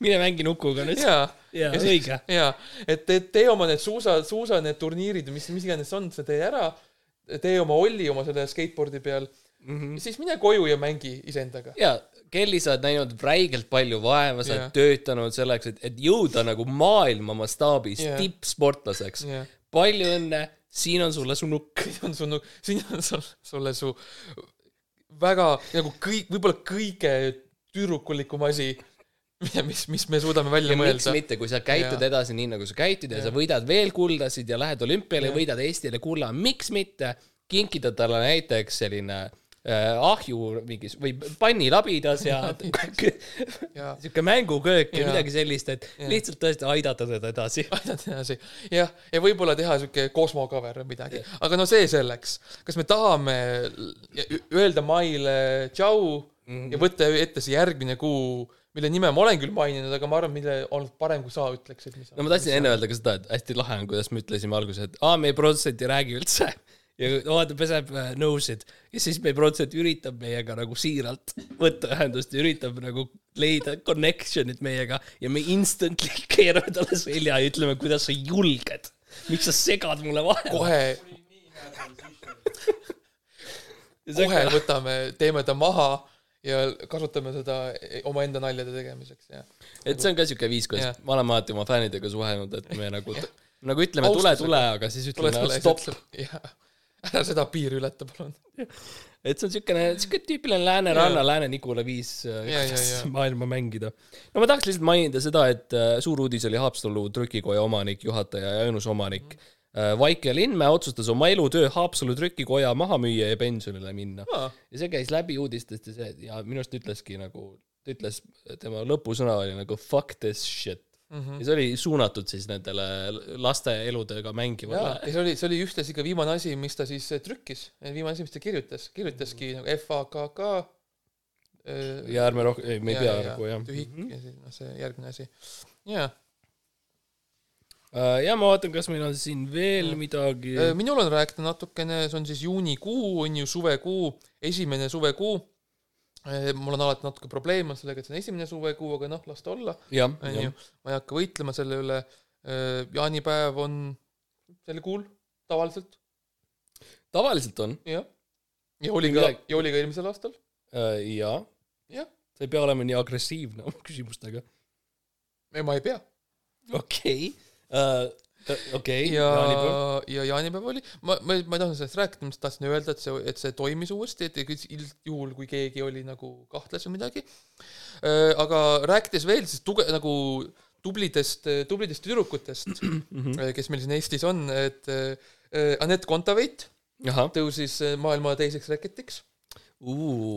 mine mängi nukuga nüüd. jaa. Ja siis- õige. jaa, et tee, tee oma need suusa, suusa need turniirid, mis, mis iganes on, sa tee ära, tee oma olli oma selle skateboard'i peal mm. -hmm. siis mine koju ja mängi iseendaga. ja Kelly, sa oled näinud räigelt palju vaeva, sa oled Jah. töötanud selleks, et, et jõuda nagu maailma mastaabis Jah. tippsportlaseks. jah palju õnne, siin on sulle su nukk. siin on sul, siin on sul, sulle su väga nagu kõik, võib-olla kõige tüdrukulikum asi, mis, mis me suudame välja ja miks mõelda. mitte, kui sa käitud Jaa. edasi nii, nagu sa käitud ja Jah. sa võidad veel kuldasid ja lähed olümpiale ja võidad Eestile kulla, miks mitte kinkida talle näiteks selline äh, ahju mingis või pannilabidas ja jaa, sihuke mänguköök ja midagi sellist, et Jaa. lihtsalt tõesti aidata teda edasi. aidata edasi. jah, ja võib-olla teha siuke kosmocover või midagi, aga no see selleks. kas me tahame öelda Maile tšau Mhm. ja võtta ette see järgmine kuu, mille nime ma olen küll maininud, aga ma arvan, mille oleks parem, kui sa ütleksid, no ma tahtsin enne öelda ka seda, et hästi lahe on, kuidas me ütlesime alguses, et aa, produtsent ei räägi üldse. Ja oo, ta peseb äh, nõusid ja siis meie produtsent üritab meiega nagu siiralt võtta ühendust ja üritab nagu leida connection'it meiega ja me instantly keerame talle selja ja ütleme, kuidas sa julged. miks sa segad mulle vahele? kohe, kohe võtame, teeme ta maha ja kasutame seda omaenda naljade tegemiseks ja et see on ka siuke viis, kuidas Jah. ma olen alati oma fännidega suhelnud, et me nagu, nagu ütleme tule, Austusega. tule, aga siis tule, ütleme tule, stopp. Ära seda piiri ületa, palun. et see on siukene, siuke tüüpiline Lääneranna, Lääne-Nigula viis äh, kuidas maailma mängida. no ma tahaks lihtsalt mainida seda, et äh, suur uudis oli Haapsalu trükikoja omanik, juhataja ja ainus omanik Mhm. äh, Vaike Lindmäe otsustas oma elutöö Haapsalu trükikoja maha müüa ja pensionile minna. aa, ja see käis läbi uudistest ja see ja minu arust ütleski nagu, ta ütles, tema lõpusõna oli nagu fuck this shit mm. -hmm. ja see oli suunatud siis nendele laste eludega mängivale ja see oli, see oli ühtlasi ka viimane asi, mis ta siis eh, trükkis, viimane asi, mis ta kirjutas, kirjutaski nagu F A K K. ja ärme rohkem, ei, me ei pea nagu jah. tühik ja siis noh, see järgmine asi. jaa, Äh, ja ma vaatan, kas meil on siin veel midagi. minul on rääkida natukene, see on siis juunikuu, on ju suvekuu, esimene suvekuu. Mul on alati natuke probleem on sellega, et see on esimene suvekuu, aga noh, las ta olla onju ma ei hakka võitlema selle üle. jaanipäev on sel kuul tavaliselt, tavaliselt on jah. ja oli ka ja oli ka eelmisel aastal, äh,. jaa, jah. sa ei pea olema nii agressiivne oma küsimustega. ma ei pea. okei, okei, ja jaanipäev., ja jaanipäev oli, ma, ma, ma ei tahtnud sellest rääkida, ma lihtsalt tahtsin öelda, et see, et see toimis uuesti, et üldjuhul, kui keegi oli nagu kahtles või midagi. aga rääkides veel siis tuge-, nagu tublidest, tublidest tüdrukutest, kes meil siin Eestis on, et äh, Anett Kontaveit tõusis äh, maailma teiseks reketiks,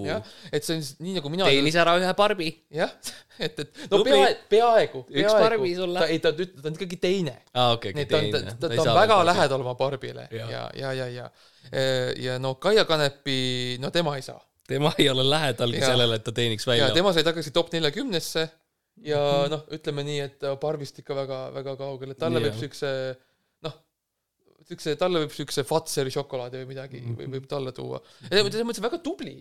jah, et see on siis nii nagu mina teenis ära ühe barbi. jah, et, et no Tubli. pea, peaaegu, Üks Barbi, sulle. ei, ta ütleb, ta on ikkagi teine aa, okei, okei, et ta on, teine. ta, ta, ta on väga. lähedal oma Barbile ja Jaa., ja, ja, ja, ja, ja no Kaia Kanepi, no tema ei saa. tema ei ole lähedalgi sellele, et ta teeniks ja välja. tema sai tagasi top neljakümnesse ja Mhm. noh, ütleme nii, et Barbist ikka väga, väga kaugel, et talle Jaa. võib siukse noh, siukse, talle võib siukse Fatseri šokolaadi või midagi Mhm. või võib talle tuua. selles mõttes väga tubli,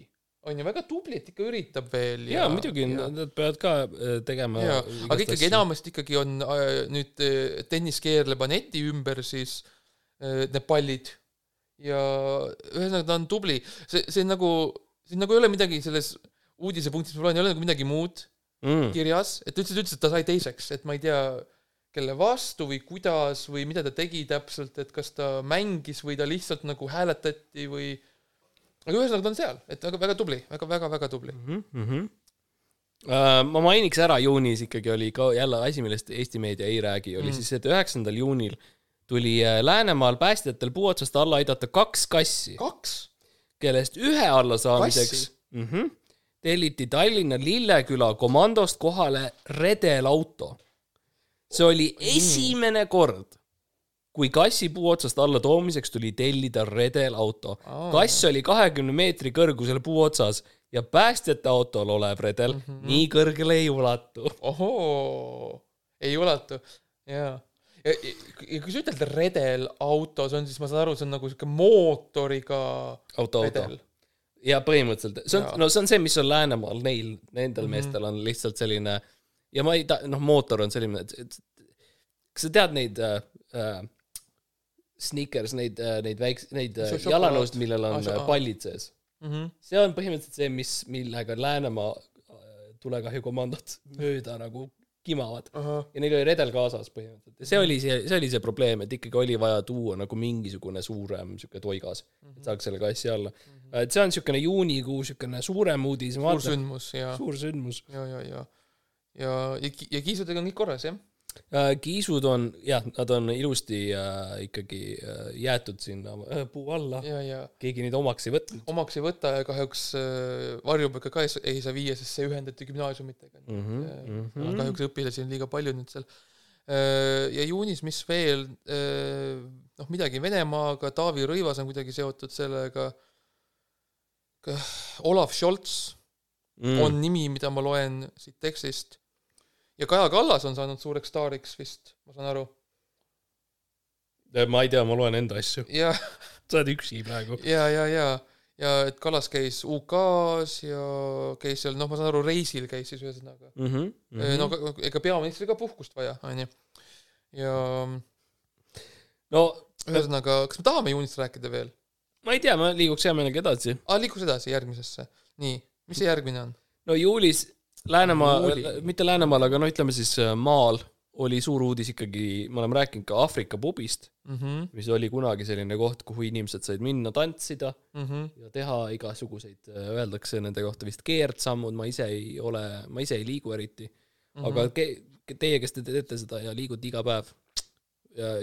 on ju, väga tubli, et ikka üritab veel muidugi, ja, nad peavad ka äh, tegema. aga ikkagi. enamasti ikkagi on äh, nüüd äh, tennis keerleb Aneti ümber siis äh, need pallid ja ühesõnaga ta on tubli, see, see on nagu, siin nagu ei ole midagi selles uudisepunktis, ma loen, ei ole nagu midagi muud mm.. kirjas, et ta ütles, ütles, et ta sai teiseks, et ma ei tea, kelle vastu või kuidas või mida ta tegi täpselt, et kas ta mängis või ta lihtsalt nagu hääletati või aga ühesõnaga ta on seal, et väga, väga tubli väga,, väga-väga-väga tubli. mm. -hmm. Uh, ma mainiks ära, juunis ikkagi oli ka jälle asi, millest Eesti meedia ei räägi, oli mm. siis, et üheksandal juunil tuli äh, Läänemaal päästjatel puu otsast alla aidata kaks kassi, kaks? kellest ühe allasaamiseks mm -hmm, telliti Tallinna Lilleküla komandost kohale redelauto. See oli esimene kord, kui kassi puu otsast alla toomiseks tuli tellida redelauto. Aa. kass oli kahekümne meetri kõrgusel puu otsas ja päästjate autol olev redel mm -hmm. nii kõrgele ei ulatu. ohoo, ei ulatu, jaa. ja, ja, ja kui sa ütled redelauto, see on siis, ma saan aru, see on nagu siuke mootoriga auto, redel. ja põhimõtteliselt, see on, no see on see, mis on Läänemaal, neil, nendel mm -hmm. meestel on lihtsalt selline ja ma ei ta-, noh, mootor on selline, et, et kas sa tead neid äh, äh, sneakers, neid äh,, neid väikse, neid äh, jalanõusid, millel on see- äh, pallid sees. Mhm. see on põhimõtteliselt see, mis, millega Läänemaa äh, tulekahjukomandod mööda nagu kimavad ahah, ja neil oli redel kaasas põhimõtteliselt ja see oli see, see oli see probleem, et ikkagi oli vaja tuua nagu mingisugune suurem sihuke toigas, et saaks selle kassi alla. et see on siukene juunikuu siukene suurem uudis, suur sündmus ja, suur sündmus. ja, ja, ja, ja, ja, ja kiisudega on kõik korras, jah? kiisud on jah, nad on ilusti äh, ikkagi äh, jäetud sinna äh, puu alla, keegi neid omaks ei võtnud omaks ei võta ja kahjuks äh, varjupaika ka ei, ei saa viia, sest see ühendati gümnaasiumitega mm. mm. -hmm. -hmm. kahjuks õpilasi on liiga palju nüüd seal. ja juunis, mis veel, noh midagi Venemaaga, Taavi Rõivas on kuidagi seotud sellega. Olav Scholz mm. on nimi, mida ma loen siit tekstist. Ja Kaja Kallas on saanud suureks staariks vist, ma saan aru. ma ei tea, ma loen enda asju, sa oled üksi praegu. ja, ja, ja, ja et Kallas käis UK-s ja käis seal, noh, ma saan aru, reisil käis siis ühesõnaga. mm. -hmm. no aga ega peaministril ka puhkust vaja, onju. ja no ühesõnaga, kas me tahame juunist rääkida veel? ma ei tea, ma liiguks hea meelega edasi. aa, liikus edasi järgmisesse. nii, mis see järgmine on? no juulis Läänemaa Juuli., mitte Läänemaal, aga no ütleme siis äh, maal oli suur uudis ikkagi, me oleme rääkinud ka Aafrika pubist, mhmh, mis oli kunagi selline koht, kuhu inimesed said minna tantsida mhmh, ja teha igasuguseid, öeldakse nende kohta vist keerdsammud, ma ise ei ole, ma ise ei liigu eriti. aga ke-, teie, kes te teete seda ja liigute iga päev,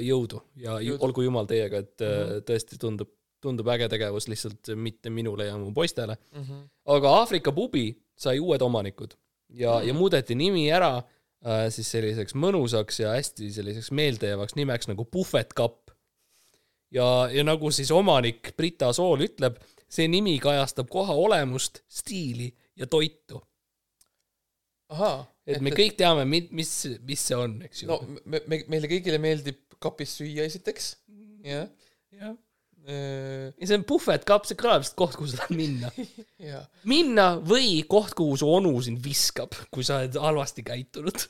jõudu ja Jõudu. olgu jumal teiega, et mm -hmm. tõesti tundub, tundub äge tegevus lihtsalt mitte minule ja mu poistele. mhmh, aga Aafrika pubi sai uued omanikud ja mm., ja muudeti nimi ära äh, siis selliseks mõnusaks ja hästi selliseks meeldejäävaks nimeks nagu Puhvet Cup. ja, ja nagu siis omanik Brita Sool ütleb, see nimi kajastab koha olemust, stiili ja toitu. et me kõik teame, mis, mis see on, eks ju no me, me, meile kõigile meeldib kapis süüa esiteks, jah. jah, ja, ja see on Puhvet Cup, see kõlab lihtsalt koht, kuhu sa tahad minna. minna või koht, kuhu su onu sind viskab, kui sa oled halvasti käitunud.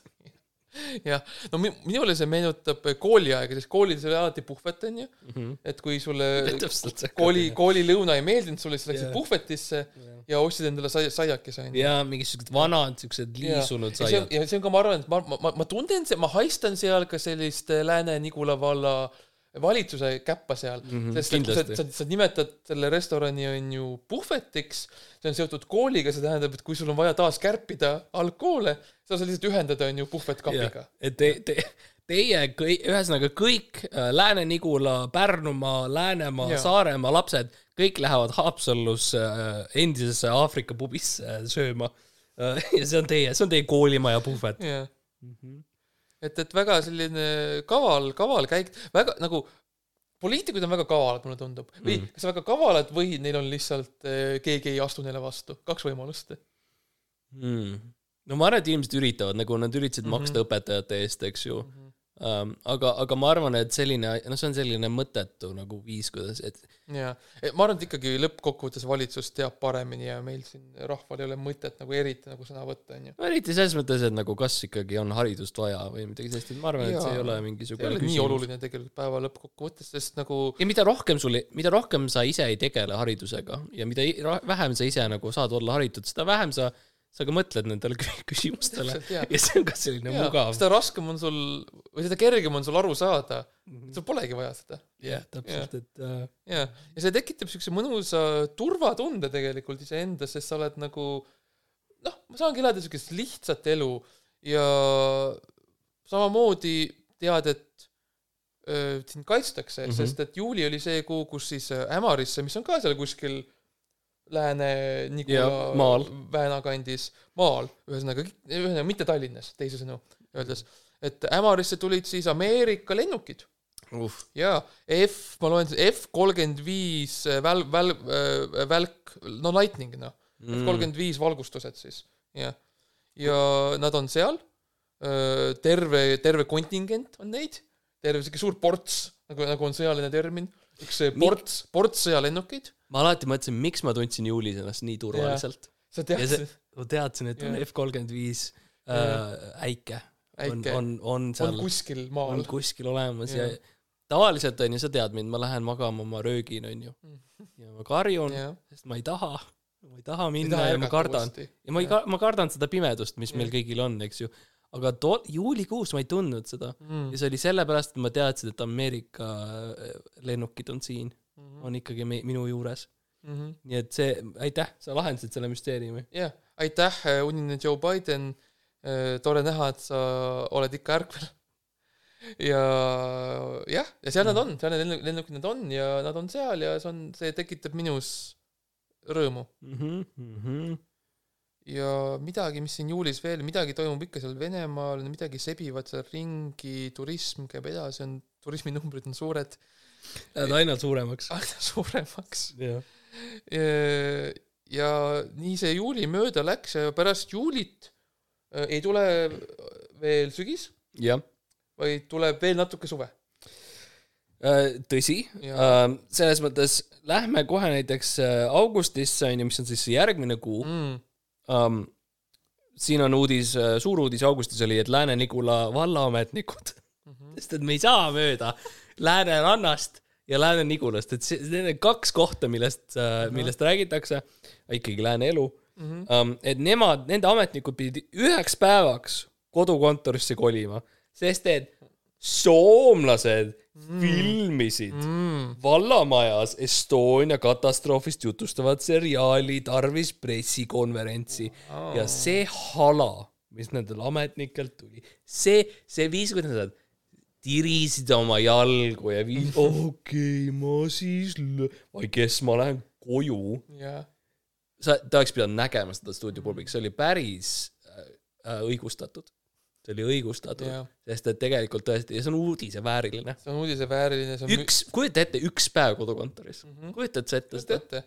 jah. no mi- minule see meenutab kooliaega, sest koolides oli alati puhvet, onju. et kui sulle kooli, koolilõuna ei meeldinud sulle, siis läksid Jaa. puhvetisse ja ostsid endale sai-, saiakese, onju. ja mingisugused vanad siuksed liisunud saiad. ja see on ka, ma arvan, et ma, ma, ma tunnen, ma haistan seal ka sellist äh, Lääne-Nigula valla valitsuse käppa seal mm, -hmm, sest et sa, sa, sa nimetad selle restorani on ju puhvetiks, see on seotud kooliga, see tähendab, et kui sul on vaja taas kärpida algkoole, sa saad lihtsalt ühendada on ju puhvetkapiga. et te, te, teie kõik, ühesõnaga kõik äh, Lääne-Nigula, Pärnumaa, Läänemaa. Saaremaa lapsed, kõik lähevad Haapsallusse äh, endisesse Aafrika pubisse äh, sööma. ja see on teie, see on teie koolimaja puhvet. jah, Mhm. et, et väga selline kaval, kaval käik, väga nagu poliitikud on väga kavalad, mulle tundub. või Mhm. kas väga kavalad või neil on lihtsalt eh, keegi ei astu neile vastu, kaks võimalust. mm. no ma arvan, et inimesed üritavad, nagu nad üritasid mm. -hmm. maksta õpetajate eest, eks ju. um,. aga, aga ma arvan, et selline, noh, see on selline mõttetu nagu viis, kuidas, et jaa, ma arvan, et ikkagi lõppkokkuvõttes valitsus teab paremini ja meil siin rahval ei ole mõtet nagu eriti nagu sõna võtta, onju. no eriti selles mõttes, et nagu kas ikkagi on haridust vaja või midagi sellist, et ma arvan, et see ei ole mingisugune ole nii oluline tegelikult päeva lõppkokkuvõttes, sest nagu ja mida rohkem sul, mida rohkem sa ise ei tegele haridusega ja mida vähem sa ise nagu saad olla haritud, seda vähem sa, sa ka mõtled nendele kü- küsimustele jaa. ja see on ka selline jaa, mugav. seda raskem on sul või seda kergem on sul aru saada, sul polegi vaja seda. jah, täpselt, et äh, jaa, ja see tekitab siukse mõnusa turvatunde tegelikult iseendas, sest sa oled nagu noh, ma saangi elada siukest lihtsat elu ja samamoodi tead, et öö, sind kaitstakse mm, Mhm. -hmm. sest et juuli oli see kuu, kus siis äh, Ämarisse, mis on ka seal kuskil Lääne-Nigula. Vääna kandis, maal, ühesõnaga, ühesõnaga mitte Tallinnas, teisisõnu öeldes, et Ämarisse tulid siis Ameerika lennukid. Uh, jaa, F, ma loen F kolmkümmend viis väl-, väl-, välk, no lightning noh, F kolmkümmend viis valgustused siis, jah. ja nad on seal, terve, terve kontingent on neid, terve siuke suur ports, nagu, nagu on sõjaline termin, üks ports, ports sõjalennukid, ma alati mõtlesin, miks ma tundsin juulis ennast nii turvaliselt. sa ja tead see, ma teadsin, et on. F kolmkümmend viis Jah. äike, on on, on on seal, kuskil on maal. kuskil olemas ja Jah. tavaliselt on ju, sa tead mind, ma lähen magama, ma röögin, on ju. ja ma karjun, sest ma ei taha, ma ei taha minna ja ma kardan. ja ma ei ka-, ma kardan seda pimedust, mis meil Jah. kõigil on, eks ju. aga too, juulikuus ma ei tundnud seda Mm. ja see oli sellepärast, et ma teadsin, et Ameerika äh, lennukid on siin, on ikkagi me, minu juures. Mhm. nii et see, aitäh, sa lahendasid selle müsteeriumi. jah, aitäh, unine Joe Biden. tore näha, et sa oled ikka ärkvel. ja jah, ja seal nad on, seal need lennu- lennukid nad on ja nad on seal ja see on, see tekitab minus rõõmu. Mhm, ja midagi, mis siin juulis veel, midagi toimub ikka seal Venemaal, midagi sebivad seal ringi, turism käib edasi, on, turisminumbrid on suured, Lähevad aina suuremaks. aina suuremaks. jah. ja nii see juuli mööda läks ja pärast juulit äh, ei tule veel sügis, jah, vaid tuleb veel natuke suve. tõsi, Jaa. selles mõttes lähme kohe näiteks äh, augustisse on ju, mis on siis järgmine kuu Mm. um,. siin on uudis, suur uudis augustis oli, et Lääne-Nigula vallaametnikud, Mhm. sest et me ei saa mööda Läänerannast ja Lääne-Nigulast, et see, need on kaks kohta, millest, millest räägitakse, ikkagi lääne elu Mhm. um,, et nemad, nende ametnikud pidid üheks päevaks kodukontorisse kolima, sest et soomlased filmisid Mm. vallamajas Estonia katastroofist jutustavat seriaali tarvis pressikonverentsi Aa. ja see hala, mis nendel ametnikel tuli, see, see viis, kuidas nad tirisid oma jalgu ja viis, okei okay,, ma siis, või kes ma lähen koju. jah, sa, ta oleks pidanud nägema seda stuudiopublik, see oli päris äh, äh, õigustatud. see oli õigustatud Jah., sest et tegelikult tõesti, ja see on uudisevääriline. see on uudisevääriline, see on üks, kujuta ette, üks päev kodukontoris mm. Mhm. -hmm. kujutad sa ette seda? ette.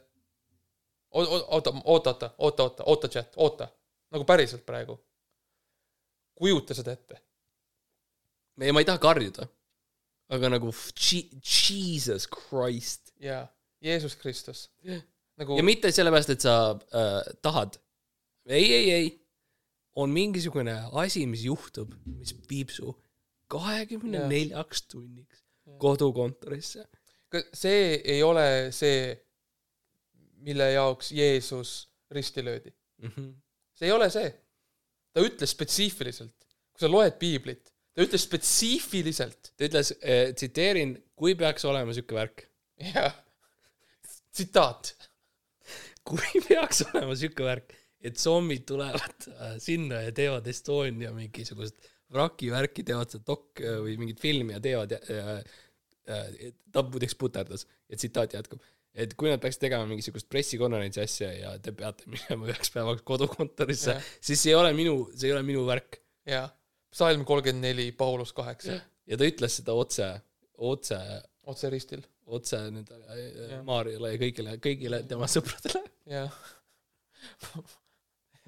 oota, oota, oota, oota, oota, oota, chat, oota, nagu päriselt praegu. kujuta seda ette. ei, ma ei taha karjuda. aga nagu Jesus Christ. jaa, Jeesus Kristus. nagu ja mitte sellepärast, et sa äh, tahad. ei, ei, ei. on mingisugune asi, mis juhtub, mis viib su kahekümne neljaks tunniks kodukontorisse. Ka- see ei ole see, mille jaoks Jeesus risti löödi. Mhm. see ei ole see. ta ütles spetsiifiliselt, kui sa loed piiblit, ta ütles spetsiifiliselt, ta ütles, tsiteerin, kui peaks olema siuke värk, jah, tsitaat, kui peaks olema siuke värk, et zombid tulevad äh, sinna ja teevad Estonia mingisugust vrakivärki, teevad seda dok- äh, või mingit filmi ja teevad äh, äh, ta muideks puterdas. Ja tsitaat jätkub, et kui nad peaks tegema mingisugust pressikonverentsi asja ja te peate minema üheks päevaks kodukontorisse siis see ei ole minu, see ei ole minu värk. jah, psalm kolmkümmend neli, Paulus kaheksa, ja ta ütles seda otse, otse, otse ristil, otse nendele äh. Maarjale ja kõigile, kõigile tema sõpradele. jah.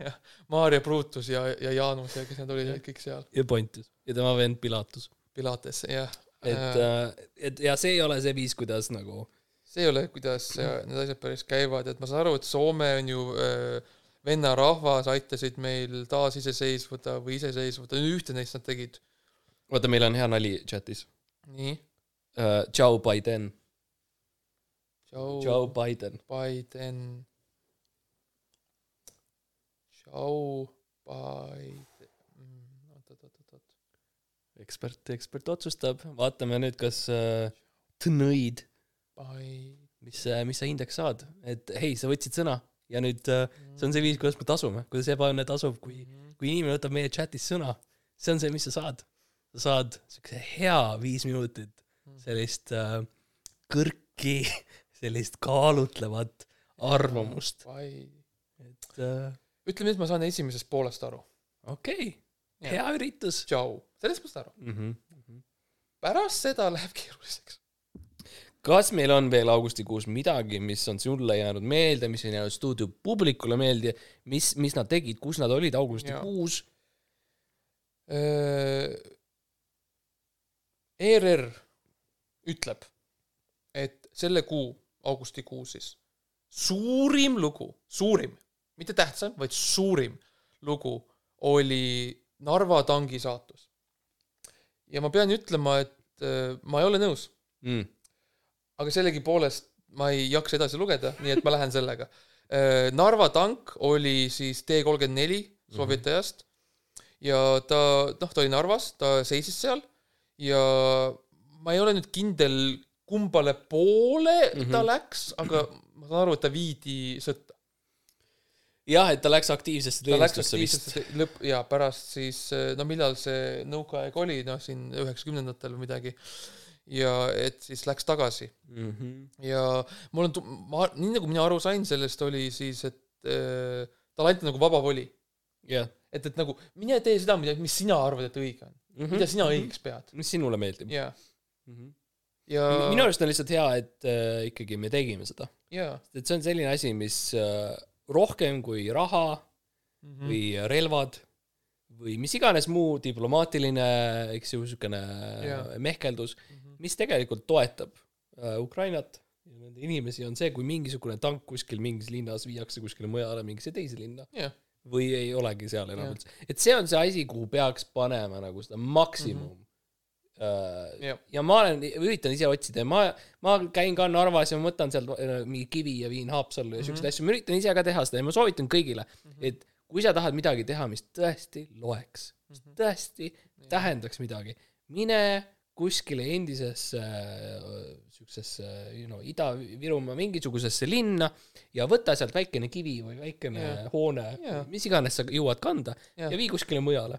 jah, Maarja Brutus ja, ja Jaanus ja kes nad olid kõik seal, ja Pontus ja tema vend Pilatus. Pilates, jah. et, et ja see ei ole see viis, kuidas nagu see ei ole, kuidas äh, need asjad päris käivad, et ma saan aru, et Soome on ju äh, vennarahvas, aitasid meil taasiseseisvuda või iseseisvuda, ühte neist nad tegid. oota, meil on hea nali chatis. Nii, uh,. Joe Biden, Joe, Biden. Biden, Joe Biden, oot, oot, oot, oot, oot, ekspert, ekspert otsustab, vaatame nüüd, kas uh, Biden, mis, mis sa hindeks saad, et hei, sa võtsid sõna ja nüüd uh, see on see viis, kuidas me tasume, kuidas ebaõnne tasub, kui, kui inimene võtab meie chatis sõna, see on see, mis sa saad. sa saad siukse hea viis minutit sellist uh, kõrki, sellist kaalutlevat arvamust, et uh, ütleme, et ma saan esimesest poolest aru. okei okay., hea üritus Joe, sellest ma saan aru. mm. -hmm. pärast seda läheb keeruliseks. Kas meil on veel augustikuus midagi, mis on sulle jäänud meelde, mis on jäänud stuudio publikule meelde, mis, mis nad tegid, kus nad olid augustikuus? ERR ütleb, et selle kuu, augustikuu siis, suurim lugu, suurim, mitte tähtsam, vaid suurim lugu oli Narva tangi saatus. ja ma pean ütlema, et äh, ma ei ole nõus, Mm. Aga sellegipoolest ma ei jaksa edasi lugeda, nii et ma lähen sellega. Narva tank oli siis T kolmkümmend neli Sovjeti ajast ja ta, noh, ta oli Narvas, ta seisis seal ja ma ei ole nüüd kindel, kumbale poole mm -hmm. ta läks, aga ma saan aru, et ta viidi sõtta. jah, et ta läks aktiivsesse ta läks teenistusse vist. lõpp ja pärast siis, no millal see nõukaaeg oli, noh siin üheksakümnendatel või midagi. Ja et siis läks tagasi Mm -hmm. ja mul on, ma, nii nagu mina aru sain sellest, oli siis, et äh, talle anti nagu vaba voli. jah. et, et nagu mine tee seda, mida, mis sina arvad, et õige on. mida sina õigeks pead. mis sinule meeldib? jaa. Mm ja -hmm. minu arust on lihtsalt hea, et äh, ikkagi me tegime seda. jaa. et see on selline asi, mis äh, rohkem kui raha Mhm. või relvad või mis iganes muu diplomaatiline, eks ju, niisugune mehkeldus, Mhm. mis tegelikult toetab äh, Ukrainat ja nende inimesi, on see, kui mingisugune tank kuskil mingis linnas viiakse kuskile mujale mingisse teise linna jah, või ei olegi seal enam üldse. et see on see asi, kuhu peaks panema nagu seda maksimum mm. -hmm. jah, ja ma olen, üritan ise otsida ja ma, ma käin ka Narvas ja ma võtan sealt äh, mingi kivi ja viin Haapsallu ja siukseid asju, ma üritan ise ka teha seda ja ma soovitan kõigile, et kui sa tahad midagi teha, mis tõesti loeks, mis tõesti tähendaks midagi, mine kuskile endisesse siuksesse, you know, Ida-Virumaa mingisugusesse linna ja võta sealt väikene kivi või väikene Jah. hoone Jah., mis iganes sa jõuad kanda Jah. ja vii kuskile mujale.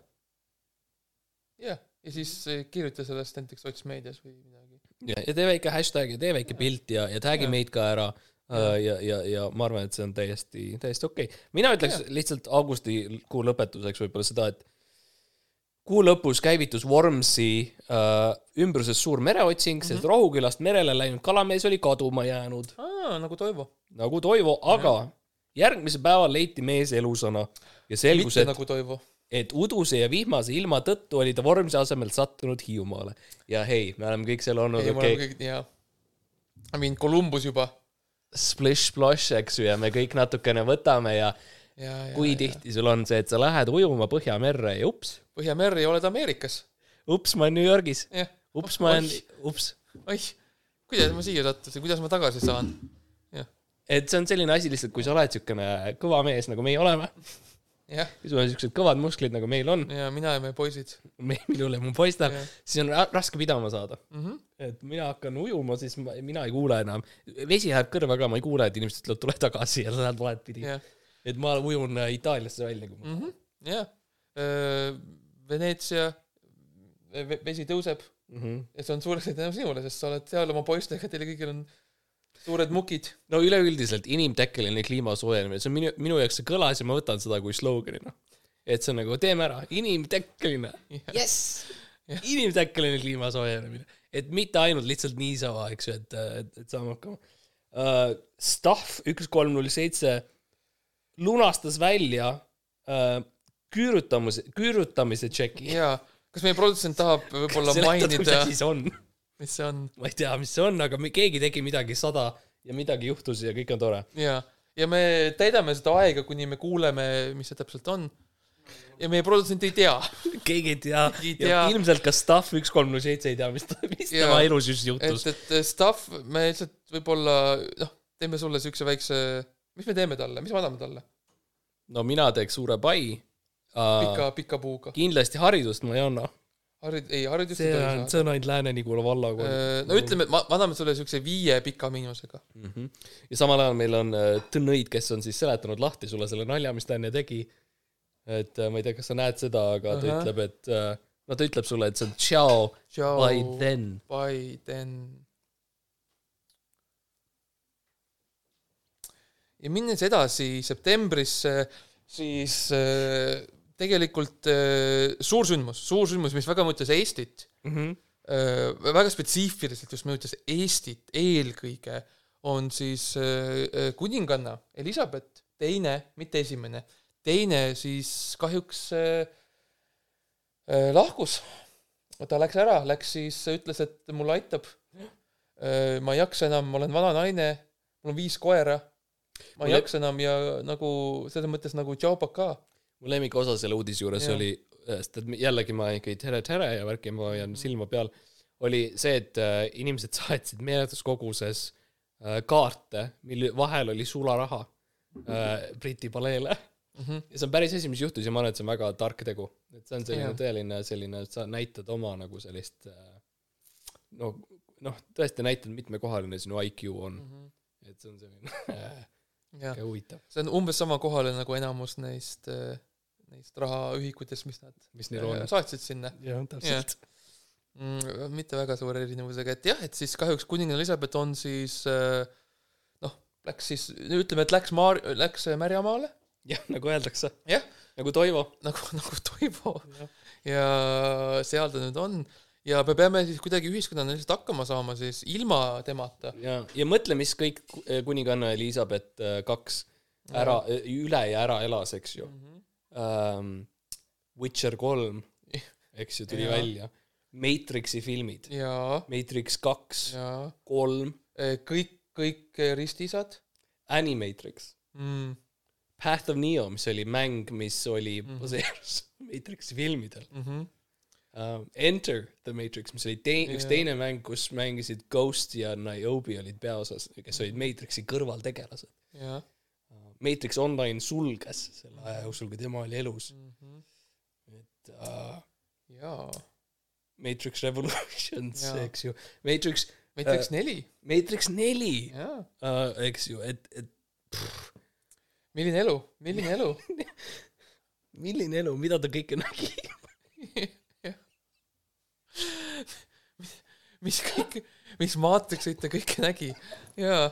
jah, ja siis kirjuta sellest näiteks sotsmeedias või midagi. ja, tee väike hashtag ja tee väike pilt ja, ja tag'i Jah. meid ka ära. ja, ja, ja ma arvan, et see on täiesti, täiesti okei okay.. mina ütleks Jah. lihtsalt augustikuu lõpetuseks võib-olla seda, et kuu lõpus käivitus Vormsi äh, ümbruses suur mereotsing mm, -hmm. sest Rohukülast merele läinud kalamees oli kaduma jäänud, nagu Toivo. nagu Toivo, aga järgmisel päeval leiti mees elusana ja selgus, et nagu Toivo. et uduse ja vihmase ilma tõttu oli ta Vormsi asemel sattunud Hiiumaale. ja hei, me oleme kõik seal olnud, ei, okei mean Columbus juba. splish-splosh, eks ju, ja me kõik natukene võtame ja ja, ja, kui tihti sul on see, et sa lähed ujuma Põhjamerre ja ups, Põhjamerre ja oled Ameerikas. ups, ma olen New Yorgis, ups, ma olen, ups. oih, kuidas ma siia sattusin, kuidas ma tagasi saan? et see on selline asi lihtsalt, kui sa oled niisugune kõva mees, nagu meie oleme, sul on niisugused kõvad musklid, nagu meil on, ja mina ja meie poisid. minul ja mu poistel siis on ra- raske pidama saada. Mhm. et mina hakkan ujuma, siis ma, mina ei kuule enam, vesi läheb kõrva ka, ma ei kuule, et inimesed ütlevad, tule tagasi ja sa lähed valet pidi. jah, et ma ujun äh, Itaaliasse välja, ma jah. Veneetsia, vesi tõuseb mm. -hmm. ja see on suuresti tänu sinule, sest sa oled seal oma poistega, teil kõigil on suured mukid. no üleüldiselt inimtekkeline kliima soojenemine, see on minu, minu jaoks see kõlas ja ma võtan seda kui sloganina. et see on nagu teeme ära, inimtekkeline, jess, inimtekkeline kliima soojenemine. et mitte ainult lihtsalt niisama, eks ju, et, et, et saame hakkama uh,. Stuff üks kolm null seitse lunastas välja uh, küürutamise, küürutamise tšeki. jaa, kas meie produtsent tahab võib-olla mainida, asi see on. Mis see on ma ei tea, mis see on, aga me, keegi tegi midagi sada ja midagi juhtus ja kõik on tore. ja, ja me täidame seda aega, kuni me kuuleme, mis see täpselt on. ja meie produtsent ei tea, keegi ei tea ja ilmselt ka Stuff üks kolm null seitse ei tea, mis, mis Jaa. tema elus just et juhtus., et stuff, me lihtsalt võib-olla noh, teeme sulle siukse väikse, mis me teeme talle, mis me anname talle? no mina teeks suure pai pika, pika puuga. kindlasti haridust ma ei anna. harid-, ei haridust see ei on, see on ainult Lääne-Nigula vallakool. no ütleme, et ma, me anname sulle siukse viie pika miinusega. Mhm. ja samal ajal meil on äh, Tõnõid, kes on siis seletanud lahti sulle selle nalja, mis ta enne tegi. et äh, ma ei tea, kas sa näed seda, aga ta Ahah. ütleb, et äh, no ta ütleb sulle, et see on tšau Ciao, by then. by then. ja minnes edasi septembrisse, siis äh, tegelikult äh, suur sündmus, suur sündmus, mis väga mõjutas Eestit Mhm. äh,, väga spetsiifiliselt just mõjutas Eestit eelkõige, on siis äh, kuninganna Elizabeth teine, mitte esimene, teine siis kahjuks lahkus. ta läks ära, läks siis, ütles, et mulle aitab. ma ei jaksa enam, ma olen vana naine, mul on viis koera. ma ei jaksa enam ja nagu selles mõttes nagu tšau mu lemmikosa selle uudise juures Jah. oli, sest et jällegi ma ikka tere, tere ja värki, ma hoian silma peal, oli see, et äh, inimesed saatsid meeletus koguses äh, kaarte, mille vahel oli sularaha äh, Briti paleele. Mhm. ja see on päris asi, mis juhtus ja ma arvan, et see on väga tark tegu. et see on selline Jah. tõeline selline, et sa näitad oma nagu sellist äh, no, noh, tõesti näitad, mitmekohaline sinu IQ on. et see on selline huvitav, see on umbes sama kohale nagu enamus neist, neist rahaühikutest, mis nad mis äh,. saatsid sinna jah, täpselt. mm,. mitte väga suure erinevusega, et jah, et siis kahjuks kuninganna Elizabeth on siis äh, noh, läks siis, ütleme, et läks maar-, läks Märjamaale jah, nagu öeldakse. Jah. nagu Toivo. nagu, nagu Toivo ja seal ta nüüd on ja me peame siis kuidagi ühiskonnana lihtsalt hakkama saama siis ilma temata. ja, ja mõtle, mis kõik ku- kuninganna Elizabeth äh, kaks ära, üle ja ära elas, eks ju um,. Witcher kolm, eks ju, tuli Jaa. välja. Matrixi filmid, ja, Matrix kaks, ja kolm, kõik, kõik ristisad Animatrix, mm,. Path of Neo, mis oli mäng, mis oli Mhm. baseerus Matrixi filmidel Mm -hmm. uh,. Enter the Matrix, mis oli tei-, üks Jaa. teine mäng, kus mängisid Ghost ja Niobe olid peaosas, kes olid Matrixi kõrvaltegelased. jah Matrix Online sulges selle aja jooksul, kui tema oli elus. mm -hmm. et uh, jaa, Matrix Revolutions, eks ju, Matrix, Matrix neli, Matrix neli. Uh,, eks ju, et, et milline elu, milline elu? Milline elu, mida ta kõike nägi. mis kõik, mis maatrikseid ta kõike nägi? Jaa,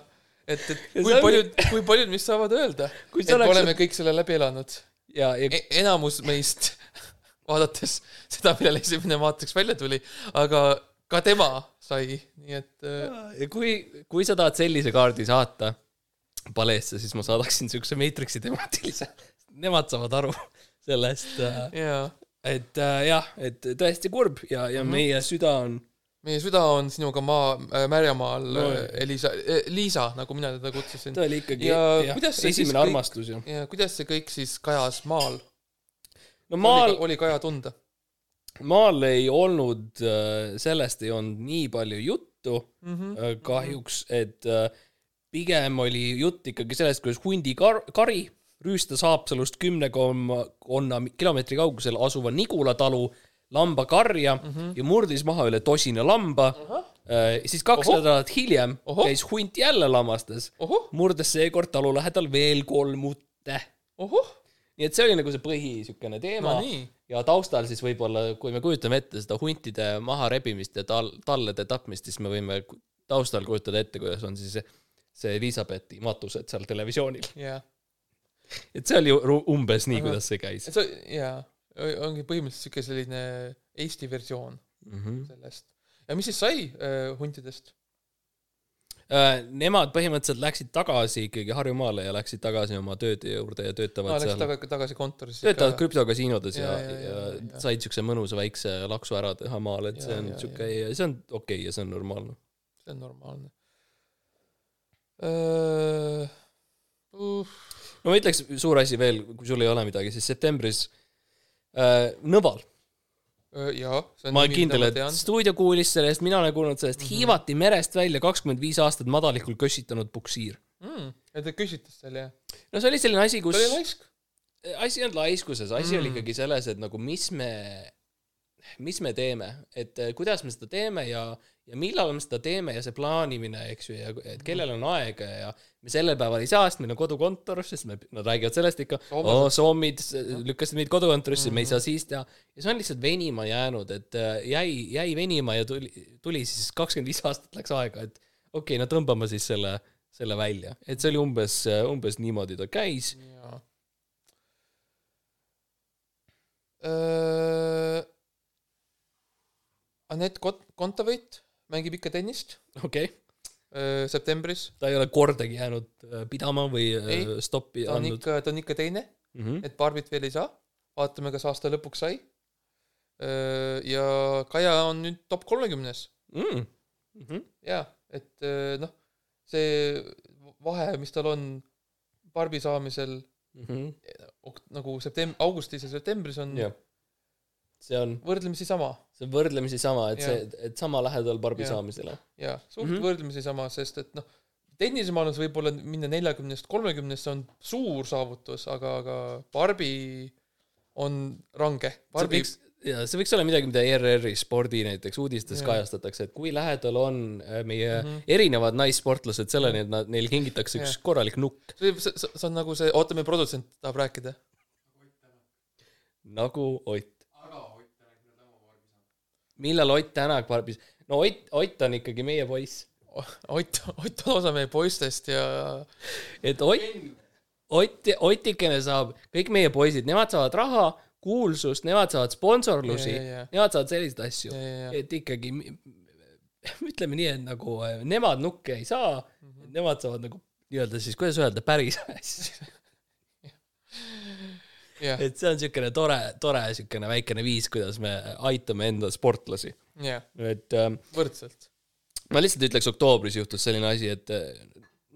et, et kui paljud, kui paljud meist saavad öelda, Kui et oleks- oleme kõik selle läbi elanud ja, ja e. enamus meist, vaadates seda, millal esimene maatriks välja tuli, aga ka tema sai, nii et äh, ja kui, kui sa tahad sellise kaardi saata paleesse, siis ma saadaksin siukse Matrixi temaatilise. Nemad saavad aru sellest, jaa, et äh, jah, et tõesti kurb ja, ja Mhm. meie süda on meie süda on sinuga maa äh,, Märjamaal No. no., Elisa äh,, Liisa, nagu mina teda kutsusin. ta oli ikkagi Ja jah, kuidas see siis esimene kõik- armastus ju. ja kuidas see kõik siis kajas maal? no maal, oli kaja tunda maal ei olnud, sellest ei olnud nii palju juttu mm? -hmm. äh, kahjuks, et äh, pigem oli jutt ikkagi sellest, kuidas hundi kar-, kari rüüstas Haapsalust kümne koma konna kilomeetri kaugusel asuva Nigula talu lambakarja mm -hmm. ja murdis maha üle tosina lamba. siis kaks Ohoh. nädalat hiljem Ohoh. käis hunt jälle lamastas, ohoh, murdes seekord talu lähedal veel kolm utte. nii et see oli nagu see põhi siukene teema no nii, ja taustal siis võib-olla, kui me kujutame ette seda huntide maharebimist ja tal-, tallede tapmist, siis me võime taustal kujutada ette, kuidas on siis see, Elizabethi matused seal televisioonil. jaa. et see oli umbes nii, Ahah. kuidas see käis jaa, ongi põhimõtteliselt siuke selline Eesti versioon mm. -hmm. sellest. ja mis siis sai äh, huntidest? Äh, Nemad põhimõtteliselt läksid tagasi ikkagi Harjumaale ja läksid tagasi oma tööde juurde ja töötavad läksid seal, tagasi, tagasi kontorisse. töötavad krüptokasiinodes ja, Ja, ja, ja, ja, said siukse mõnusa väikse laksu ära teha maal, et Ja, see on siuke, see on okei okay ja see on normaalne. see on normaalne uh,. Uh, no ma ütleks suur asi veel, kui sul ei ole midagi, siis septembris äh, Nõval, jaa, see on ma olen kindel, et stuudio kuulis sellest, mina olen kuulnud sellest mm, -hmm. hiivati merest välja kakskümmend viis aastat madalikul kössitanud puksiir. mm,. ja ta küsitles seal jah? no see oli selline asi, ta kus oli laisk. asi ei olnud laiskuses, asi mm. oli ikkagi selles, et nagu mis me, mis me teeme, et kuidas me seda teeme ja, ja millal me seda teeme ja see plaanimine, eks ju, ja et kellel on aega ja me sellel päeval ei saa, sest meil on kodukontor, sest me, nad räägivad sellest ikka, oo, soomid lükkasid meid kodukontorisse mm, -hmm. me ei Mhm. saa siis teha. ja see on lihtsalt venima jäänud, et eh, jäi, jäi venima ja tuli, tuli siis kakskümmend viis aastat läks aega, et okei okay,, no tõmbame siis selle, selle välja, et see oli umbes, umbes niimoodi ta käis. jaa. Äh, Anett Kot-, Kontaveit mängib ikka tennist okei okay. öö, septembris. ta ei ole kordagi jäänud äh, pidama või äh, Ei, stoppi ta on andnud. ikka, ta on ikka teine, Mm et Barbit veel ei saa. vaatame, kas aasta lõpuks sai. ja Kaja on nüüd top kolmekümnes -hmm. Mm -hmm. jaa, et noh, see vahe, mis tal on Barbi saamisel Mm -hmm. nagu septem-, augustis ja septembris on jah, see on, võrdlemisi sama see on võrdlemisi sama, et Jah. see, et sama lähedal Barbi Jah. saamisele. jaa, suht Mhm. mm -hmm. võrdlemisi sama, sest et noh, tennisemaailmas võib-olla minna neljakümnest kolmekümnesse on suur saavutus, aga, aga Barbi on range. see Barbi, võiks, ja see võiks olla midagi, mida ERR-i spordi näiteks uudistes Jah. kajastatakse, et kui lähedal on äh, meie mm Mhm. -hmm. erinevad naissportlased selleni, et nad, neil kingitakse üks Jah. korralik nukk, see, see see on nagu see, oota, meie produtsent tahab rääkida. nagu Ott. Millal Ott Tänak Barbis, no Ott, Ott on ikkagi meie poiss Ott, Ott on osa meie poistest ja et Ott, Ott, Otikene saab, kõik meie poisid, nemad saavad raha, kuulsust, nemad saavad sponsorlusi nemad saavad selliseid asju et ikkagi ütleme nii, et nagu äh, nemad nukke ei saa mm. -hmm. nemad saavad nagu nii-öelda siis, kuidas öelda, päris asju. jah, et see on niisugune tore, tore niisugune väikene viis, kuidas me aitame enda sportlasi, jah, et ähm, võrdselt. ma lihtsalt ütleks, oktoobris juhtus selline asi, et äh,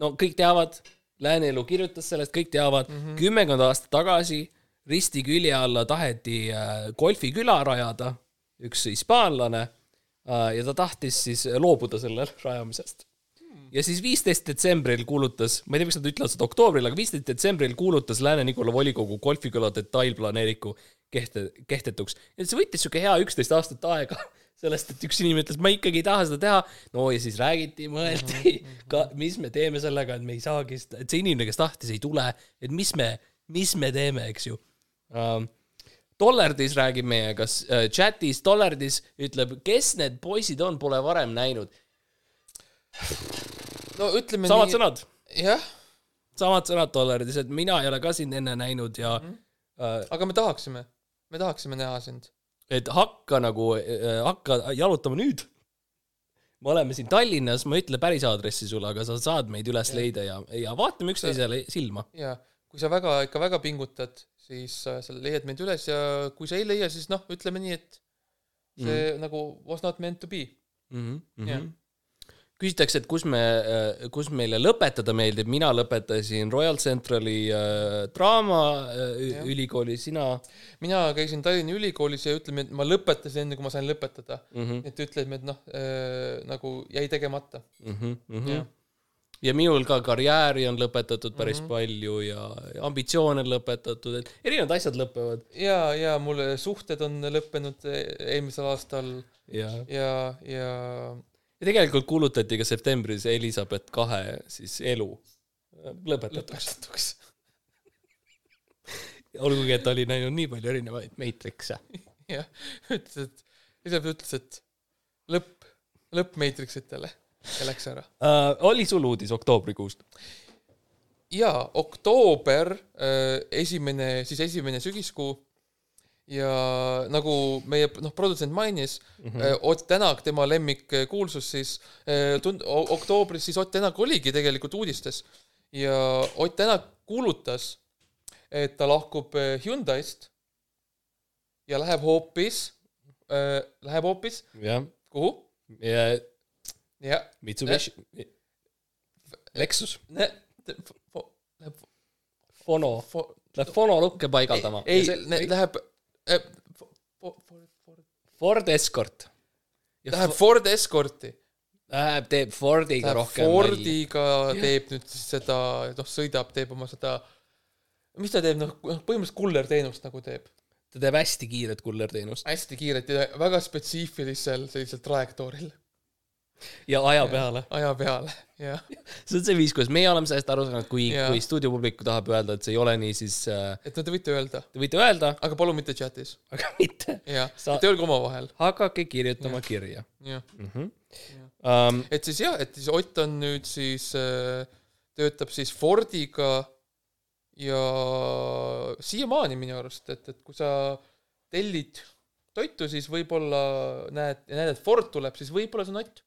no kõik teavad, Lääne Elu kirjutas sellest, kõik teavad mm -hmm., kümmekond aastat tagasi risti külje alla taheti äh, golfiküla rajada, üks hispaanlane äh, ja ta tahtis siis loobuda selle rajamisest. Ja siis viisteist detsembril kuulutas, ma ei tea, miks nad ütlevad seda oktoobril, aga viisteist detsembril kuulutas Lääne-Nigula volikogu golfiküla detailplaneeringu kehte, kehtetuks. et see võttis sihuke hea üksteist aastat aega sellest, et üks inimene ütles, ma ikkagi ei taha seda teha. no ja siis räägiti, mõeldi ka, mis me teeme sellega, et me ei saagi seda, et see inimene, kes tahtis, ei tule, et mis me, mis me teeme, eks ju um,. Dollardis räägib meiega äh, chatis, Dollardis ütleb, kes need poisid on, pole varem näinud. No ütleme samad nii, sõnad, jah, samad sõnad Dollardis, et mina ei ole ka sind enne näinud ja Mhm. äh, aga me tahaksime, me tahaksime näha sind. et hakka nagu äh,, hakka jalutama nüüd. me oleme siin Tallinnas, ma ei ütle päris aadressi sulle, aga sa saad meid üles Jah. leida ja, ja vaatame üksteisele silma. ja kui sa väga, ikka väga pingutad, siis äh, sa leiad meid üles ja kui sa ei leia, siis noh, ütleme nii, et see mm. nagu was not meant to be. mm. -hmm. Jah. küsitakse, et kus me, kus meile lõpetada meeldib, mina lõpetasin Royal Centrali äh, draamaülikooli, sina mina käisin Tallinna Ülikoolis ja ütleme, et ma lõpetasin enne, kui ma sain lõpetada. mm. -hmm. et ütleme, et noh äh,, nagu jäi tegemata. Mm -hmm. Mm. -hmm. ja minul ka karjääri on lõpetatud päris mm. -hmm. palju ja ja ambitsioone on lõpetatud, et erinevad asjad lõpevad ja, ja mul suhted on lõppenud e- eelmisel aastal ja, ja, ja ja tegelikult kuulutati ka septembris Elizabeth kahe siis elu lõpetatuks. lõpetatuks. olgugi, et oli näinud nii palju erinevaid Matrix'e. jah, ütles, et, Elizabeth ütles, et lõpp, lõpp Matrixitele ja läks ära. Uh, oli sul uudis oktoobrikuust? jaa, oktoober, esimene, siis esimene sügiskuu ja nagu meie noh, produtsent mainis mm, -hmm. Ott Tänak, tema lemmikkuulsus siis eh, tund-, oktoobris siis Ott Tänak oligi tegelikult uudistes ja Ott Tänak kuulutas, et ta lahkub Hyundai'st ja läheb hoopis, läheb hoopis jah, kuhu? ja jah, Mitsubishi, Lexus, läheb Fono, fo- läheb Fono lukke paigaldama. ei, läheb fo- Ford Escort. Läheb Ford Escorti, Läheb, teeb Fordiga läheb rohkem nalja. Fordiga, teeb nüüd siis seda, noh, sõidab, teeb oma seda, mis ta teeb, noh, põhimõtteliselt kullerteenust nagu teeb. ta teeb hästi kiiret kullerteenust hästi kiirelt ja väga spetsiifilisel sellisel trajektooril, ja aja peale. aja peale, jah. see on see viis, kuidas meie oleme sellest aru saanud, kui, kui stuudiopublik tahab öelda, et see ei ole nii, siis äh, et no te võite öelda, te võite öelda, aga palun mitte chatis, aga mitte. jah, et öelge omavahel, hakake kirjutama kirja jah. mm. -hmm. Um, et siis jah, et siis Ott on nüüd siis äh,, töötab siis Fordiga ja siiamaani minu arust, et, et kui sa tellid toitu, siis võib-olla näed, näed, et Ford tuleb, siis võib-olla see on Ott,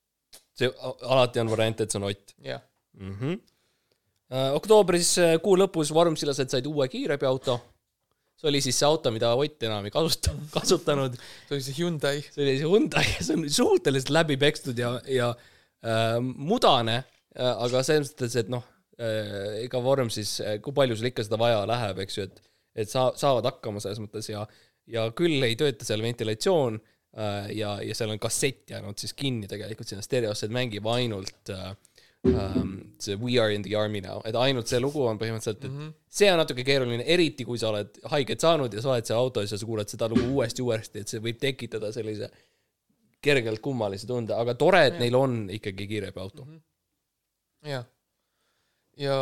see alati on variant, et see on Ott jah. mm. -hmm. Uh, oktoobris äh, kuu lõpus vormsilased said uue kiirabiauto. see oli siis see auto, mida Ott enam ei kasuta, kasutanud. see oli see Hyundai, see oli see Hyundai, see on suhteliselt läbi pekstud ja, ja äh, mudane äh,, aga selles mõttes, et noh äh,, ega vorm siis, kui palju sul ikka seda vaja läheb, eks ju, et, et sa, saavad hakkama selles mõttes ja, ja küll ei tööta seal ventilatsioon äh, ja, ja seal on kassett jäänud siis kinni tegelikult sinna stereosse, et mängib ainult äh, um, see We are in the army now, et ainult see lugu on põhimõtteliselt, et mm -hmm. see on natuke keeruline, eriti kui sa oled haiget saanud ja sa oled seal autos ja sa kuulad seda lugu uuesti, uuesti, et see võib tekitada sellise kergelt kummalise tunde, aga tore, et Jah. neil on ikkagi kiirabiauto mm. -hmm. jah. ja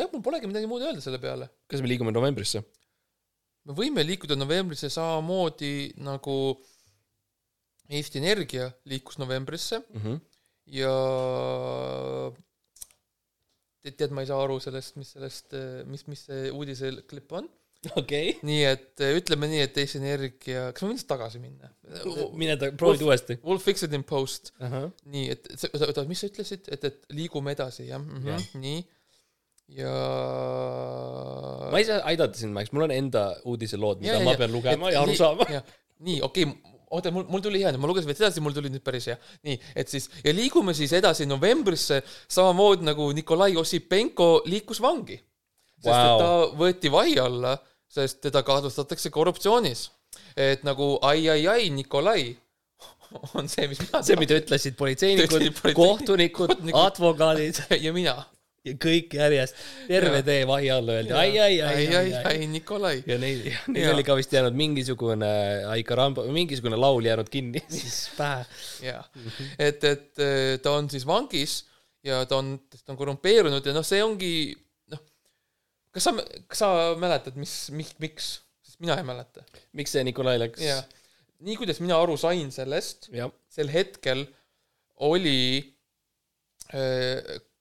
jah, mul polegi midagi muud öelda selle peale. kas me liigume novembrisse? Me võime liikuda novembrisse samamoodi nagu Eesti Energia liikus novembrisse Mm -hmm. ja tead, ma ei saa aru sellest, mis sellest, mis, mis see uudise klipp on. okei nii et eh, ütleme nii, et Eesti Energia, kas ma võin tagasi minna? okay., mine ta, proovid uuesti We'll fix it in post. uh. -huh. nii, et see- oota, mis sa ütlesid, et, et liigume edasi, jah mm. -hmm. nii. Ja ma ei saa aidata sind, Max, mul on enda uudiselood, mida Ja, ja, ma pean lugema et ja aru saama. nii, okei okay,, oota, mul, mul tuli hea ma lugesin veits edasi, mul tuli nüüd päris hea. nii, et siis ja liigume siis edasi novembrisse samamoodi nagu Nikolai Ossipenko liikus vangi. sest wow. Ta võeti vahi alla, sest teda kahtlustatakse korruptsioonis. et nagu ai-ai-ai, Nikolai on see, mis mina see, mida ütlesid politseinikud kohtunikud. advokaadid ja mina. Ja kõik järjest, terve Jaa. tee vahi alla öeldi ai, ai, ai, ai, ai. ai-ai-ai, Nikolai. ja neil, neil oli ka vist jäänud mingisugune Ai Karamba, mingisugune laul jäänud kinni siis pähe. jaa, et, et eh, ta on siis vangis ja ta on, ta on korrumpeerunud ja noh, see ongi noh, kas sa, kas sa mäletad, mis, miks, miks, sest mina ei mäleta. miks see Nikolai läks? nii kuidas mina aru sain sellest, jah, sel hetkel oli,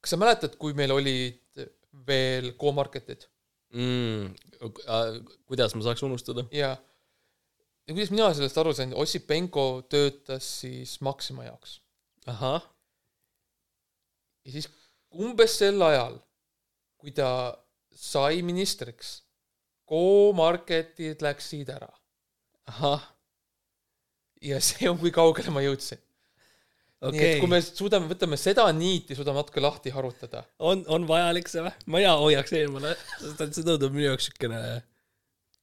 kas sa mäletad, kui meil olid veel Go-Marketid mm,. kuidas ma saaks unustada? ja, ja kuidas mina sellest aru sain, Ossipenko töötas siis Maxima jaoks. Ahah, ja siis umbes sel ajal, kui ta sai ministriks, Go-Marketid läksid ära. Ahah, ja see on, kui kaugele ma jõudsin okay.. nii et kui me suudame, võtame seda niiti, suudame natuke lahti harutada. on, on vajalik see või? mina hoiaks eemale, sest et see tundub minu jaoks siukene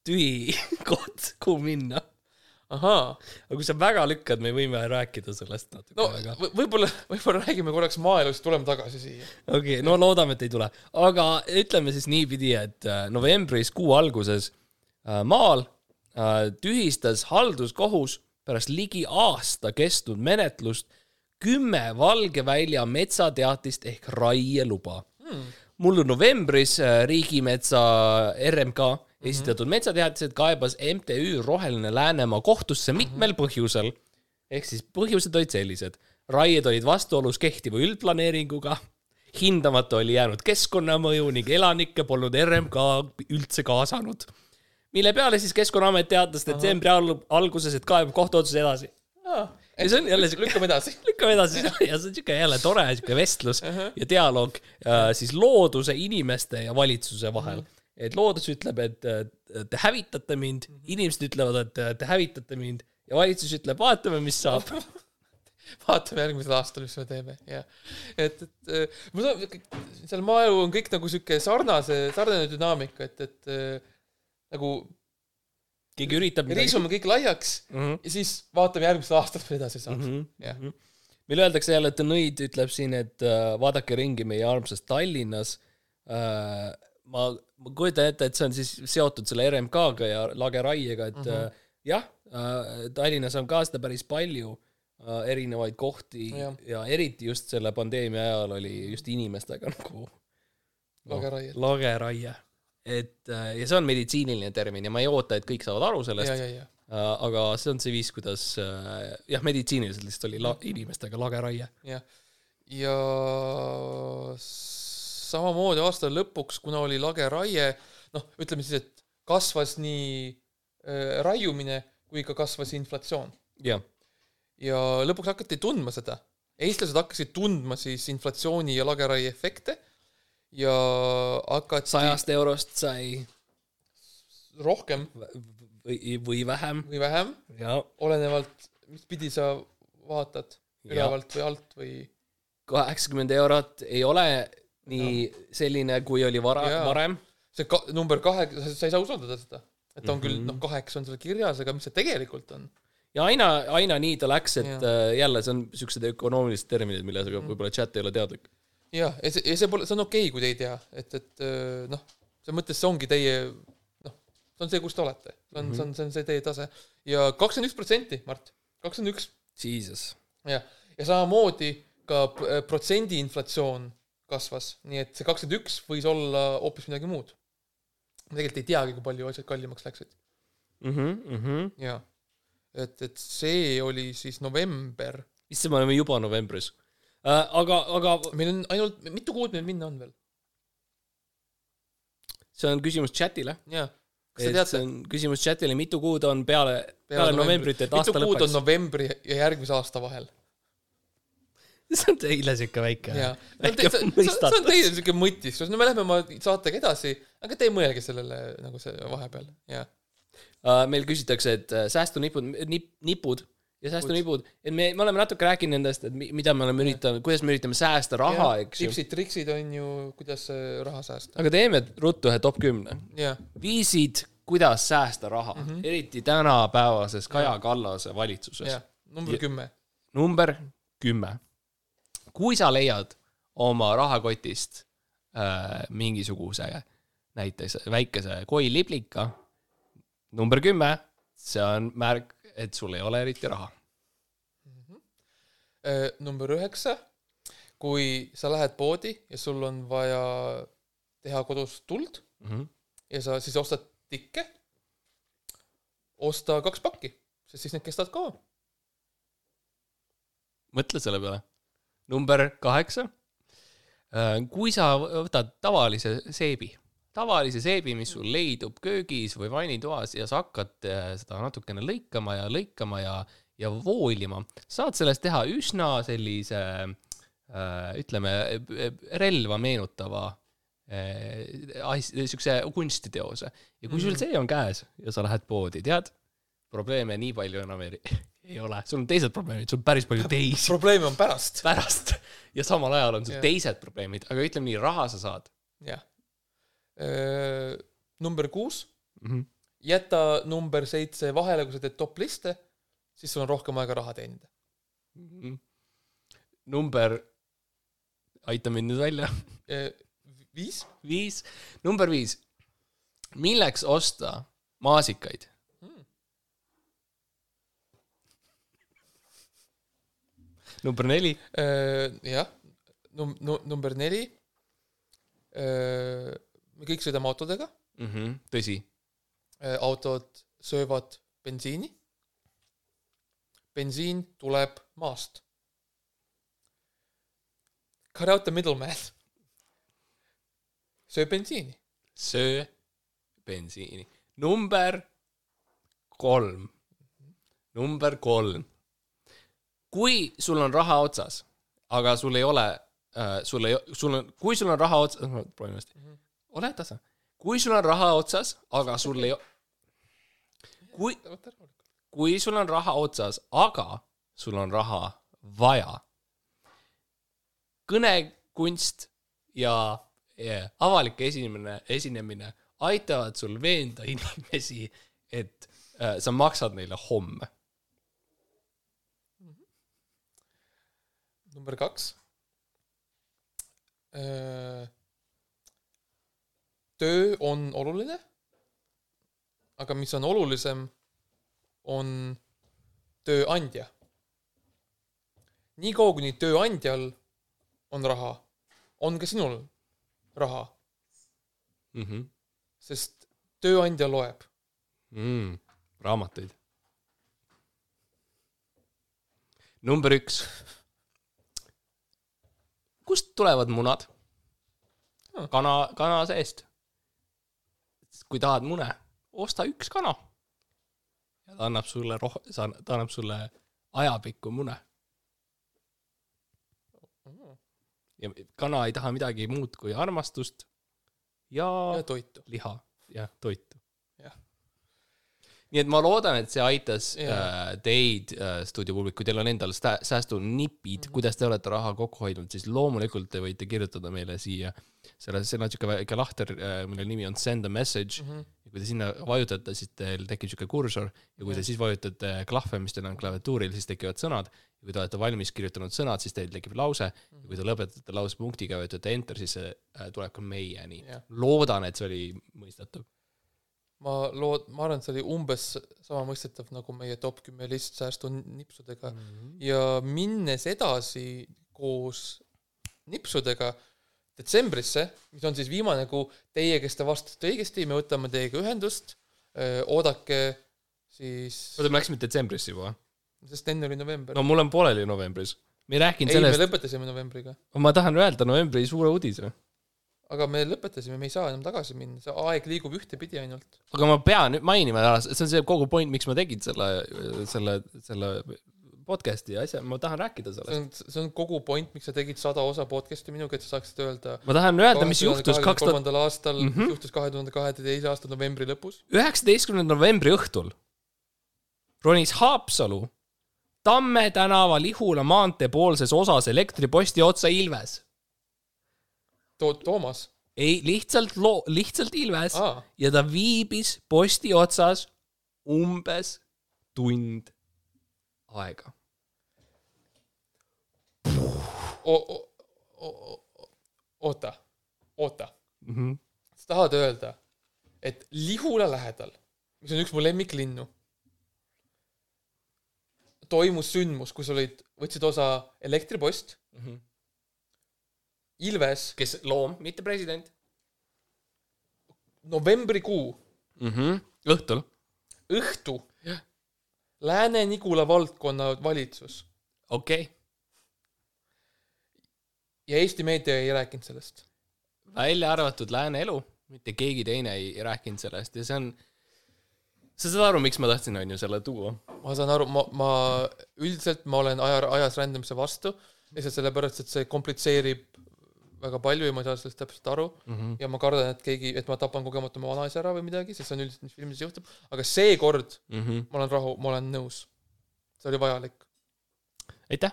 tühi koht, kuhu minna. ahaa, aga kui sa väga lükkad, me võime rääkida sellest natuke no väga. võ- võib-olla, võib-olla räägime korraks maaelust, tuleme tagasi siia. okei okay,, no loodame, et ei tule. aga ütleme siis niipidi, et äh, novembris kuu alguses äh, maal äh, tühistas halduskohus pärast ligi aasta kestnud menetlust kümme Valge Välja metsateatist ehk raieluba hmm.. mullu novembris äh, Riigimetsa RMK esitatud metsateatised kaebas MTÜ Roheline Läänemaa kohtusse mitmel põhjusel. ehk siis põhjused olid sellised, raied olid vastuolus kehtiva üldplaneeringuga, hindamata oli jäänud keskkonnamõju ning elanikke polnud RMK üldse kaasanud. mille peale siis Keskkonnaamet teatas detsembri al- alguses, et kaebab kohtuotsuse edasi. Ja see on jälle siuke, lükkame edasi. lükkame edasi ja see on siuke jälle tore siuke vestlus ja dialoog äh, siis looduse, inimeste ja valitsuse vahel. et loodus ütleb, et äh, te hävitate mind, inimesed ütlevad, et äh, te hävitate mind ja valitsus ütleb, vaatame, mis saab. vaatame järgmisel aastal, mis me teeme, jah. et, et äh, mul seal maaelu on kõik nagu sihuke sarnase, sarnane dünaamika, et, et nagu keegi üritab riisume kõik laiaks mm. -hmm. ja siis vaatame järgmisel aastal, mis edasi saab. Mm -hmm. jah, meil öeldakse jälle, et Nõid ütleb siin, et äh, vaadake ringi meie armsas Tallinnas äh,. ma, ma kujutan ette, et see on siis seotud selle RMK-ga ja lageraiega, et mm -hmm. äh, jah äh,, Tallinnas on ka seda päris palju äh, erinevaid kohti ja. Ja eriti just selle pandeemia ajal oli just inimestega nagu Lageraie. lageraie. Et äh, ja see on meditsiiniline termin ja ma ei oota, et kõik saavad aru sellest ja, ja, ja. Äh, aga see on see viis, kuidas äh, jah, meditsiiniliselt lihtsalt oli la-, inimestega lageraie. jah, ja samamoodi aasta lõpuks, kuna oli lageraie, noh, ütleme siis, et kasvas nii äh, raiumine kui ka kasvas inflatsioon jah, ja lõpuks hakati tundma seda. eestlased hakkasid tundma siis inflatsiooni ja lageraie efekte ja hakati sajast eurost sai rohkem või, või vähem või vähem, ja olenevalt, mis pidi sa vaatad, Ja. ülevalt või alt või kaheksakümmend eurot ei ole nii selline, kui oli vara, varem. see ka, number kahe, sa ei saa usaldada seda. et on mm -hmm. küll, Mhm. noh, kaheksa on seal kirjas, aga mis see tegelikult on? ja aina, aina nii ta läks, et Jah. äh, jälle see on siuksed ökonoomilised terminid, millega võib-olla chat ei ole teadlik. jah, ja see, ja see pole, see on okei okay,, kui te ei tea, et, et öö, noh, selles mõttes see ongi teie, noh, see on see, kus te olete. see on mm, -hmm. see on, see on see teie tase. ja kakskümmend üks protsenti, Mart, kakskümmend üks, Jesus. jah. ja samamoodi ka äh, protsendi inflatsioon kasvas, nii et see kakskümmend üks võis olla hoopis midagi muud. tegelikult ei teagi, kui palju asjad kallimaks läksid. mhmh. jaa. et, et see oli siis november. issand, me oleme juba novembris äh,. aga, aga meil on ainult, mitu kuud meil minna on veel? see on küsimus chatile. jaa. kas te et see teate? on küsimus chatile, mitu kuud on peale, peale novembrit, et aasta mitu kuud on lõpeks. novembri ja järgmise aasta vahel? see on teile siuke väike. väike mõistatus. see on teile siuke mõtisklus, no me läheme oma saatega edasi, aga te ei mõelgi sellele nagu see vahepeal, jaa. uh,. meil küsitakse, et uh, säästunipud, nip, nipud ja säästunipud, et me, me oleme natuke rääkinud nendest, et mi- mida me oleme üritanud, kuidas me üritame säästa raha, eks ju. tipsid-triksid on ju, kuidas raha säästa. aga teeme ruttu ühe top kümne. viisid, kuidas säästa raha mm, -hmm. eriti tänapäevases Kaja Kallase valitsuses number kümme. number kümme. kui sa leiad oma rahakotist äh, mingisuguse näiteks väikese koiliblika, number kümme, see on märk, et sul ei ole eriti raha. Äh, number üheksa, kui sa lähed poodi ja sul on vaja teha kodus tuld Mm -hmm. ja sa siis ostad tikke, osta kaks pakki, sest siis need kestavad kaua. mõtle selle peale. number kaheksa. kui sa võtad tavalise seebi, tavalise seebi, mis sul leidub köögis või vannitoas ja sa hakkad äh, seda natukene lõikama ja lõikama ja, ja voolima, saad sellest teha üsna sellise äh, ütleme, relva meenutava äh, siukse kunstiteose. ja kui sul see on käes ja sa lähed poodi, tead, probleeme nii palju enam ei, ei ole, sul on teised probleemid, sul on päris palju teisi probleem on pärast. pärast ja samal ajal on sul Jah. teised probleemid, aga ütleme nii, raha sa saad jah. Number kuus, mm. -hmm. jäta number seitse vahele, kui sa teed top liste, siis sul on rohkem aega raha teenida. Mhm. number, aita mind nüüd välja, viis, viis, number viis, milleks osta maasikaid Hmm. number neli, jah, num-, nu-, number neli. Me kõik sõidame autodega, Mhm. tõsi, autod söövad bensiini. bensiin tuleb maast. Cut out the middleman. söö bensiini. söö bensiini. number kolm, number kolm. kui sul on raha otsas, aga sul ei ole äh,, sul ei, sul on, kui sul on raha otsas, proovime uuesti, ole tasa. kui sul on raha otsas, aga sul ei, kui, kui sul on raha otsas, aga sul on raha vaja. kõnekunst ja, ja avalik esinemine, esinemine aitavad sul veenda inimesi, et äh, sa maksad neile homme. number kaks. Töö on oluline. aga mis on olulisem, on tööandja. niikaua, kuni tööandjal on raha, on ka sinul raha, Mm -hmm. sest tööandja loeb. mm,. raamatuid. number üks. kust tulevad munad? kana, kana seest. Kui tahad mune, osta üks kana. ja ta annab sulle roh-, ta annab sulle ajapikku mune. ja kana ei taha midagi muud kui armastust ja, ja toitu. liha ja toitu. Nii et ma loodan, et see aitas Jaa. äh, teid äh, stuudiopublik, kui teil on endal säästunipid mm, -hmm. kuidas te olete raha kokku hoidnud, siis loomulikult te võite kirjutada meile siia. selle, seal on siuke väike lahter äh,, mille nimi on send a message mm. -hmm. ja kui te sinna vajutate, siis teil tekib siuke kursor ja kui te siis vajutate klahve, mis teil on klaviatuuril, siis tekivad sõnad. ja kui te olete valmis kirjutanud sõnad, siis teil tekib lause ja kui te lõpetate lause punktiga, vajutate enter, siis see äh, tuleb ka meieni Jah.. loodan, et see oli mõistetav. Ma lood-, ma arvan, et see oli umbes sama mõistetav nagu meie top kümme list säästunipsudega Mhm. ja minnes edasi koos nipsudega detsembrisse, mis on siis viimane kuu, teie, kes te vastasite õigesti, me võtame teiega ühendust, oodake siis, oota, me läksime detsembrisse juba? sest enne oli november no mul on pooleli novembris. me ei rääkinud ei, me sellest, lõpetasime novembriga, ma tahan öelda novembri suure uudise. Aga me lõpetasime, me ei saa enam tagasi minna, see aeg liigub ühtepidi ainult. aga ma pean nüüd mainima see on see kogu point, miks ma tegin selle, selle, selle podcast'i asja, ma tahan rääkida see sellest. on, see on kogu point, miks sa tegid sada osa podcast'i minuga, et sa saaksid öelda ma tahan öelda, mis juhtus kaks tuhat, kolmandal aastal mm. -hmm. juhtus kahe tuhande kaheteise aasta novembri lõpus. üheksateistkümnenda novembri õhtul ronis Haapsalu Tamme tänava Lihula maantee poolses osas elektriposti otsa Ilves. To-, Toomas ei, lihtsalt loo-, lihtsalt Ilves ah,, ja ta viibis posti otsas umbes tund aega. oota, oota, Mm -hmm. sa tahad öelda, et Lihula lähedal, mis on üks mu lemmiklinnu, toimus sündmus, kus olid, võtsid osa elektripost, Mm -hmm. Ilves, kes loom, mitte president novembrikuu mm. -hmm. õhtul. õhtu, Lääne-Nigula valdkonna valitsus okei okay., ja Eesti meedia ei rääkinud sellest. välja arvatud Lääne elu, mitte keegi teine ei, rääkinud sellest ja see on, sa saad aru, miks ma tahtsin, on ju, selle tuua. ma saan aru, ma, ma üldiselt ma olen aja, ajas rändamise vastu, lihtsalt sellepärast, et see komplitseerib väga palju ja ma ei saa sellest täpselt aru Mm -hmm. ja ma kardan, et keegi, et ma tapan kogemata oma vanaisa ära või midagi, sest see on üldiselt, mis filmides juhtub, aga seekord Mm -hmm. ma olen rahu, ma olen nõus. see oli vajalik. aitäh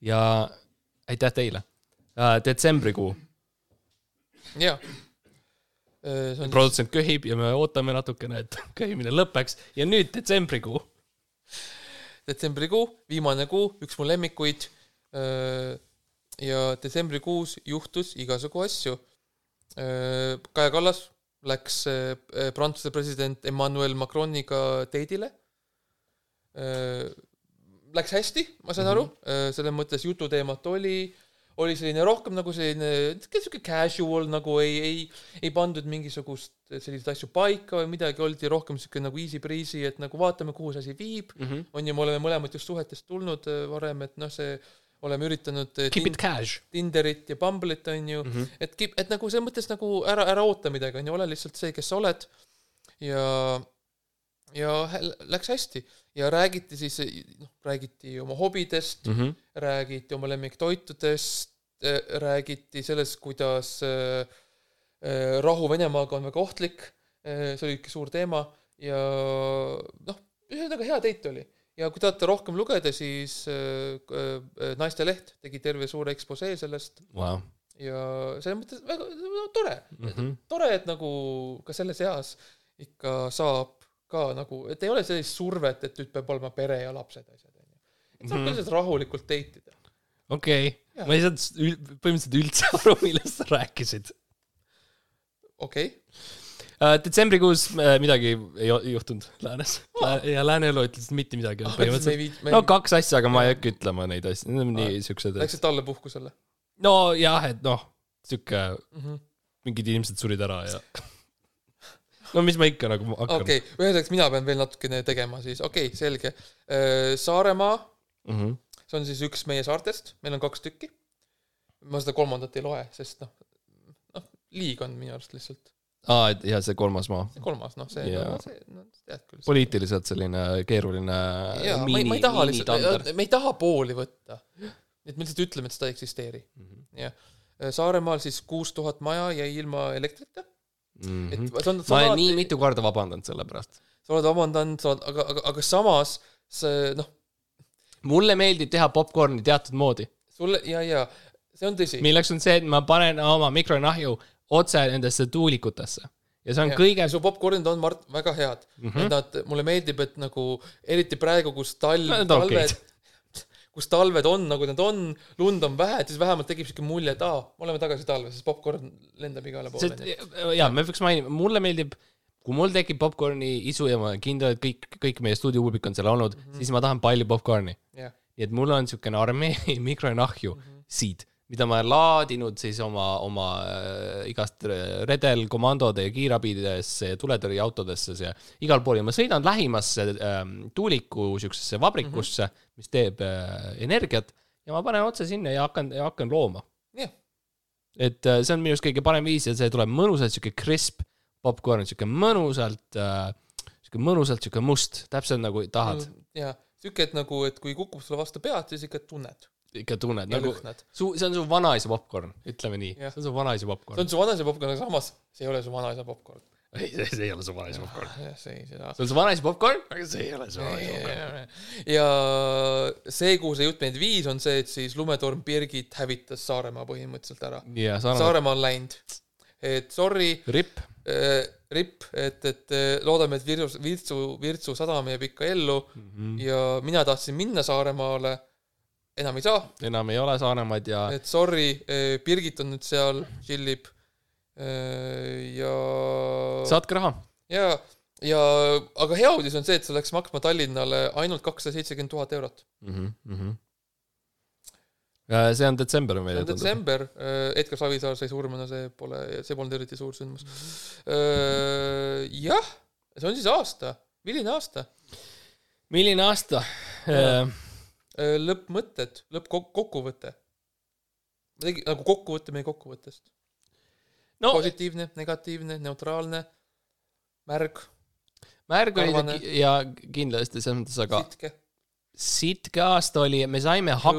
ja aitäh teile uh,. detsembrikuu, see on, produtsent köhib ja me ootame natukene, et köhimine lõpeks ja nüüd detsembrikuu. detsembrikuu, viimane kuu, üks mu lemmikuid. Ja detsembrikuus juhtus igasugu asju. Kaja Kallas läks äh, Prantsuse president Emmanuel Macroniga date'ile. Läks hästi, ma saan aru, selles mõttes jututeemat oli, oli selline rohkem nagu selline sihuke casual nagu ei, ei, ei pandud mingisugust selliseid asju paika või midagi, oldi rohkem sihuke nagu easy breezy, et nagu vaatame, kuhu see asi viib. Mm -hmm. on ju, me oleme mõlemad just suhetest tulnud äh, varem, et noh, see, oleme üritanud äh, Keep it cash Tinderit ja Bumble'it on ju mm. -hmm. et, et nagu selles mõttes nagu ära, ära oota midagi, on ju, ole lihtsalt see, kes sa oled. ja ja läks hästi ja räägiti siis noh räägiti oma hobidest mm. -hmm. räägiti oma lemmiktoitudest, räägiti sellest, kuidas äh, rahu Venemaaga on väga ohtlik, see oli ikka suur teema ja noh, ühesõnaga hea date oli. Ja kui tahate rohkem lugeda, siis äh, äh, Naisteleht tegi terve suure eksposee sellest Wow. ja selles mõttes väga no, tore mm, Mm -hmm. tore, et nagu ka selles eas ikka saab ka nagu, et ei ole sellist survet, et nüüd peab olema pere ja lapsed asjad onju. et saab Mhm. ka lihtsalt rahulikult date ida. okei okay. Ma ei saanud põhimõtteliselt üldse aru, millest sa rääkisid okei okay.. Detsembrikuus uh, midagi ei juhtunud läänes ja lääne elu ütles mitte midagi me no kaks asja, aga ma ei hakka ütlema neid asju, need on nii siuksed, läksid talle puhkusele nojah, et noh, siuke mm -hmm. mingid inimesed surid ära ja no mis ma ikka nagu hakkan okei okay., ühesõnaga mina pean veel natukene tegema siis, okei okay,, selge. Saaremaa, mm. -hmm. see on siis üks meie saartest, meil on kaks tükki. ma seda kolmandat ei loe, sest noh, noh, liig on minu arust lihtsalt. aa, et ja see kolmas maa, kolmas, noh, see no,, see, no tead küll. poliitiliselt selline keeruline jaa, ma ei, ma ei taha lihtsalt, me ei taha pooli võtta. et me lihtsalt ütleme, et seda ei eksisteeri. jah, Saaremaal siis kuus tuhat maja jäi ilma elektrita, et mm. -hmm. see on, ma olen nii mitu korda vabandanud selle pärast. sa oled vabandanud, sa oled, aga, aga, aga samas see noh, mulle meeldib teha popkorni teatud moodi, sulle ja, ja see on tõsi. milleks on see, et ma panen oma mikronahju otse nendesse tuulikutesse ja see on Ja. kõige su popkornid on, Mart, väga head mm. -hmm. nad, mulle meeldib, et nagu eriti praegu, kus talv no,, talved, kus talved on nagu nad on, lund on vähe, et siis vähemalt tekib siuke mulje, et aa, me oleme tagasi talves, sest popkorn lendab igale poole. see, jaa, me peaks mainima, mulle meeldib, kui mul tekib popkorni isu ja ma olen kindel, et kõik, kõik meie stuudiopublik on seal olnud mm, -hmm. siis ma tahan palju popkorni. jah, nii et mul on siukene armee mikronahju mm. -hmm. siit, mida ma olen laadinud siis oma, oma äh, igast re- redelkomandode ja kiirabidesse ja tuletõrjeautodesse ja igal pool. Ja ma sõidan lähimasse ähm, tuuliku siuksesse vabrikusse mm, -hmm. mis teeb äh, energiat ja ma panen otse sinna ja hakkan, hakkan looma. jah, et äh, see on minu arust kõige parem viis ja see tuleb mõnusalt siuke crisp popkorn, siuke mõnusalt äh,, siuke mõnusalt siuke must, täpselt nagu tahad, ja siuke, et nagu, et kui kukub sulle vastu pead, siis ikka tunned ikka tunned nagu lõhnad. su, see on su vanaisa popkorn, ütleme nii, see on su vanaisa see popkorn. on su vanaisa popkorn, aga samas see ei ole su vanaisa popkorn. ei, see, see ei ole su vanaisa popkorn. jah, see ei, seda. see on su vanaisa popkorn, aga see ei ole su vanaisa popkorn. ja see, kuhu see jutt meid viis, on see, et siis lumetorm Birgit hävitas Saaremaa põhimõtteliselt ära. ja Saaremaa, Saaremaa on läinud. et sorry ripp, äh,, ripp, et, et äh, loodame, et Virtsu, Virtsu, Virtsu sadam jääb ikka ellu Mhm. ja mina tahtsin minna Saaremaale, enam ei saa, enam ei ole Saaremaad ja et sorry, Birgit on nüüd seal, tšillib ja saatke raha. ja, ja aga hea uudis on see, et see läks maksma Tallinnale ainult kakssada seitsekümmend tuhat eurot. Äh, see on detsember see meile on tundub. detsember, Edgar Savisaar sai surma, no see pole, see polnud eriti suur sündmus. jah, see on siis aasta, milline aasta? milline aasta? Jaa. lõppmõtted, lõppkokkuvõte. tegin nagu kokkuvõte meie kokkuvõttest. no positiivne, negatiivne, neutraalne, märg, märg oli ki- ja kindlasti selles mõttes, aga sitke, sitke aasta oli, me saime hak-,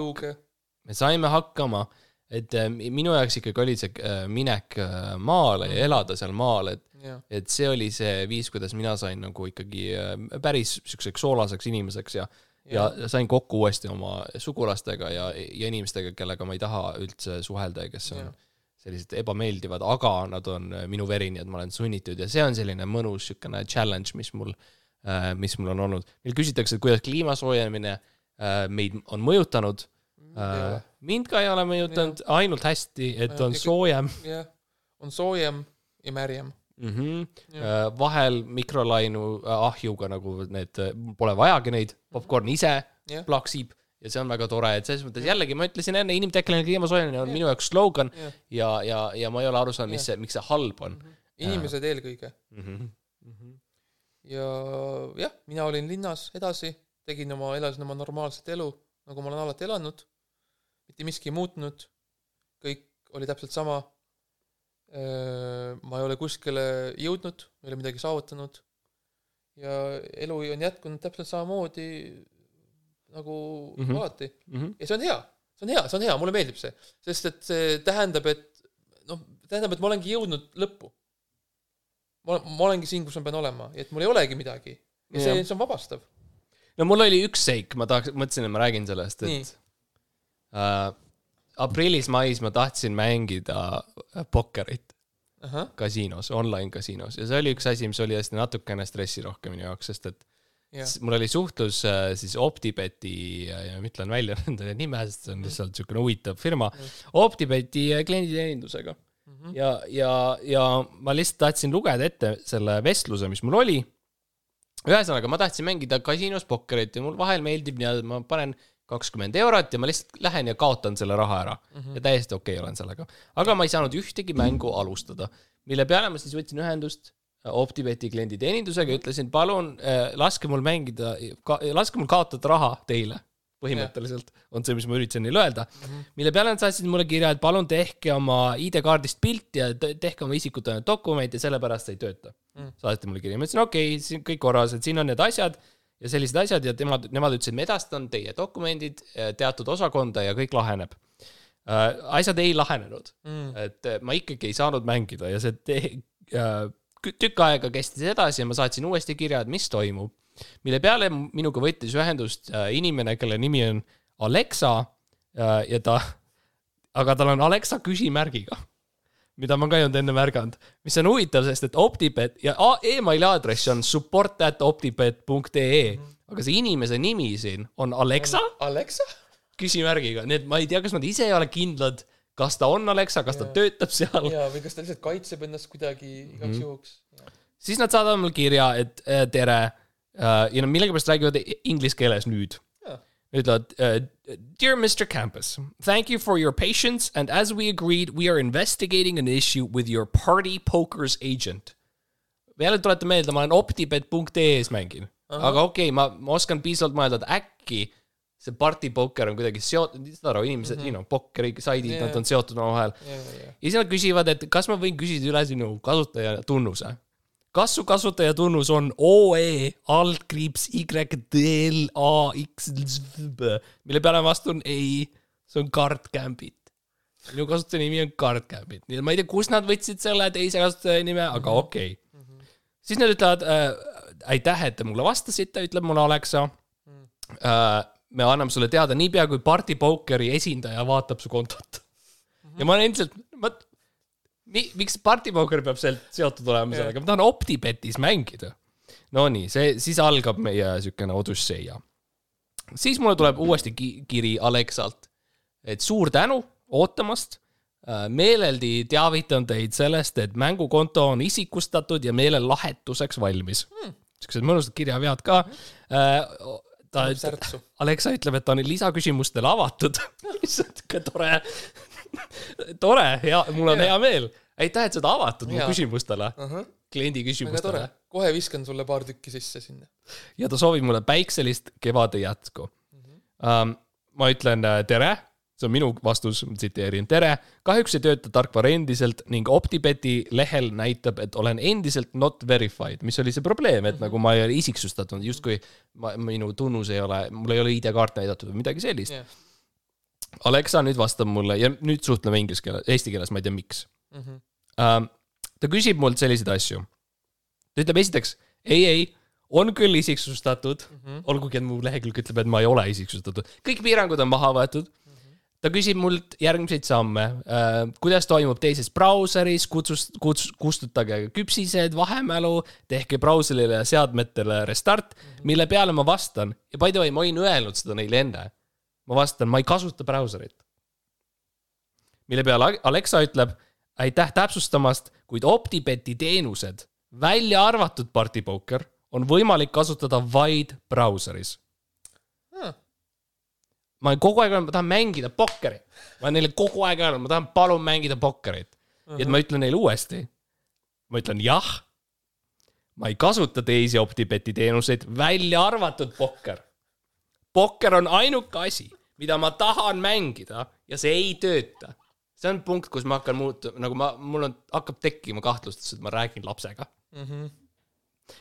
me saime hakkama, et äh, minu jaoks ikkagi oli see äh, minek äh, maale ja elada seal maal, et jah, et see oli see viis, kuidas mina sain nagu ikkagi äh, päris siukseks soolaseks inimeseks ja ja sain kokku uuesti oma sugulastega ja, ja inimestega, kellega ma ei taha üldse suhelda ja kes on Jah. sellised ebameeldivad, aga nad on äh, minu veri, nii et ma olen sunnitud ja see on selline mõnus siukene challenge, mis mul, mis mul on olnud. meil küsitakse, et kuidas kliima soojenemine äh, meid on mõjutanud. mind ka ei ole mõjutanud, ainult hästi, et Ja, on soojem jah, on soojem ja märjem. mm. -hmm. Vahel mikrolainu äh, ahjuga nagu need, pole vajagi neid, popkorn ise Jah. plaksib ja see on väga tore, et selles mõttes jällegi ma ütlesin enne, inimtekkeline kliima soojenemine on minu jaoks slogan Jah. ja, ja, ja ma ei ole aru saanud, mis see, miks see halb on inimesed eelkõige. mm. -hmm. ja jah, mina olin linnas edasi, tegin oma, elasin oma normaalset elu, nagu ma olen alati elanud. mitte miski ei muutunud, kõik oli täpselt sama. Ma ei ole kuskile jõudnud, ei ole midagi saavutanud, ja elu on jätkunud täpselt samamoodi nagu mm. -hmm. alati mm. -hmm. ja see on hea, see on hea, see on hea, mulle meeldib see, sest et see tähendab, et noh, tähendab, et ma olengi jõudnud lõppu. ma, ma olengi siin, kus ma pean olema, et mul ei olegi midagi ja see see on vabastav. no mul oli üks seik, ma tahaks, mõtlesin, et ma räägin sellest, Nii. et äh, aprillis-mais ma tahtsin mängida äh, pokkerit. Ahah, kasiinos, online kasiinos ja see oli üks asi, mis oli hästi natukene stressirohke minu jaoks, sest et jah, S- mul oli suhtlus äh, siis OpTibeti ja, ja ma ütlen välja nende nime, sest see on lihtsalt niisugune huvitav firma, OpTibeti äh, klienditeenindusega. ja, ja, ja ma lihtsalt tahtsin lugeda ette selle vestluse, mis mul oli. ühesõnaga, ma tahtsin mängida kasiinos pokkerit ja mul vahel meeldib nii-öelda, ma panen kakskümmend eurot ja ma lihtsalt lähen ja kaotan selle raha ära mm. -hmm. ja täiesti okei okay olen sellega. aga ma ei saanud ühtegi mängu alustada, mille peale ma siis võtsin ühendust OpTibeti klienditeenindusega ja ütlesin, palun äh, laske mul mängida, laske mul kaotada raha teile. põhimõtteliselt on see, mis ma üritasin neile öelda mm. -hmm. mille peale nad saatsid mulle kirja, et palun tehke oma ID-kaardist pilt ja te- tehke oma isikut tõendav dokument ja sellepärast see ei tööta mm.. saadeti mulle kirja, ma ütlesin okei okay,, siin kõik korras, et siin on need asjad ja sellised asjad ja temad, nemad ütlesid, ma edastan teie dokumendid eh, teatud osakonda ja kõik laheneb äh,. asjad ei lahenenud mm., et eh, ma ikkagi ei saanud mängida ja see te- kü- tükk aega kestis edasi ja ma saatsin uuesti kirja, et mis toimub. mille peale minuga võttis ühendust äh, inimene, kelle nimi on Alexa äh, ja ta, aga tal on Alexa küsimärgiga, mida ma ka ei olnud enne märganud, mis on huvitav, sest et Optibet ja emaili aadress on support at optibet.ee, aga see inimese nimi siin on Alexa Alexa? küsimärgiga, nii et ma ei tea, kas nad ise ei ole kindlad, kas ta on Alexa, kas ta töötab seal. jaa, või kas ta lihtsalt kaitseb ennast kuidagi igaks Mhm. juhuks? siis nad saadavad mulle kirja, et äh, tere äh, ja nad millegipärast räägivad inglise keeles nüüd. Ütlevad uh,, Dear Mr Campus, thank you for your patience and as we agreed, we are investigating an issue with your party poker's agent. jälle tuletan meelde, ma olen optibet.ee-s mängin, aga okei okay,, ma, ma oskan piisavalt mõelda, et äkki see party poker on kuidagi seotud, saad aru, inimesed mm, -hmm. you know, pokkeri saidid yeah., nad on seotud omavahel. jaa, jaa, ja siis nad küsivad, et kas ma võin küsida üle sinu kasutajatunnuse. Kas su kasutajatunus on OE altkriips Y D L A X B, mille peale ma vastun ei, see on Card Gambit. minu kasutaja nimi on Card Gambit, nii et ma ei tea, kust nad võtsid selle teise kasutaja nime, aga okei okay.. siis nad ütlevad äh, aitäh, et te mulle vastasite, ütleb mulle Alexa äh,. me anname sulle teada niipea, kui Party Pokeri esindaja vaatab su kontot. ja ma olen endiselt, ma, mi, miks Party Poker peab sealt seotud olema sellega, ma tahan OpTibetis mängida. Nonii, see, siis algab meie siukene odüsseia. siis mulle tuleb uuesti ki kiri Alexalt, et suur tänu ootamast. meeleldi teavitan teid sellest, et mängukonto on isikustatud ja meelelahetuseks valmis hmm.. siuksed mõnusad kirjavead ka hmm.. ta Alexa ütleb, et ta on lisaküsimustele avatud. lihtsalt tore, tore, hea, mul on hea meel. aitäh, et sa oled avatud mu küsimustele, ahah, kliendi väga tore. küsimustele.. kohe viskan sulle paar tükki sisse sinna. ja ta soovib mulle päikselist kevade jätku. Mm. -hmm. Um, ma ütlen äh, tere, see on minu vastus, tsiteerin, tere, kahjuks ei tööta tarkvara endiselt ning Optibeti lehel näitab, et olen endiselt not verified, mis oli see probleem, et nagu ma ei ole isiksustatud, justkui ma, minu tunnus ei ole, mul ei ole ID-kaart näidatud või midagi sellist. Jah, Alexa nüüd vastab mulle ja nüüd suhtleme inglise keeles, eesti keeles, ma ei tea, miks Mhm. um,. ta küsib mult selliseid asju. ta ütleb esiteks ei, ei, on küll isiksustatud mm, -hmm. olgugi et mu lehekülg ütleb, et ma ei ole isiksustatud, kõik piirangud on maha võetud mm. -hmm. ta küsib mult järgmiseid samme uh,, kuidas toimub teises brauseris, kutsus, kuts-, kustutage küpsised, vahemälu, tehke brauserile ja seadmetele restart mm, -hmm. mille peale ma vastan ja by the way, ma olin öelnud seda neile enne. ma vastan, ma ei kasuta brauserit mille peale Alexa ütleb aitäh täpsustamast, kuid OpTibeti teenused, välja arvatud Party Poker, on võimalik kasutada vaid brauseris. Ah. ma olen kogu aeg öelnud, ma tahan mängida pokkerit. ma olen neile kogu aeg öelnud, ma tahan palun mängida pokkerit. ja et ma ütlen neile uuesti. ma ütlen jah. ma ei kasuta teisi OpTibeti teenuseid, välja arvatud pokker. pokker on ainuke asi, mida ma tahan mängida ja see ei tööta see on punkt, kus ma hakkan muutuma, nagu ma, mul on, hakkab tekkima kahtlust, et ma räägin lapsega. Mhm.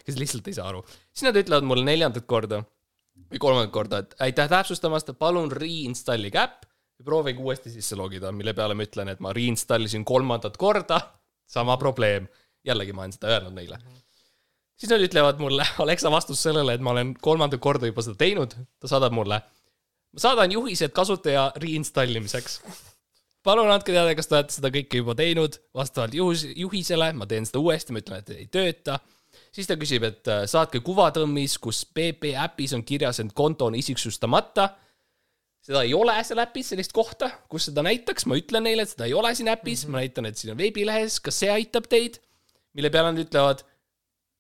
kes lihtsalt ei saa aru. siis nad ütlevad mulle neljandat korda või kolmandat korda, et aitäh täpsustamast, palun reinstallige äpp ja proovige uuesti sisse logida, mille peale ma ütlen, et ma reinstallisin kolmandat korda, sama probleem. jällegi ma olen seda öelnud neile mm. -hmm siis nad ütlevad mulle, Alexa vastus sellele, et ma olen kolmandat korda juba seda teinud, ta saadab mulle. ma saadan juhised kasutaja reinstallimiseks. Palun andke teada, kas te olete seda kõike juba teinud, vastavalt juhus, juhisele, ma teen seda uuesti, ma ütlen, et ei tööta. siis ta küsib, et äh, saatke kuvatõmmis, kus PP äpis on kirjas, et konto on isiksustamata seda ei ole seal äpis sellist kohta, kus seda näitaks, ma ütlen neile, et seda ei ole siin äpis mm, -hmm. ma näitan, et siin on veebilehes, kas see aitab teid? mille peale nad ütlevad,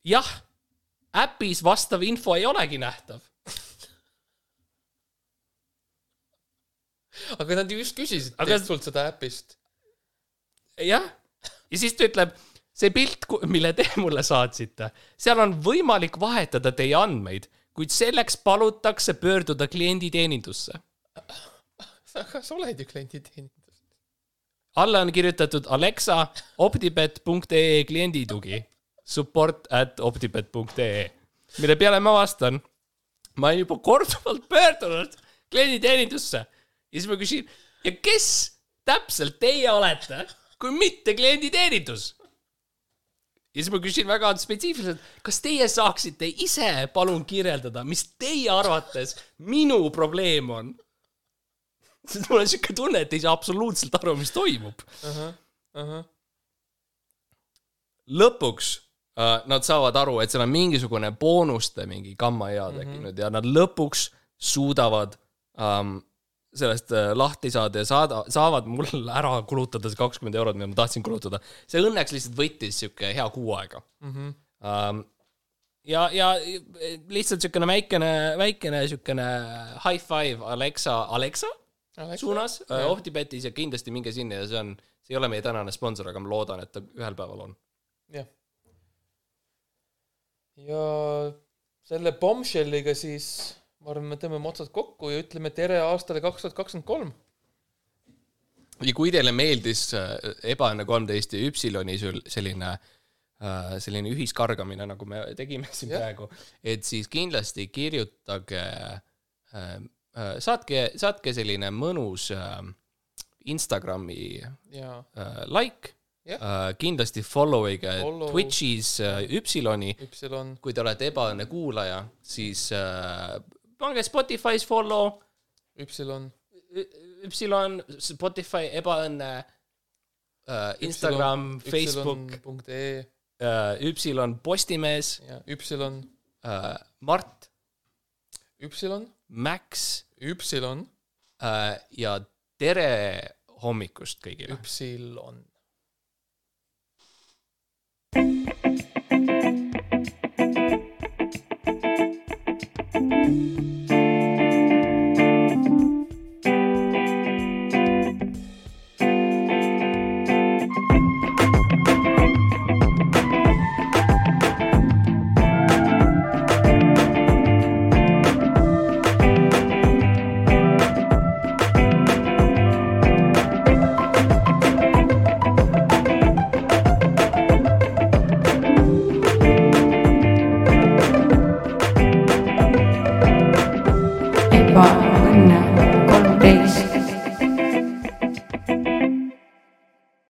jah, äpis vastav info ei olegi nähtav aga nad ju just küsisid aga... sult seda äpist. jah, ja siis ta ütleb, see pilt, mille te mulle saatsite, seal on võimalik vahetada teie andmeid, kuid selleks palutakse pöörduda klienditeenindusse. aga sa oled ju klienditeenindus. alla on kirjutatud Alexa optibet.ee klienditugi support at optibet.ee, mille peale ma vastan. ma olen juba korduvalt pöördunud klienditeenindusse ja siis ma küsin, ja kes täpselt teie olete, kui mitte klienditeenindus? ja siis ma küsin väga spetsiifiliselt, kas teie saaksite ise palun kirjeldada, mis teie arvates minu probleem on? sest mul on siuke tunne, et ei saa absoluutselt aru, mis toimub uh. -huh, uh -huh. lõpuks uh, nad saavad aru, et seal on mingisugune boonuste mingi gamma-hea mhm. tekkinud mm -hmm. ja nad lõpuks suudavad um, sellest uh, lahti saada ja saada, saavad mul ära kulutada see kakskümmend eurot, mida ma tahtsin kulutada. see õnneks lihtsalt võttis sihuke hea kuu aega mm. -hmm. Um, ja, ja lihtsalt siukene väikene, väikene siukene high five Alexa, Alexa, Alexa? suunas uh, Optibetis ja kindlasti minge sinna ja see on, see ei ole meie tänane sponsor, aga ma loodan, et ta ühel päeval on. jah ja selle bombshelliga siis ma arvan, me tõmbame otsad kokku ja ütleme tere aastale kaks tuhat kakskümmend kolm. ja kui teile meeldis äh, Ebaõnne kolmteist ja Üpsiloni selline äh, selline ühiskargamine, nagu me tegime siin ja. praegu, et siis kindlasti kirjutage, äh, saatke, saatke selline mõnus Instagrami ja. like Uh, kindlasti follow ige follow. Twitch'is Üpsiloni. kui te olete ebaõnne kuulaja, siis pange Spotify's follow. Üpsilon. Üpsilon, Spotify, ebaõnne uh,, Instagram, Facebook. Uh, Üpsilon Postimees. Üpsilon uh,. Mart. Üpsilon. Max. Üpsilon uh,. ja tere hommikust kõigile. Üpsilon thank you